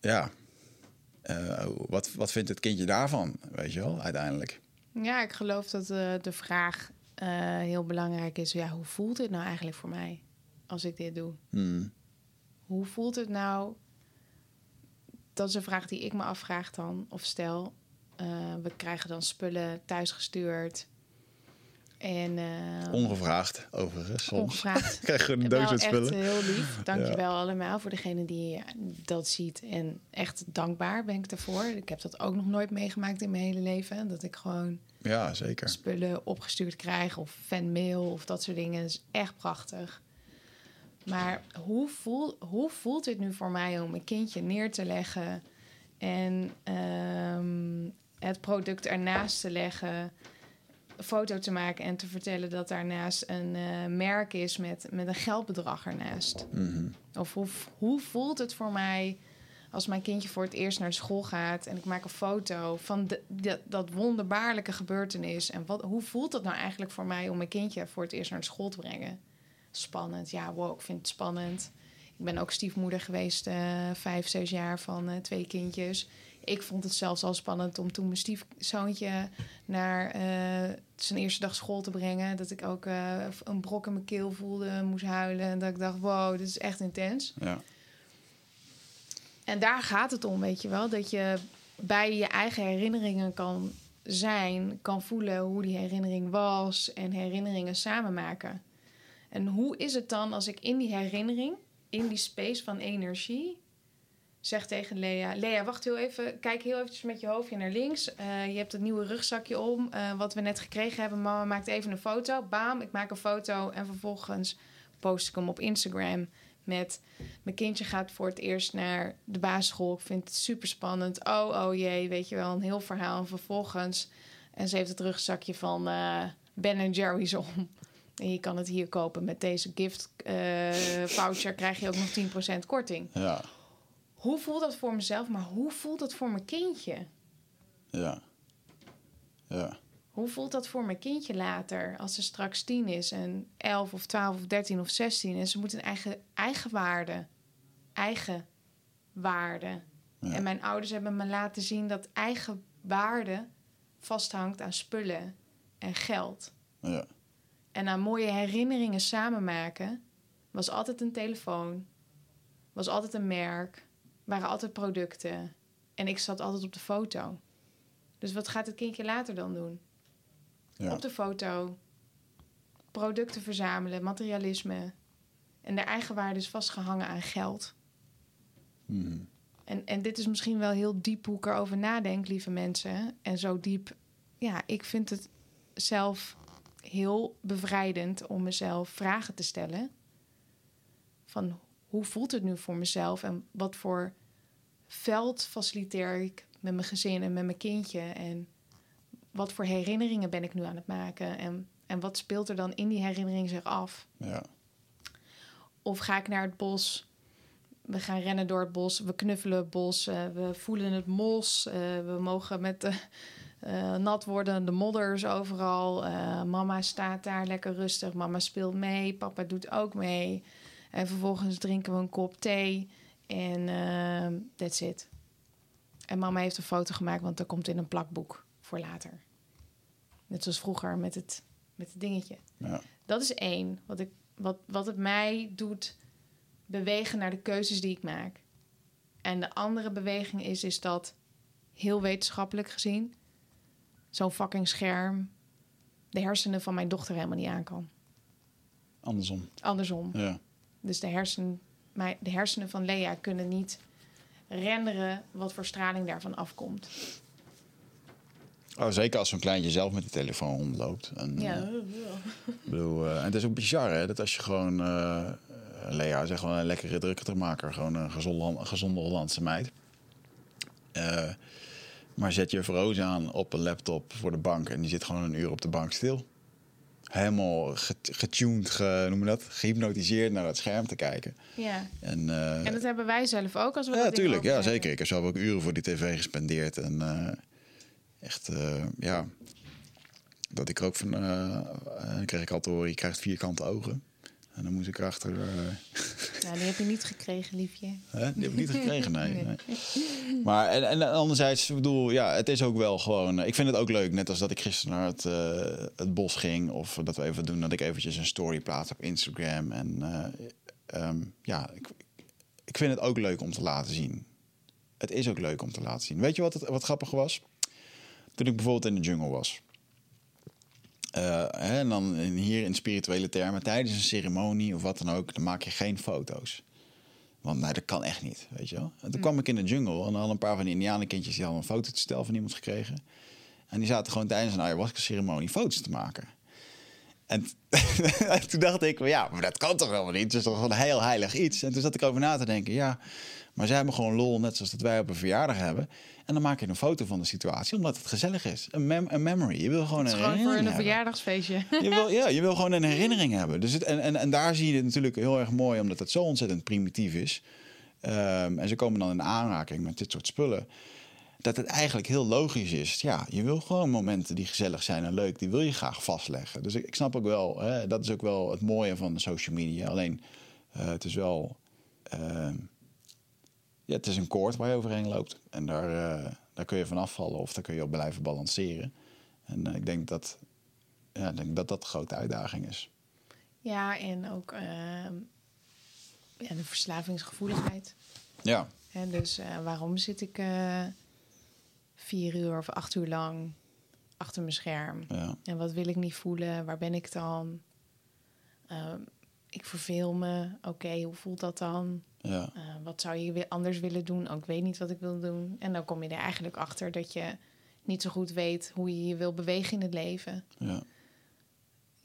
ja. Uh, wat, wat vindt het kindje daarvan, weet je wel, uiteindelijk? Ja, ik geloof dat uh, de vraag uh, heel belangrijk is. Ja, hoe voelt het nou eigenlijk voor mij als ik dit doe? Hmm. Hoe voelt het nou? Dat is een vraag die ik me afvraag dan, of stel. we krijgen dan spullen thuisgestuurd. En, uh, ongevraagd, overigens. Soms. Ongevraagd. Krijg je een doos met spullen. Echt heel lief. Dankjewel ja. allemaal voor degene die dat ziet. En echt dankbaar ben ik ervoor. Ik heb dat ook nog nooit meegemaakt in mijn hele leven. Dat ik gewoon ja, zeker. spullen opgestuurd krijg. Of fanmail of dat soort dingen. Dat is echt prachtig. Maar hoe, voel, hoe voelt het nu voor mij om een kindje neer te leggen... en um, het product ernaast te leggen foto te maken en te vertellen dat daarnaast een uh, merk is met, met een geldbedrag ernaast. Mm -hmm. Of hoe, hoe voelt het voor mij als mijn kindje voor het eerst naar school gaat en ik maak een foto van de, de, dat wonderbaarlijke gebeurtenis. En wat, hoe voelt het nou eigenlijk voor mij om mijn kindje voor het eerst naar school te brengen? Spannend, ja, wow, ik vind het spannend. Ik ben ook stiefmoeder geweest, uh, vijf, zes jaar van uh, twee kindjes. Ik vond het zelfs al spannend om toen mijn stiefzoontje naar uh, zijn eerste dag school te brengen. Dat ik ook uh, een brok in mijn keel voelde, moest huilen. En dat ik dacht, wow, dit is echt intens. Ja. En daar gaat het om, weet je wel. Dat je bij je eigen herinneringen kan zijn, kan voelen hoe die herinnering was en herinneringen samen maken. En hoe is het dan als ik in die herinnering, in die space van energie, zeg tegen Lea: Lea, wacht heel even. Kijk heel eventjes met je hoofdje naar links. Uh, je hebt het nieuwe rugzakje om. Uh, wat we net gekregen hebben. Mama maakt even een foto. Bam, ik maak een foto. En vervolgens post ik hem op Instagram. Met mijn kindje gaat voor het eerst naar de basisschool. Ik vind het super spannend. Oh, oh jee, weet je wel, een heel verhaal. En vervolgens. En ze heeft het rugzakje van uh, Ben Jerry's om. En je kan het hier kopen met deze gift voucher. Krijg je ook nog 10% korting. Ja hoe voelt dat voor mezelf, maar hoe voelt dat voor mijn kindje? Ja. Ja. Hoe voelt dat voor mijn kindje later, als ze straks tien is en elf of twaalf of dertien of zestien en ze moet een eigen, eigen waarde, eigen waarde. Ja. En mijn ouders hebben me laten zien dat eigen waarde vasthangt aan spullen en geld. Ja. En aan mooie herinneringen samen maken was altijd een telefoon, was altijd een merk, waren altijd producten. En ik zat altijd op de foto. Dus wat gaat het kindje later dan doen? Ja. Op de foto. Producten verzamelen, materialisme. En de eigenwaarde is vastgehangen aan geld. Hmm. En, en dit is misschien wel heel diep hoe ik erover nadenk, lieve mensen. En zo diep, ja, ik vind het zelf heel bevrijdend om mezelf vragen te stellen. Van hoe voelt het nu voor mezelf en wat voor veld faciliteer ik met mijn gezin en met mijn kindje en wat voor herinneringen ben ik nu aan het maken en, en wat speelt er dan in die herinnering zich af? Ja. Of ga ik naar het bos? We gaan rennen door het bos, we knuffelen het bos, eh, we voelen het mos, eh, we mogen met de eh, nat worden, de modders overal. Mama staat daar lekker rustig, mama speelt mee, papa doet ook mee. En vervolgens drinken we een kop thee en eh, that's it. En mama heeft een foto gemaakt, want dat komt in een plakboek voor later. Net zoals vroeger met het, met het dingetje. Ja. Dat is één. Wat, ik, wat, wat het mij doet bewegen naar de keuzes die ik maak. En de andere beweging is, is dat heel wetenschappelijk gezien... zo'n fucking scherm de hersenen van mijn dochter helemaal niet aan kan. Andersom. Andersom. Ja. Dus de, hersen, mijn, de hersenen van Lea kunnen niet renderen wat voor straling daarvan afkomt. Oh, zeker als zo'n kleintje zelf met de telefoon rondloopt. En, Ja, ik bedoel, eh, en het is ook bizar, hè? Dat als je gewoon... eh Lea is echt gewoon een lekkere drukkermaker. Gewoon een gezonde, gezonde Hollandse meid. Maar zet je Frozen aan op een laptop voor de bank... en die zit gewoon een uur op de bank stil. Helemaal get- getuned, ge, noem dat? Gehypnotiseerd naar dat scherm te kijken. ja. En, eh, En dat hebben wij zelf ook als we ja, dat ding tuurlijk. Ja, zeker. Ik heb zelf ook uren voor die tv gespendeerd. En eh, echt, eh, ja... Dat ik er ook van... dan kreeg ik altijd horen, je krijgt vierkante ogen. En dan moest ik erachter... eh, die heb je niet gekregen, liefje. Die heb ik niet gekregen, nee. Nee. nee. Maar en, en anderzijds, ik bedoel, ja, het is ook wel gewoon... eh, Ik vind het ook leuk, net als dat ik gisteren naar het, eh, het bos ging... of dat we even doen, dat ik eventjes een story plaats op Instagram. En eh, ehm, ja, ik, ik vind het ook leuk om te laten zien. Het is ook leuk om te laten zien. Weet je wat, het, wat grappig was? Toen ik bijvoorbeeld in de jungle was. Eh, en dan hier in spirituele termen, tijdens een ceremonie of wat dan ook, dan maak je geen foto's. Want nee, dat kan echt niet, weet je wel. En toen kwam ik in de jungle en al een paar van die indianenkindjes die hadden een foto te stellen van iemand gekregen. En die zaten gewoon tijdens een ayahuasca-ceremonie foto's te maken. En toen dacht ik, ja, maar dat kan toch helemaal niet? Het is toch een heel heilig iets? En toen zat ik over na te denken, ja, maar zij hebben gewoon lol, net zoals dat wij op een verjaardag hebben. En dan maak je een foto van de situatie, omdat het gezellig is. Een, mem een memory. Je wil gewoon een gewoon voor herinnering een hebben. verjaardagsfeestje. Je wil, ja, je wil gewoon een herinnering hebben. Dus het, en, en, en daar zie je het natuurlijk heel erg mooi, omdat het zo ontzettend primitief is. Ehm, en ze komen dan in aanraking met dit soort spullen. Dat het eigenlijk heel logisch is. Ja, je wil gewoon momenten die gezellig zijn en leuk, die wil je graag vastleggen. Dus ik, ik snap ook wel, hè, dat is ook wel het mooie van de social media. Alleen, eh, het is wel. ehm, ja, het is een koord waar je overheen loopt. En daar, eh, daar kun je van afvallen of daar kun je op blijven balanceren. En eh, ik denk dat, ja, ik denk dat dat de grote uitdaging is. Ja, en ook ehm, ja, de verslavingsgevoeligheid. Ja, Hè, dus eh, waarom zit ik vier uur of acht uur lang achter mijn scherm? ja, En wat wil ik niet voelen? Waar ben ik dan? Ehm, ik verveel me. Oké, hoe voelt dat dan? Ja, Eh, wat zou je weer anders willen doen? Oh, ik weet niet wat ik wil doen. En dan kom je er eigenlijk achter dat je niet zo goed weet hoe je je wil bewegen in het leven. ja,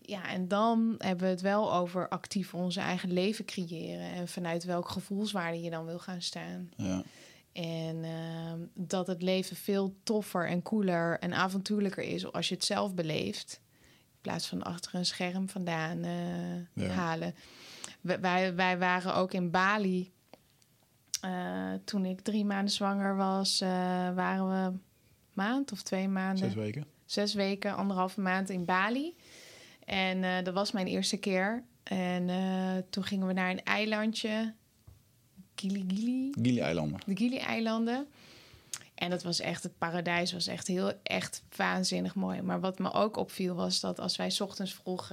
Ja, en dan hebben we het wel over actief onze eigen leven creëren. En vanuit welk gevoelswaarde je dan wil gaan staan. ja, En ehm, dat het leven veel toffer en cooler en avontuurlijker is als je het zelf beleeft. In plaats van achter een scherm vandaan eh, Ja. halen. Wij- Wij, waren ook in Bali. Eh, toen ik drie maanden zwanger was, eh, waren we maand of twee maanden zes weken. zes weken, anderhalve maand in Bali. En eh, dat was mijn eerste keer. En toen gingen we naar een eilandje. Gili Gili. Gili-eilanden. De Gili-eilanden. En dat was echt, het paradijs was echt heel, echt waanzinnig mooi. Maar wat me ook opviel was dat als wij 's ochtends vroeg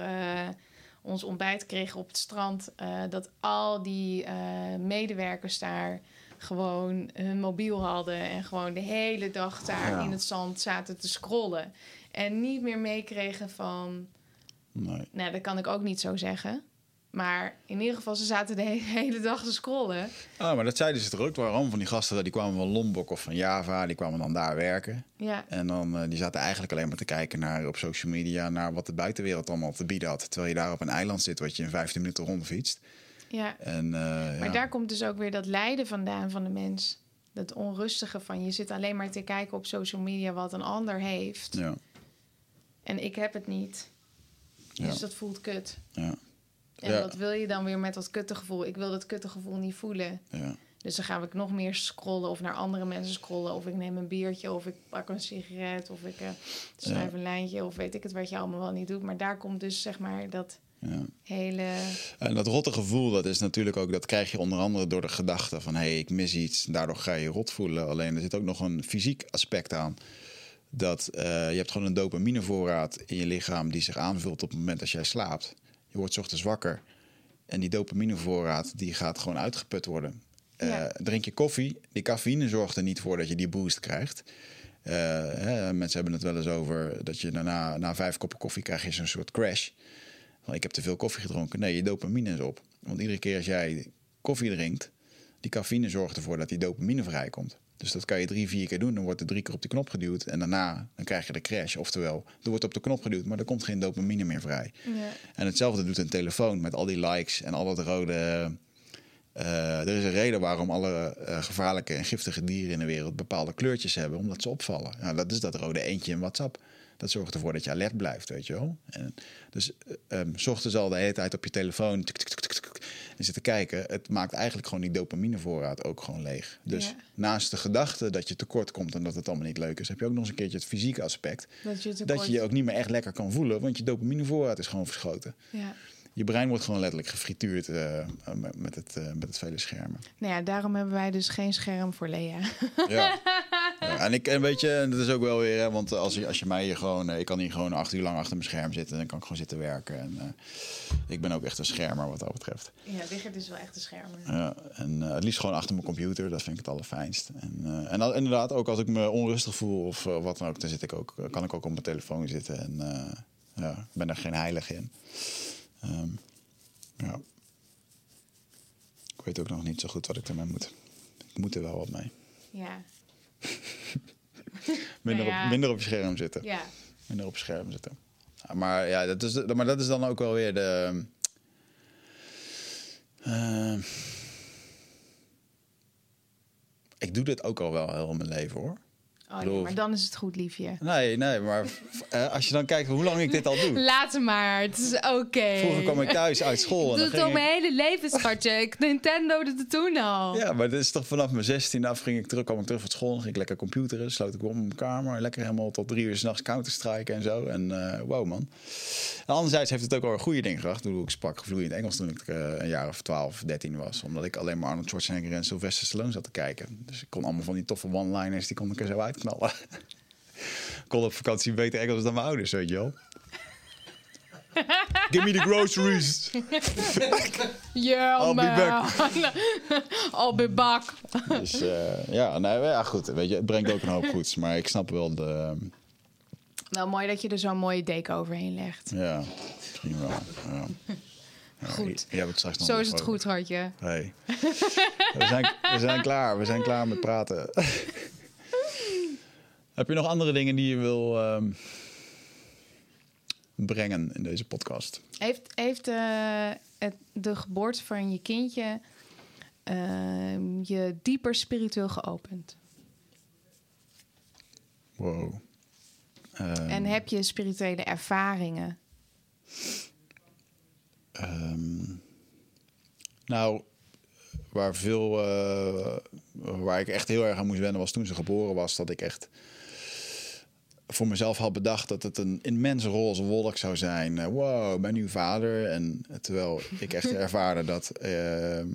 ons ontbijt kregen op het strand... eh, dat al die eh, medewerkers daar gewoon hun mobiel hadden... en gewoon de hele dag daar Ja. in het zand zaten te scrollen. En niet meer meekregen van... Nee. Nou, dat kan ik ook niet zo zeggen. Maar in ieder geval, ze zaten de he- hele dag te scrollen. Ah, maar dat zeiden ze er ook. Waarom? Van die gasten die kwamen van Lombok of van Java, die kwamen dan daar werken. Ja, En dan, eh, die zaten eigenlijk alleen maar te kijken naar op social media naar wat de buitenwereld allemaal te bieden had. Terwijl je daar op een eiland zit wat je in 15 minuten rondfietst. ja. En, eh, Maar ja. daar komt dus ook weer dat lijden vandaan van de mens. Dat onrustige van je zit alleen maar te kijken op social media wat een ander heeft. Ja, En ik heb het niet. Dus Ja. dat voelt kut. ja. En Ja. wat wil je dan weer met dat kuttegevoel? Ik wil dat kuttegevoel niet voelen. Ja. Dus dan ga ik nog meer scrollen of naar andere mensen scrollen. Of ik neem een biertje of ik pak een sigaret. Of ik eh, schrijf een lijntje of weet ik het wat je allemaal wel niet doet. Maar daar komt dus zeg maar dat Ja. hele... En dat rotte gevoel, dat is natuurlijk ook, dat krijg je onder andere door de gedachte van hé, hey, ik mis iets. Daardoor ga je je rot voelen. Alleen er zit ook nog een fysiek aspect aan. Dat eh, je hebt gewoon een dopaminevoorraad in je lichaam die zich aanvult op het moment dat jij slaapt. Je wordt ochtends wakker. En die dopaminevoorraad die gaat gewoon uitgeput worden. Eh, drink je koffie, die cafeïne zorgt er niet voor dat je die boost krijgt. Eh, hè, mensen hebben het wel eens over dat je daarna, na vijf koppen koffie krijg je zo'n soort crash. Ik heb te veel koffie gedronken. Nee, je dopamine is op. Want iedere keer als jij koffie drinkt, die cafeïne zorgt ervoor dat die dopamine vrijkomt. Dus dat kan je drie, vier keer doen. Dan wordt er drie keer op de knop geduwd. En daarna dan krijg je de crash. Oftewel, er wordt op de knop geduwd, maar er komt geen dopamine meer vrij. Ja. En hetzelfde doet een telefoon met al die likes en al dat rode. eh, er is een reden waarom alle eh, gevaarlijke en giftige dieren in de wereld bepaalde kleurtjes hebben, omdat ze opvallen. Nou, dat is dat rode eentje in WhatsApp. Dat zorgt ervoor dat je alert blijft, weet je wel. En dus eh, um, s ochtends al de hele tijd op je telefoon en zitten kijken. Het maakt eigenlijk gewoon die dopaminevoorraad ook gewoon leeg. Dus Ja. naast de gedachte dat je tekort komt en dat het allemaal niet leuk is, heb je ook nog eens een keertje het fysieke aspect. Dat je, tekort- Dat je je ook niet meer echt lekker kan voelen, want je dopaminevoorraad is gewoon verschoten. Ja. Je brein wordt gewoon letterlijk gefrituurd eh, met, met het, eh, met het vele schermen. Nou ja, daarom hebben wij dus geen scherm voor Lea. Ja. ja. En, ik, en weet je, en dat is ook wel weer, hè, want als je, als je mij hier gewoon, eh, ik kan hier gewoon acht uur lang achter mijn scherm zitten en dan kan ik gewoon zitten werken. En eh, ik ben ook echt een schermer wat dat betreft. Ja, Richard is wel echt een schermer. Ja, en eh, het liefst gewoon achter mijn computer, dat vind ik het allerfijnst. En, en inderdaad, ook als ik me onrustig voel of wat dan ook, dan zit ik ook, kan ik ook op mijn telefoon zitten. En ja, ik ben er geen heilig in. Ehm, ja. Ik weet ook nog niet zo goed wat ik ermee moet. Ik moet er wel wat mee. Ja. Minder, Nou ja. op, minder op scherm zitten. Ja. Minder op scherm zitten. Maar, ja, dat is, maar dat is dan ook wel weer de... eh, ik doe dit ook al wel heel mijn leven hoor. Oh, nee, maar dan is het goed, liefje. Nee, nee, maar eh, als je dan kijkt hoe lang ik dit al doe. Laat maar, het is oké. Vroeger kwam ik thuis uit school. en Doe het al ik- mijn hele leven, schatje. Ik Nintendo doet het toen al. Ja, maar dit is toch vanaf mijn 16 af ging ik terug, kwam ik terug van school, dan ging ik lekker computeren, sloot ik om in mijn kamer, lekker helemaal tot drie uur s'nachts counter-strike en zo. En eh, wow man. En anderzijds heeft het ook wel een goede ding gebracht. Ik Ik sprak vloeiend Engels toen ik eh, een jaar of 12, 13 was, omdat ik alleen maar Arnold Schwarzenegger en Sylvester Stallone zat te kijken. Dus ik kon allemaal van die toffe one-liners, die kon ik er zo uitknallen. Ik kon op vakantie beter Engels dan mijn ouders, weet je wel. Give me the groceries. Yeah, I'll be man. I'll be back. Dus eh, ja, nee, ja, goed. Weet je, het brengt ook een hoop goeds. Maar ik snap wel de. Wel mooi dat je er zo'n mooie deken overheen legt. Ja, misschien wel. Ja. Ja, Goed. het straks nog Zo is het over. goed, hartje. Hey. we, zijn, we zijn klaar. We zijn klaar met praten. Heb je nog andere dingen die je wil ehm, brengen in deze podcast? Heeft, heeft eh, het, de geboorte van je kindje ehm, je dieper spiritueel geopend? Wow. Ehm, En heb je spirituele ervaringen? Nou, waar veel, eh, waar ik echt heel erg aan moest wennen was toen ze geboren was, dat ik echt voor mezelf had bedacht dat het een immense roze wolk zou zijn. Eh, wow, mijn nieuwe vader. En terwijl ik echt ervaarde dat ehm,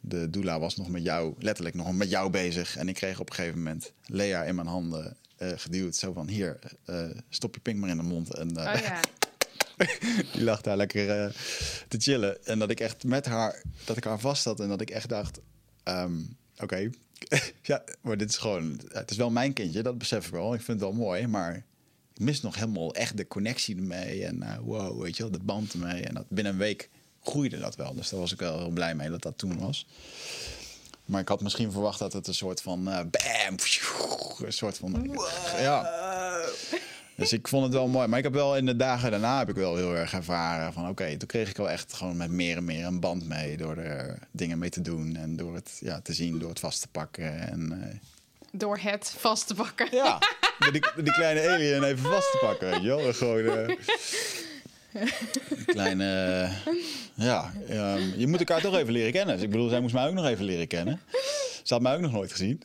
de doula was nog met jou, letterlijk nog met jou bezig. En ik kreeg op een gegeven moment Lea in mijn handen eh, geduwd. Zo van, hier, eh, stop je pink maar in de mond. En, eh, Oh ja. die lag daar lekker eh, te chillen. En dat ik echt met haar, dat ik haar vast had en dat ik echt dacht, ehm, oké, ja, maar dit is gewoon, het is wel mijn kindje, dat besef ik wel. Ik vind het wel mooi, maar ik mis nog helemaal echt de connectie ermee en eh, wow, weet je wel, de band ermee. En dat binnen een week groeide dat wel, dus daar was ik wel heel blij mee dat dat toen was. Maar ik had misschien verwacht dat het een soort van eh, bam, een soort van, ja. Dus ik vond het wel mooi. Maar ik heb wel in de dagen daarna heb ik wel heel erg ervaren van oké, toen kreeg ik wel echt gewoon met meer en meer een band mee door er dingen mee te doen en door het ja, te zien, door het vast te pakken. En eh, Door het vast te pakken. ja, die, die kleine alien even vast te pakken, weet je wel. En Gewoon, eh, Een kleine... ja, ehm, je moet elkaar toch even leren kennen. Dus ik bedoel, zij moest mij ook nog even leren kennen. Ze had mij ook nog nooit gezien.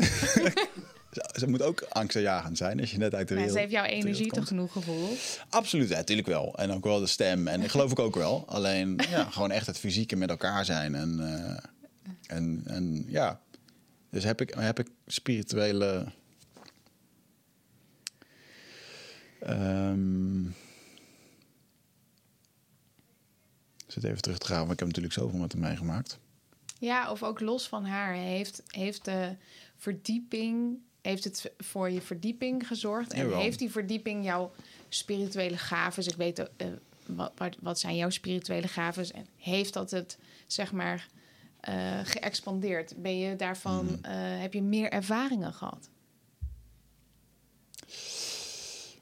Ze- moet ook angstaanjagend zijn als je net uit de Maar wereld... ze heeft jouw energie toch genoeg gevoeld? Absoluut, ja, natuurlijk wel. En ook wel de stem. En ik geloof ik ook wel. Alleen ja, gewoon echt het fysieke met elkaar zijn. En, eh, en, en ja, dus heb ik, heb ik spirituele. Ehm ik zit even terug te gaan, want ik heb natuurlijk zoveel met hem meegemaakt. Ja, of ook los van haar. Heeft, heeft de verdieping, heeft het voor je verdieping gezorgd? En Jawel. heeft die verdieping jouw spirituele gaven? Ik weet, eh, wat, wat, zijn jouw spirituele gaven? En heeft dat het, zeg maar, eh, geëxpandeerd? Ben je daarvan, Hmm. eh, heb je meer ervaringen gehad?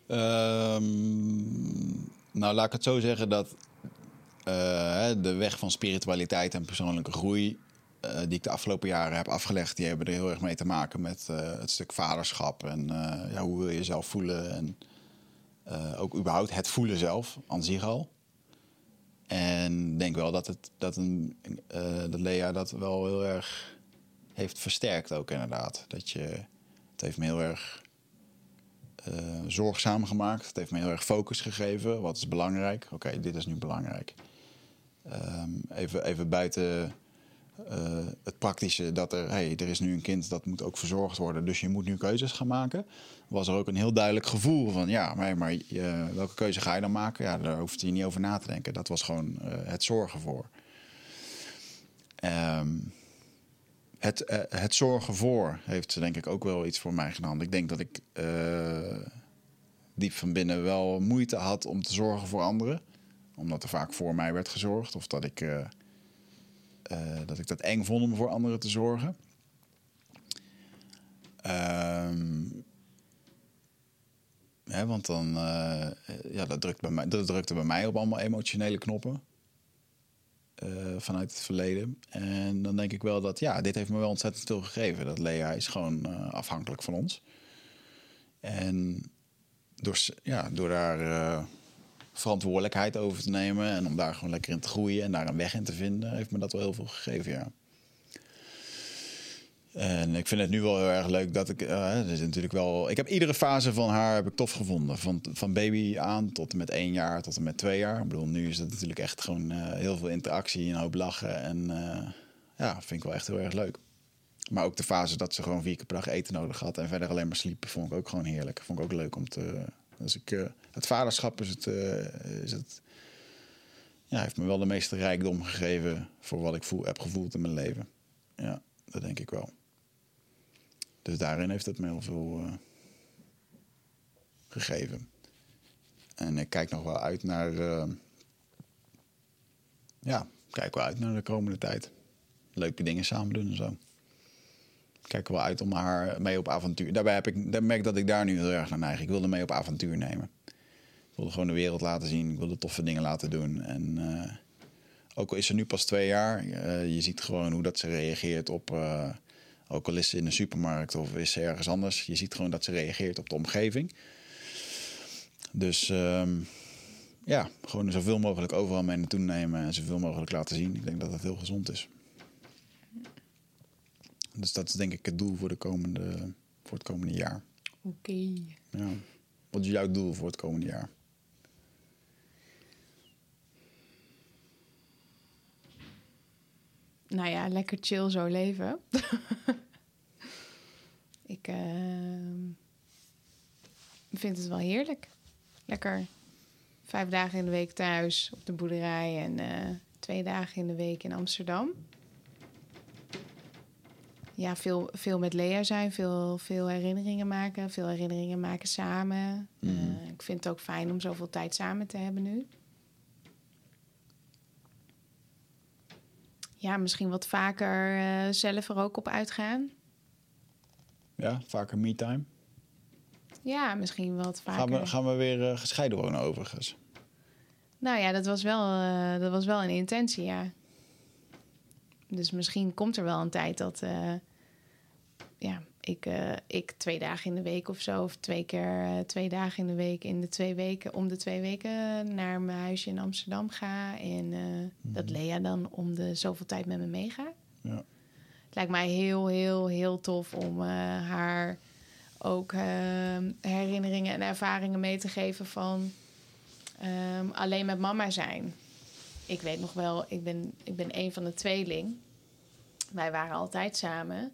Ehm, nou, laat ik het zo zeggen dat de weg van spiritualiteit en persoonlijke groei, eh, die ik de afgelopen jaren heb afgelegd, die hebben er heel erg mee te maken met eh, het stuk vaderschap en eh, ja, hoe wil je jezelf voelen en ook überhaupt het voelen zelf aan zich al. En ik denk wel dat, het, dat, een, dat Lea dat wel heel erg heeft versterkt ook inderdaad. Dat je, het heeft me heel erg zorgzaam gemaakt. Het heeft me heel erg focus gegeven. Wat is belangrijk? Oké, dit is nu belangrijk. Ehm, even, even buiten eh, het praktische dat er, hey, er is nu een kind dat moet ook verzorgd worden, dus je moet nu keuzes gaan maken. Was er ook een heel duidelijk gevoel van, ja, maar, maar welke keuze ga je dan maken? Ja, daar hoeft je niet over na te denken. Dat was gewoon eh, het zorgen voor. Ehm, het, eh, het zorgen voor heeft denk ik ook wel iets voor mij gedaan. Ik denk dat ik diep van binnen wel moeite had om te zorgen voor anderen. Omdat er vaak voor mij werd gezorgd. Of dat ik, eh, dat, ik dat eng vond om voor anderen te zorgen. Ehm, want dan, eh, ja, dat, drukt bij mij, dat drukte bij mij op allemaal emotionele knoppen eh, vanuit het verleden. En dan denk ik wel dat, ja, dit heeft me wel ontzettend veel gegeven. Dat Lea is gewoon afhankelijk van ons. En door, ja, door daar verantwoordelijkheid over te nemen en om daar gewoon lekker in te groeien en daar een weg in te vinden, heeft me dat wel heel veel gegeven, ja. En ik vind het nu wel heel erg leuk dat ik. eh, er is natuurlijk wel. Ik heb iedere fase van haar heb ik tof gevonden. Van, van baby aan tot en met één jaar tot en met twee jaar. Ik bedoel, nu is het natuurlijk echt gewoon eh, heel veel interactie en hoop lachen. En eh, ja, vind ik wel echt heel erg leuk. Maar ook de fase dat ze gewoon vier keer per dag eten nodig had en verder alleen maar sliep, vond ik ook gewoon heerlijk. Vond ik ook leuk om te. Dus ik, eh, het vaderschap is het, eh, is het. Ja, heeft me wel de meeste rijkdom gegeven voor wat ik voel, heb gevoeld in mijn leven. Ja, dat denk ik wel. Dus daarin heeft het me heel veel eh, gegeven. En ik kijk nog wel uit naar. eh, ja, kijk wel uit naar de komende tijd. Leuke dingen samen doen en zo. Kijk wel uit om haar mee op avontuur. Daarbij heb ik, merk dat ik daar nu heel erg naar neig. Ik wilde mee op avontuur nemen. Ik wilde gewoon de wereld laten zien. Ik wilde toffe dingen laten doen. En eh, ook al is ze nu pas twee jaar, eh, je ziet gewoon hoe dat ze reageert op. eh, ook al is ze in de supermarkt of is ze ergens anders. Je ziet gewoon dat ze reageert op de omgeving. Dus ehm, ja, gewoon zoveel mogelijk overal mee naartoe nemen en zoveel mogelijk laten zien. Ik denk dat dat heel gezond is. Dus dat is denk ik het doel voor, de komende, voor het komende jaar. Oké. Ja. Wat is jouw doel voor het komende jaar? Nou ja, lekker chill zo leven. ik ehm, vind het wel heerlijk. Lekker vijf dagen in de week thuis op de boerderij en eh, twee dagen in de week in Amsterdam. Ja, veel, veel met Lea zijn, veel, veel herinneringen maken, veel herinneringen maken samen. Eh, ik vind het ook fijn om zoveel tijd samen te hebben nu. Ja, misschien wat vaker eh, zelf er ook op uitgaan. Ja, vaker me-time. Ja, misschien wat vaker. Gaan we, gaan we weer eh, gescheiden wonen overigens? Nou ja, dat was, wel, eh, dat was wel een intentie, ja. Dus misschien komt er wel een tijd dat... ja, ik, eh, ik twee dagen in de week of zo, of twee keer eh, twee dagen in de week in de twee weken, om de twee weken naar mijn huisje in Amsterdam ga. En eh, dat Lea dan om de zoveel tijd met me meegaat. Ja. Het lijkt mij heel, heel, heel tof om haar ook herinneringen en ervaringen mee te geven van ehm, alleen met mama zijn. Ik weet nog wel, ik ben, ik ben een van de tweeling. Wij waren altijd samen.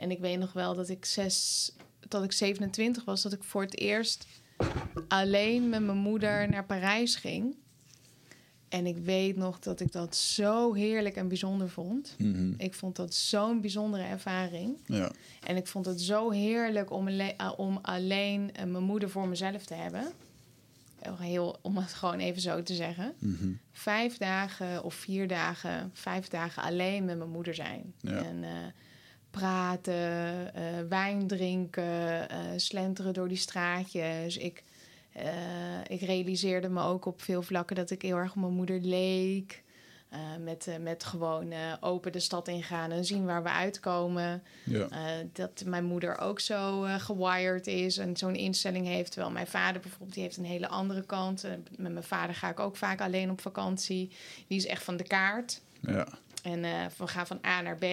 En ik weet nog wel dat ik zes, dat ik 27 was, dat ik voor het eerst alleen met mijn moeder naar Parijs ging. En ik weet nog dat ik dat zo heerlijk en bijzonder vond. Mhm. Ik vond dat zo'n bijzondere ervaring. Ja. En ik vond het zo heerlijk om, alle- uh, om alleen uh, mijn moeder voor mezelf te hebben. Heel, om het gewoon even zo te zeggen. Mhm. Vijf dagen of vier dagen, vijf dagen alleen met mijn moeder zijn. Ja. En eh, praten, eh, wijn drinken, eh, slenteren door die straatjes. Ik, eh, ik realiseerde me ook op veel vlakken dat ik heel erg op mijn moeder leek. Met, met gewoon open de stad ingaan en zien waar we uitkomen. Ja. Dat mijn moeder ook zo gewired is en zo'n instelling heeft. Terwijl mijn vader bijvoorbeeld, die heeft een hele andere kant. Met mijn vader ga ik ook vaak alleen op vakantie. Die is echt van de kaart. Ja. En we gaan van A naar B.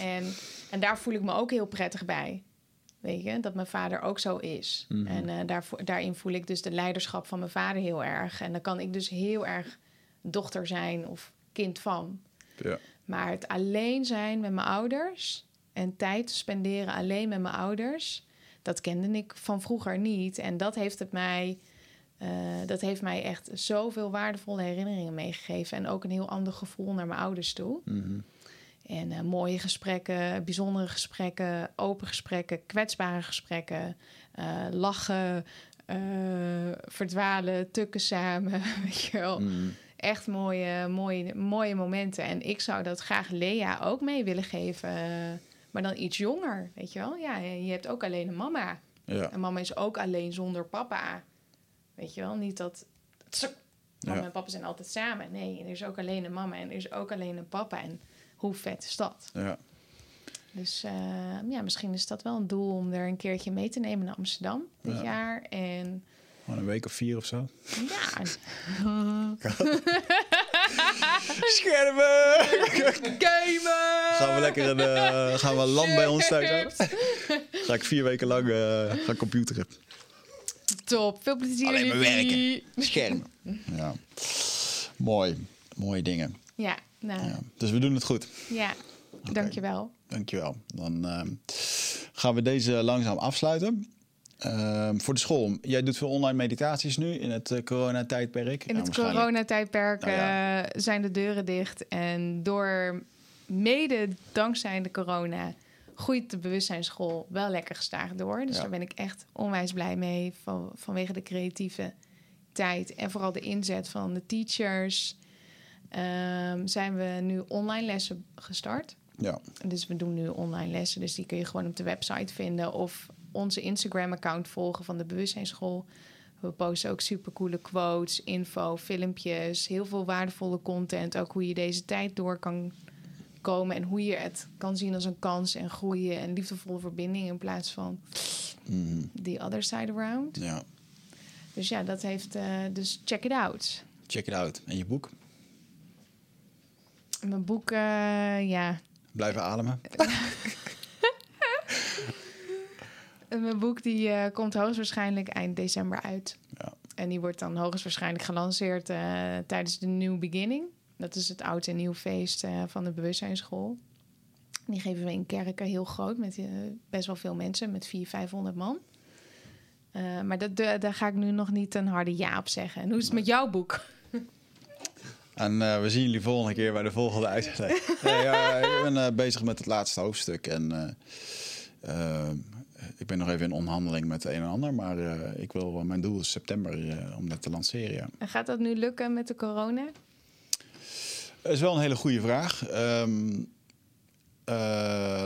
En, en daar voel ik me ook heel prettig bij. Weet je, dat mijn vader ook zo is. Mhm. En eh, daarin voel ik dus de leiderschap van mijn vader heel erg. En dan kan ik dus heel erg dochter zijn of kind van. Ja. Maar het alleen zijn met mijn ouders en tijd spenderen alleen met mijn ouders, dat kende ik van vroeger niet. En dat heeft het mij, eh, dat heeft mij echt zoveel waardevolle herinneringen meegegeven. En ook een heel ander gevoel naar mijn ouders toe. Mhm. En eh, mooie gesprekken, bijzondere gesprekken, open gesprekken, kwetsbare gesprekken, eh, lachen, eh, verdwalen, tukken samen. Weet je wel. Mhm. Echt mooie, mooie, mooie momenten. En ik zou dat graag Lea ook mee willen geven. Maar dan iets jonger, weet je wel. Ja, je hebt ook alleen een mama. Ja. En mama is ook alleen zonder papa. Weet je wel, niet dat... Mama Ja. en papa zijn altijd samen. Nee, er is ook alleen een mama en er is ook alleen een papa. En hoe vet is dat? Ja. Dus eh, ja, misschien is dat wel een doel om er een keertje mee te nemen naar Amsterdam dit Ja. jaar. En een week of vier of zo. ja, Schermen! gamen! Gaan we lekker een, eh, gaan we land bij ons thuis houden? Ga ik vier weken lang eh gaan computeren. Top, veel plezier. Alleen maar jullie. Schermen. Ja. Mooi. Mooie dingen. Ja, nou, Ja. ja, Dus we doen het goed. dankjewel. Dankjewel. Dan ehm, gaan we deze langzaam afsluiten. Ehm, voor de school. Jij doet veel online meditaties nu in het eh, coronatijdperk. In Nou, het coronatijdperk Nou ja. eh, zijn de deuren dicht. En door mede dankzij de corona groeit de bewustzijnsschool wel lekker gestaag door. Dus Ja. daar ben ik echt onwijs blij mee van, vanwege de creatieve tijd en vooral de inzet van de teachers. Ehm, zijn we nu online lessen gestart. Ja. Dus we doen nu online lessen. Dus die kun je gewoon op de website vinden. Of onze Instagram-account volgen van de Bewustzijnsschool. We posten ook supercoole quotes, info, filmpjes. Heel veel waardevolle content. Ook hoe je deze tijd door kan komen. En hoe je het kan zien als een kans en groeien. En liefdevolle verbinding in plaats van Mhm. the other side around. ja. Dus ja, dat heeft... eh, dus check it out. Check it out. En je boek? Mijn boek, ja... Blijven ademen. Mijn boek die eh, komt hoogstwaarschijnlijk eind december uit. Ja. En die wordt dan hoogstwaarschijnlijk gelanceerd eh, tijdens de New Beginning. Dat is het oud en nieuw feest eh, van de bewustzijnsschool. Die geven we in kerken heel groot met best wel veel mensen, met 400, 500 man. Maar dat, da- daar ga ik nu nog niet een harde ja op zeggen. En hoe is het met jouw boek? En eh, we zien jullie volgende keer bij de volgende uitzending. Nee, ja, ik ben eh, bezig met het laatste hoofdstuk. En eh, ik ben nog even in onderhandeling met een en ander. Maar ik wil, mijn doel is september om dat te lanceren. Ja. En gaat dat nu lukken met de corona? Dat is wel een hele goede vraag. Ehm, eh,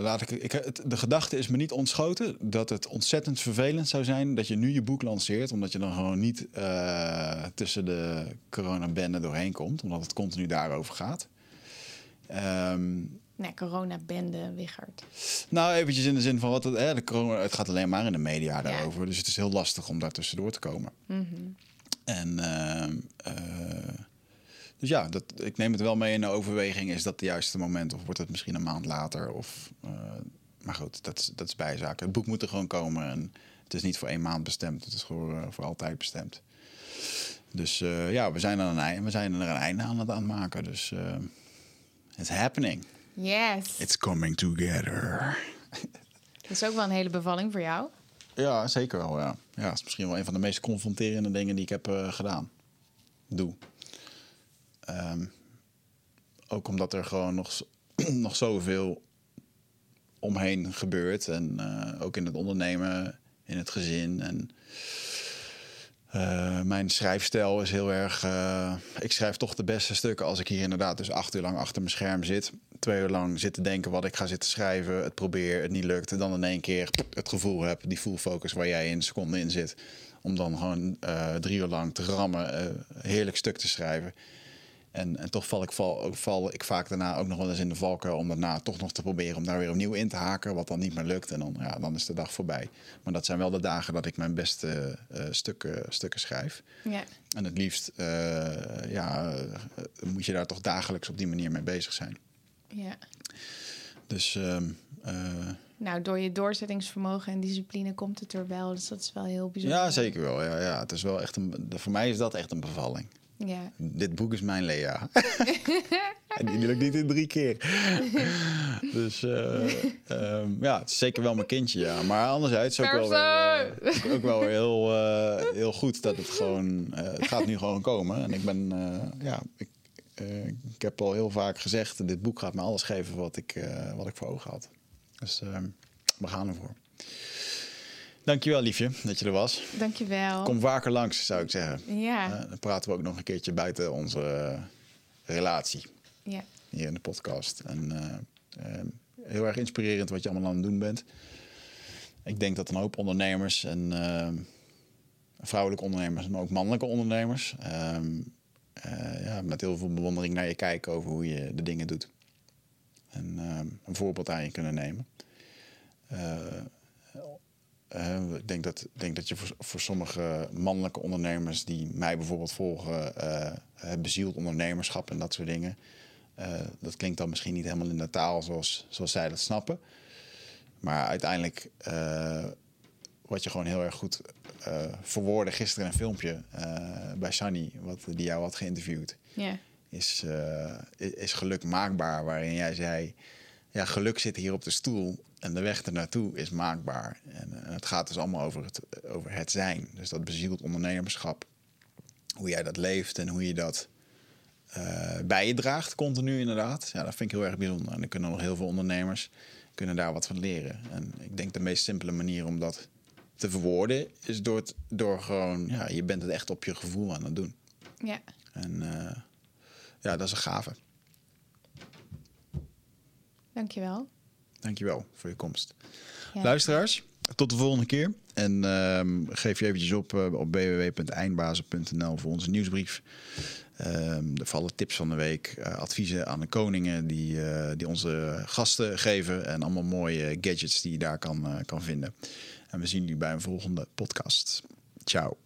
laat ik, ik, het, de gedachte is me niet ontschoten dat het ontzettend vervelend zou zijn dat je nu je boek lanceert, omdat je dan gewoon niet eh, tussen de coronabende doorheen komt, omdat het continu daarover gaat. Ehm, Nee, corona-bende, Wichert. Nou, eventjes in de zin van wat het, hè, de corona, het gaat alleen maar in de media daarover. Dus het is heel lastig om daar tussendoor te komen. Mhm. En eh, dus ja, dat, ik neem het wel mee in de overweging. Is dat het juiste moment? Of wordt het misschien een maand later? Of, eh, maar goed, dat, is- dat is bijzaak. Het boek moet er gewoon komen. En het is niet voor één maand bestemd. Het is gewoon eh, voor altijd bestemd. Dus eh, ja, we zijn, er een einde, we zijn er een einde aan het aan het maken. Dus it's happening. Yes. It's coming together. Dat is ook wel een hele bevalling voor jou. Ja, zeker wel. Ja. ja, het is misschien wel een van de meest confronterende dingen die ik heb gedaan. Doe. Ehm, ook omdat er gewoon nog, nog zoveel omheen gebeurt. En eh, ook in het ondernemen, in het gezin. En eh, mijn schrijfstijl is heel erg. eh, ik schrijf toch de beste stukken als ik hier inderdaad dus acht uur lang achter mijn scherm zit. Twee uur lang zit te denken wat ik ga zitten schrijven. Het probeer, het niet lukt. En dan in één keer het gevoel heb, die full focus waar jij in een seconde in zit. Om dan gewoon drie uur lang te rammen, heerlijk stuk te schrijven. En, en toch val ik, val, val ik vaak daarna ook nog wel eens in de valkuil om daarna toch nog te proberen om daar weer opnieuw in te haken, wat dan niet meer lukt. En dan, ja, dan is de dag voorbij. Maar dat zijn wel de dagen dat ik mijn beste eh, stukken, stukken schrijf. Ja. En het liefst eh, ja, eh, moet je daar toch dagelijks op die manier mee bezig zijn. ja. Dus ehm, eh, Nou, door je doorzettingsvermogen en discipline komt het er wel. Dus dat is wel heel bijzonder. ja, zeker wel. Ja, ja, het is wel echt een, voor mij is dat echt een bevalling. Ja. Dit boek is mijn Lea. en die lukt niet in drie keer. dus eh, ehm, ja, het is zeker wel mijn kindje, ja. Maar anderzijds ook wel, weer, eh, ook wel weer heel, eh, heel goed dat het gewoon... het gaat nu gewoon komen. En ik ben... ja, ik, ik heb al heel vaak gezegd... dit boek gaat me alles geven wat ik, wat ik voor ogen had. Dus ehm, we gaan ervoor. Dankjewel, liefje, dat je er was. Dankjewel. Kom vaker langs, zou ik zeggen. Ja. Eh, dan praten we ook nog een keertje buiten onze eh, relatie ja. hier in de podcast. En eh, heel erg inspirerend wat je allemaal aan het doen bent. Ik denk dat een hoop ondernemers en vrouwelijke ondernemers, maar ook mannelijke ondernemers, ehm, eh, ja, met heel veel bewondering naar je kijken over hoe je de dingen doet. En ehm, een voorbeeld aan je kunnen nemen. Eh, eh, ik denk dat, denk dat je voor, voor sommige mannelijke ondernemers die mij bijvoorbeeld volgen, het bezield ondernemerschap en dat soort dingen. dat klinkt dan misschien niet helemaal in de taal zoals, zoals zij dat snappen. Maar uiteindelijk, wat je gewoon heel erg goed verwoordde gisteren in een filmpje bij Sunny, wat, die jou had geïnterviewd is, is geluk maakbaar. Waarin jij zei, ja, geluk zit hier op de stoel en de weg ernaartoe is maakbaar. En, en het gaat dus allemaal over het, over het zijn. Dus dat bezield ondernemerschap. Hoe jij dat leeft en hoe je dat eh, bij je draagt, continu inderdaad. Ja, dat vind ik heel erg bijzonder. En er kunnen nog heel veel ondernemers kunnen daar wat van leren. En ik denk de meest simpele manier om dat te verwoorden is door, het, door gewoon, ja, je bent het echt op je gevoel aan het doen. Ja. En eh, ja, dat is een gave. Dankjewel. Dankjewel voor je komst. Ja. Luisteraars, tot de volgende keer. En ehm, geef je eventjes op eh, op www.eindbazen.nl voor onze nieuwsbrief. Ehm er vallen tips van de week, eh, adviezen aan de koningen die, eh, die onze gasten geven. En allemaal mooie gadgets die je daar kan, kan vinden. En we zien jullie bij een volgende podcast. Ciao.